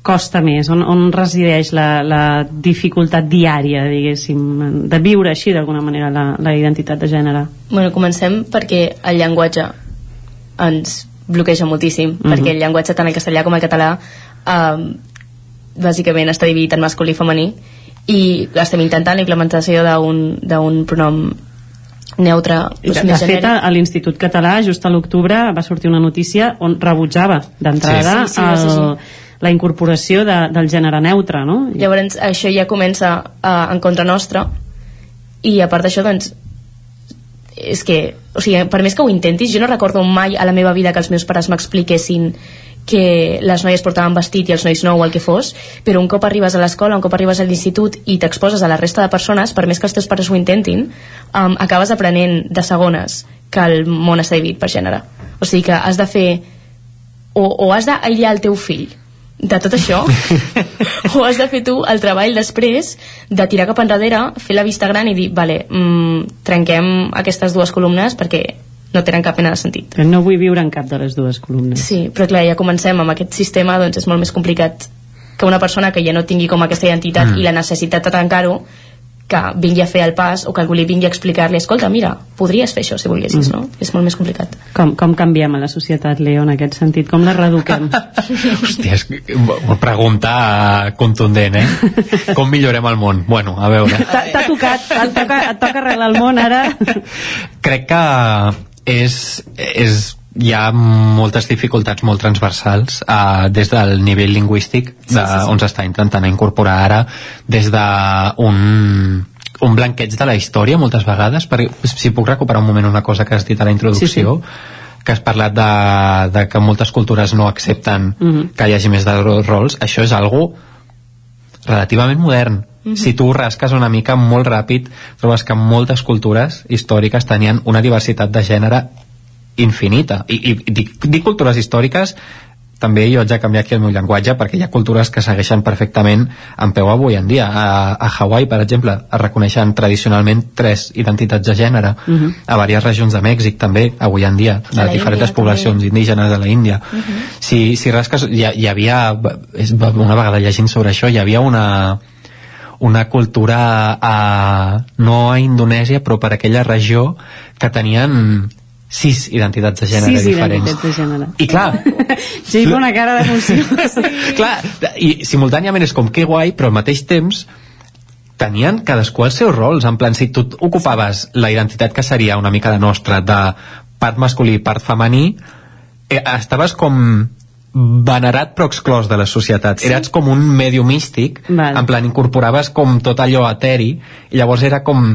costa més? On, on resideix la, la dificultat diària, diguéssim, de viure així d'alguna manera la, la identitat de gènere? Bueno, comencem perquè el llenguatge ens bloqueja moltíssim, mm -hmm. perquè el llenguatge tant el castellà com el català eh, bàsicament està dividit en masculí i femení i estem intentant la implementació d'un pronom neutre doncs, de, de fet a l'Institut Català just a l'octubre va sortir una notícia on rebutjava d'entrada sí, sí, sí, sí, sí. la incorporació de, del gènere neutre no? llavors això ja comença uh, en contra nostra i a part d'això doncs és que, o sigui, per més que ho intentis jo no recordo mai a la meva vida que els meus pares m'expliquessin que les noies portaven vestit i els nois no o el que fos, però un cop arribes a l'escola, un cop arribes a l'institut i t'exposes a la resta de persones, per més que els teus pares ho intentin, um, acabes aprenent de segones que el món està dividit per gènere. O sigui que has de fer... O, o has d'aïllar el teu fill de tot això o has de fer tu el treball després de tirar cap enrere, fer la vista gran i dir, vale, mm, trenquem aquestes dues columnes perquè no tenen cap mena de sentit. No vull viure en cap de les dues columnes. Sí, però clar, ja comencem amb aquest sistema, doncs és molt més complicat que una persona que ja no tingui com aquesta identitat mm. i la necessitat de tancar-ho que vingui a fer el pas o que algú li vingui a explicar-li escolta, mira, podries fer això si volguessis, mm. no? És molt més complicat. Com, com canviem a la societat, Leo, en aquest sentit? Com la reeduquem? Hòstia, és una pregunta contundent, eh? Com millorem el món? Bueno, a veure... T'ha tocat, et toca, et toca arreglar el món ara? Crec que és, és hi ha moltes dificultats molt transversals uh, des del nivell lingüístic de, sí, sí, sí. on s'està intentant incorporar ara des d'un un blanqueig de la història moltes vegades perquè, si puc recuperar un moment una cosa que has dit a la introducció sí, sí. que has parlat de, de que moltes cultures no accepten mm -hmm. que hi hagi més de rols això és algo relativament modern Mm -hmm. Si tu rasques una mica molt ràpid, trobes que moltes cultures històriques tenien una diversitat de gènere infinita. I, i dic, dic cultures històriques també jo haig de canviar aquí el meu llenguatge perquè hi ha cultures que segueixen perfectament en peu avui en dia. A, a Hawaii, per exemple, es reconeixen tradicionalment tres identitats de gènere. Uh -huh. A diverses regions de Mèxic també, avui en dia, de diferents Índia, poblacions també. indígenes de la Índia. Uh -huh. si, si rasques, hi, hi havia, una vegada llegint sobre això, hi havia una una cultura a, no a Indonèsia però per aquella regió que tenien sis identitats de gènere sis diferents. identitats de gènere. I clar... sí, una cara d'emoció. clar, i simultàniament és com que guai, però al mateix temps tenien cadascú els seus rols, en plan, si tu ocupaves la identitat que seria una mica la nostra de part masculí i part femení, eh, estaves com venerat però exclòs de la societat. Sí? Eres com un medio místic, vale. en plan incorporaves com tot allò eteri, i llavors era com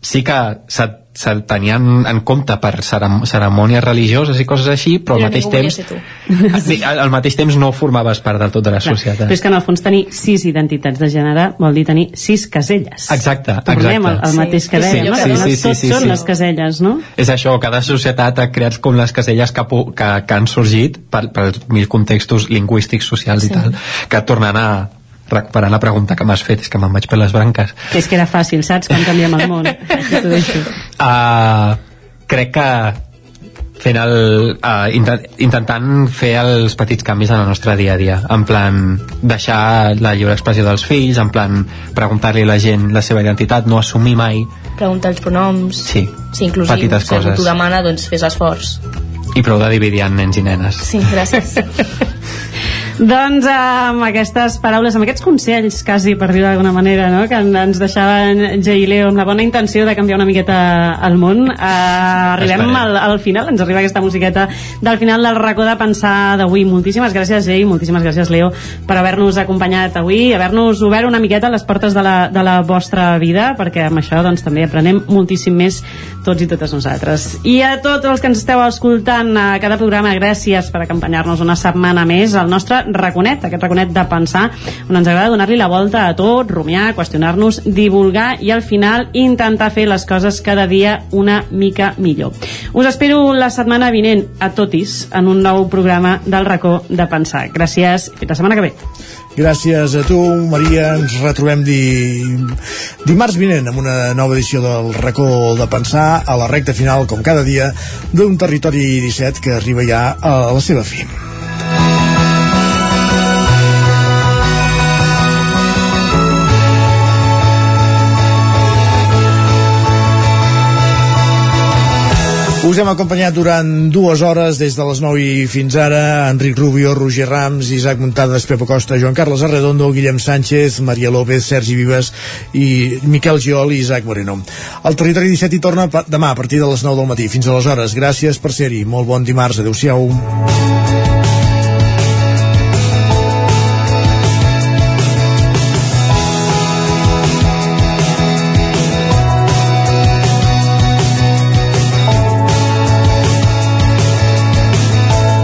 sí que se't se tenien en compte per cerimònies religioses i coses així, però, Però al mateix temps tu. al, al mateix temps no formaves part del tot de la societat. Però és que en el fons tenir sis identitats de gènere vol dir tenir sis caselles. Exacte, Tornem al, exacte. al mateix que dèiem, no? Que sí, tots són les caselles, no? És això, cada societat ha creat com les caselles que, que, que han sorgit per, per mil contextos lingüístics, socials Sí. i tal, que tornant a recuperar la pregunta que m'has fet, és que me'n vaig per les branques. Que és que era fàcil, saps? Com canviem el món. Uh, crec que fent el, uh, intent, intentant fer els petits canvis en el nostre dia a dia en plan deixar la lliure expressió dels fills en plan preguntar-li a la gent la seva identitat no assumir mai Preguntar els pronoms. sí, Sí, inclusiu. petites Si coses t'ho demana, doncs fes l'esforç. i prou de dividir en nens i nenes Sí, gràcies. Doncs amb aquestes paraules, amb aquests consells quasi per dir d'alguna manera, no? que en- ens deixaven Jay i Leo amb la bona intenció de canviar una miqueta el món. Eh, arribem al, al final, ens arriba aquesta musiqueta del final del racó de pensar d'avui. Moltíssimes gràcies Jay, moltíssimes gràcies Leo per haver-nos acompanyat avui, haver-nos obert una miqueta les portes de la, de la vostra vida perquè amb això doncs, també aprenem moltíssim més tots i totes nosaltres. I a tots els que ens esteu escoltant a cada programa, gràcies per acompanyar-nos una setmana més al nostre raconet, aquest raconet de pensar on ens agrada donar-li la volta a tot rumiar, qüestionar-nos, divulgar i al final intentar fer les coses cada dia una mica millor. Us espero la setmana vinent a totis en un nou programa del racó de pensar. Gràcies, fins la setmana que ve Gràcies a tu, Maria. Ens retrobem di... dimarts vinent amb una nova edició del racó de pensar a la recta final, com cada dia, d'un territori 17 que arriba ja a la seva fi. Us hem acompanyat durant dues hores des de les 9 i fins ara Enric Rubio, Roger Rams, Isaac Muntades, Pepo Costa, Joan Carles Arredondo, Guillem Sánchez, Maria López, Sergi Vives i Miquel Giol i Isaac Moreno. El Territori 17 hi torna demà a partir de les 9 del matí. Fins aleshores, gràcies per ser-hi. Molt bon dimarts. Adéu-siau.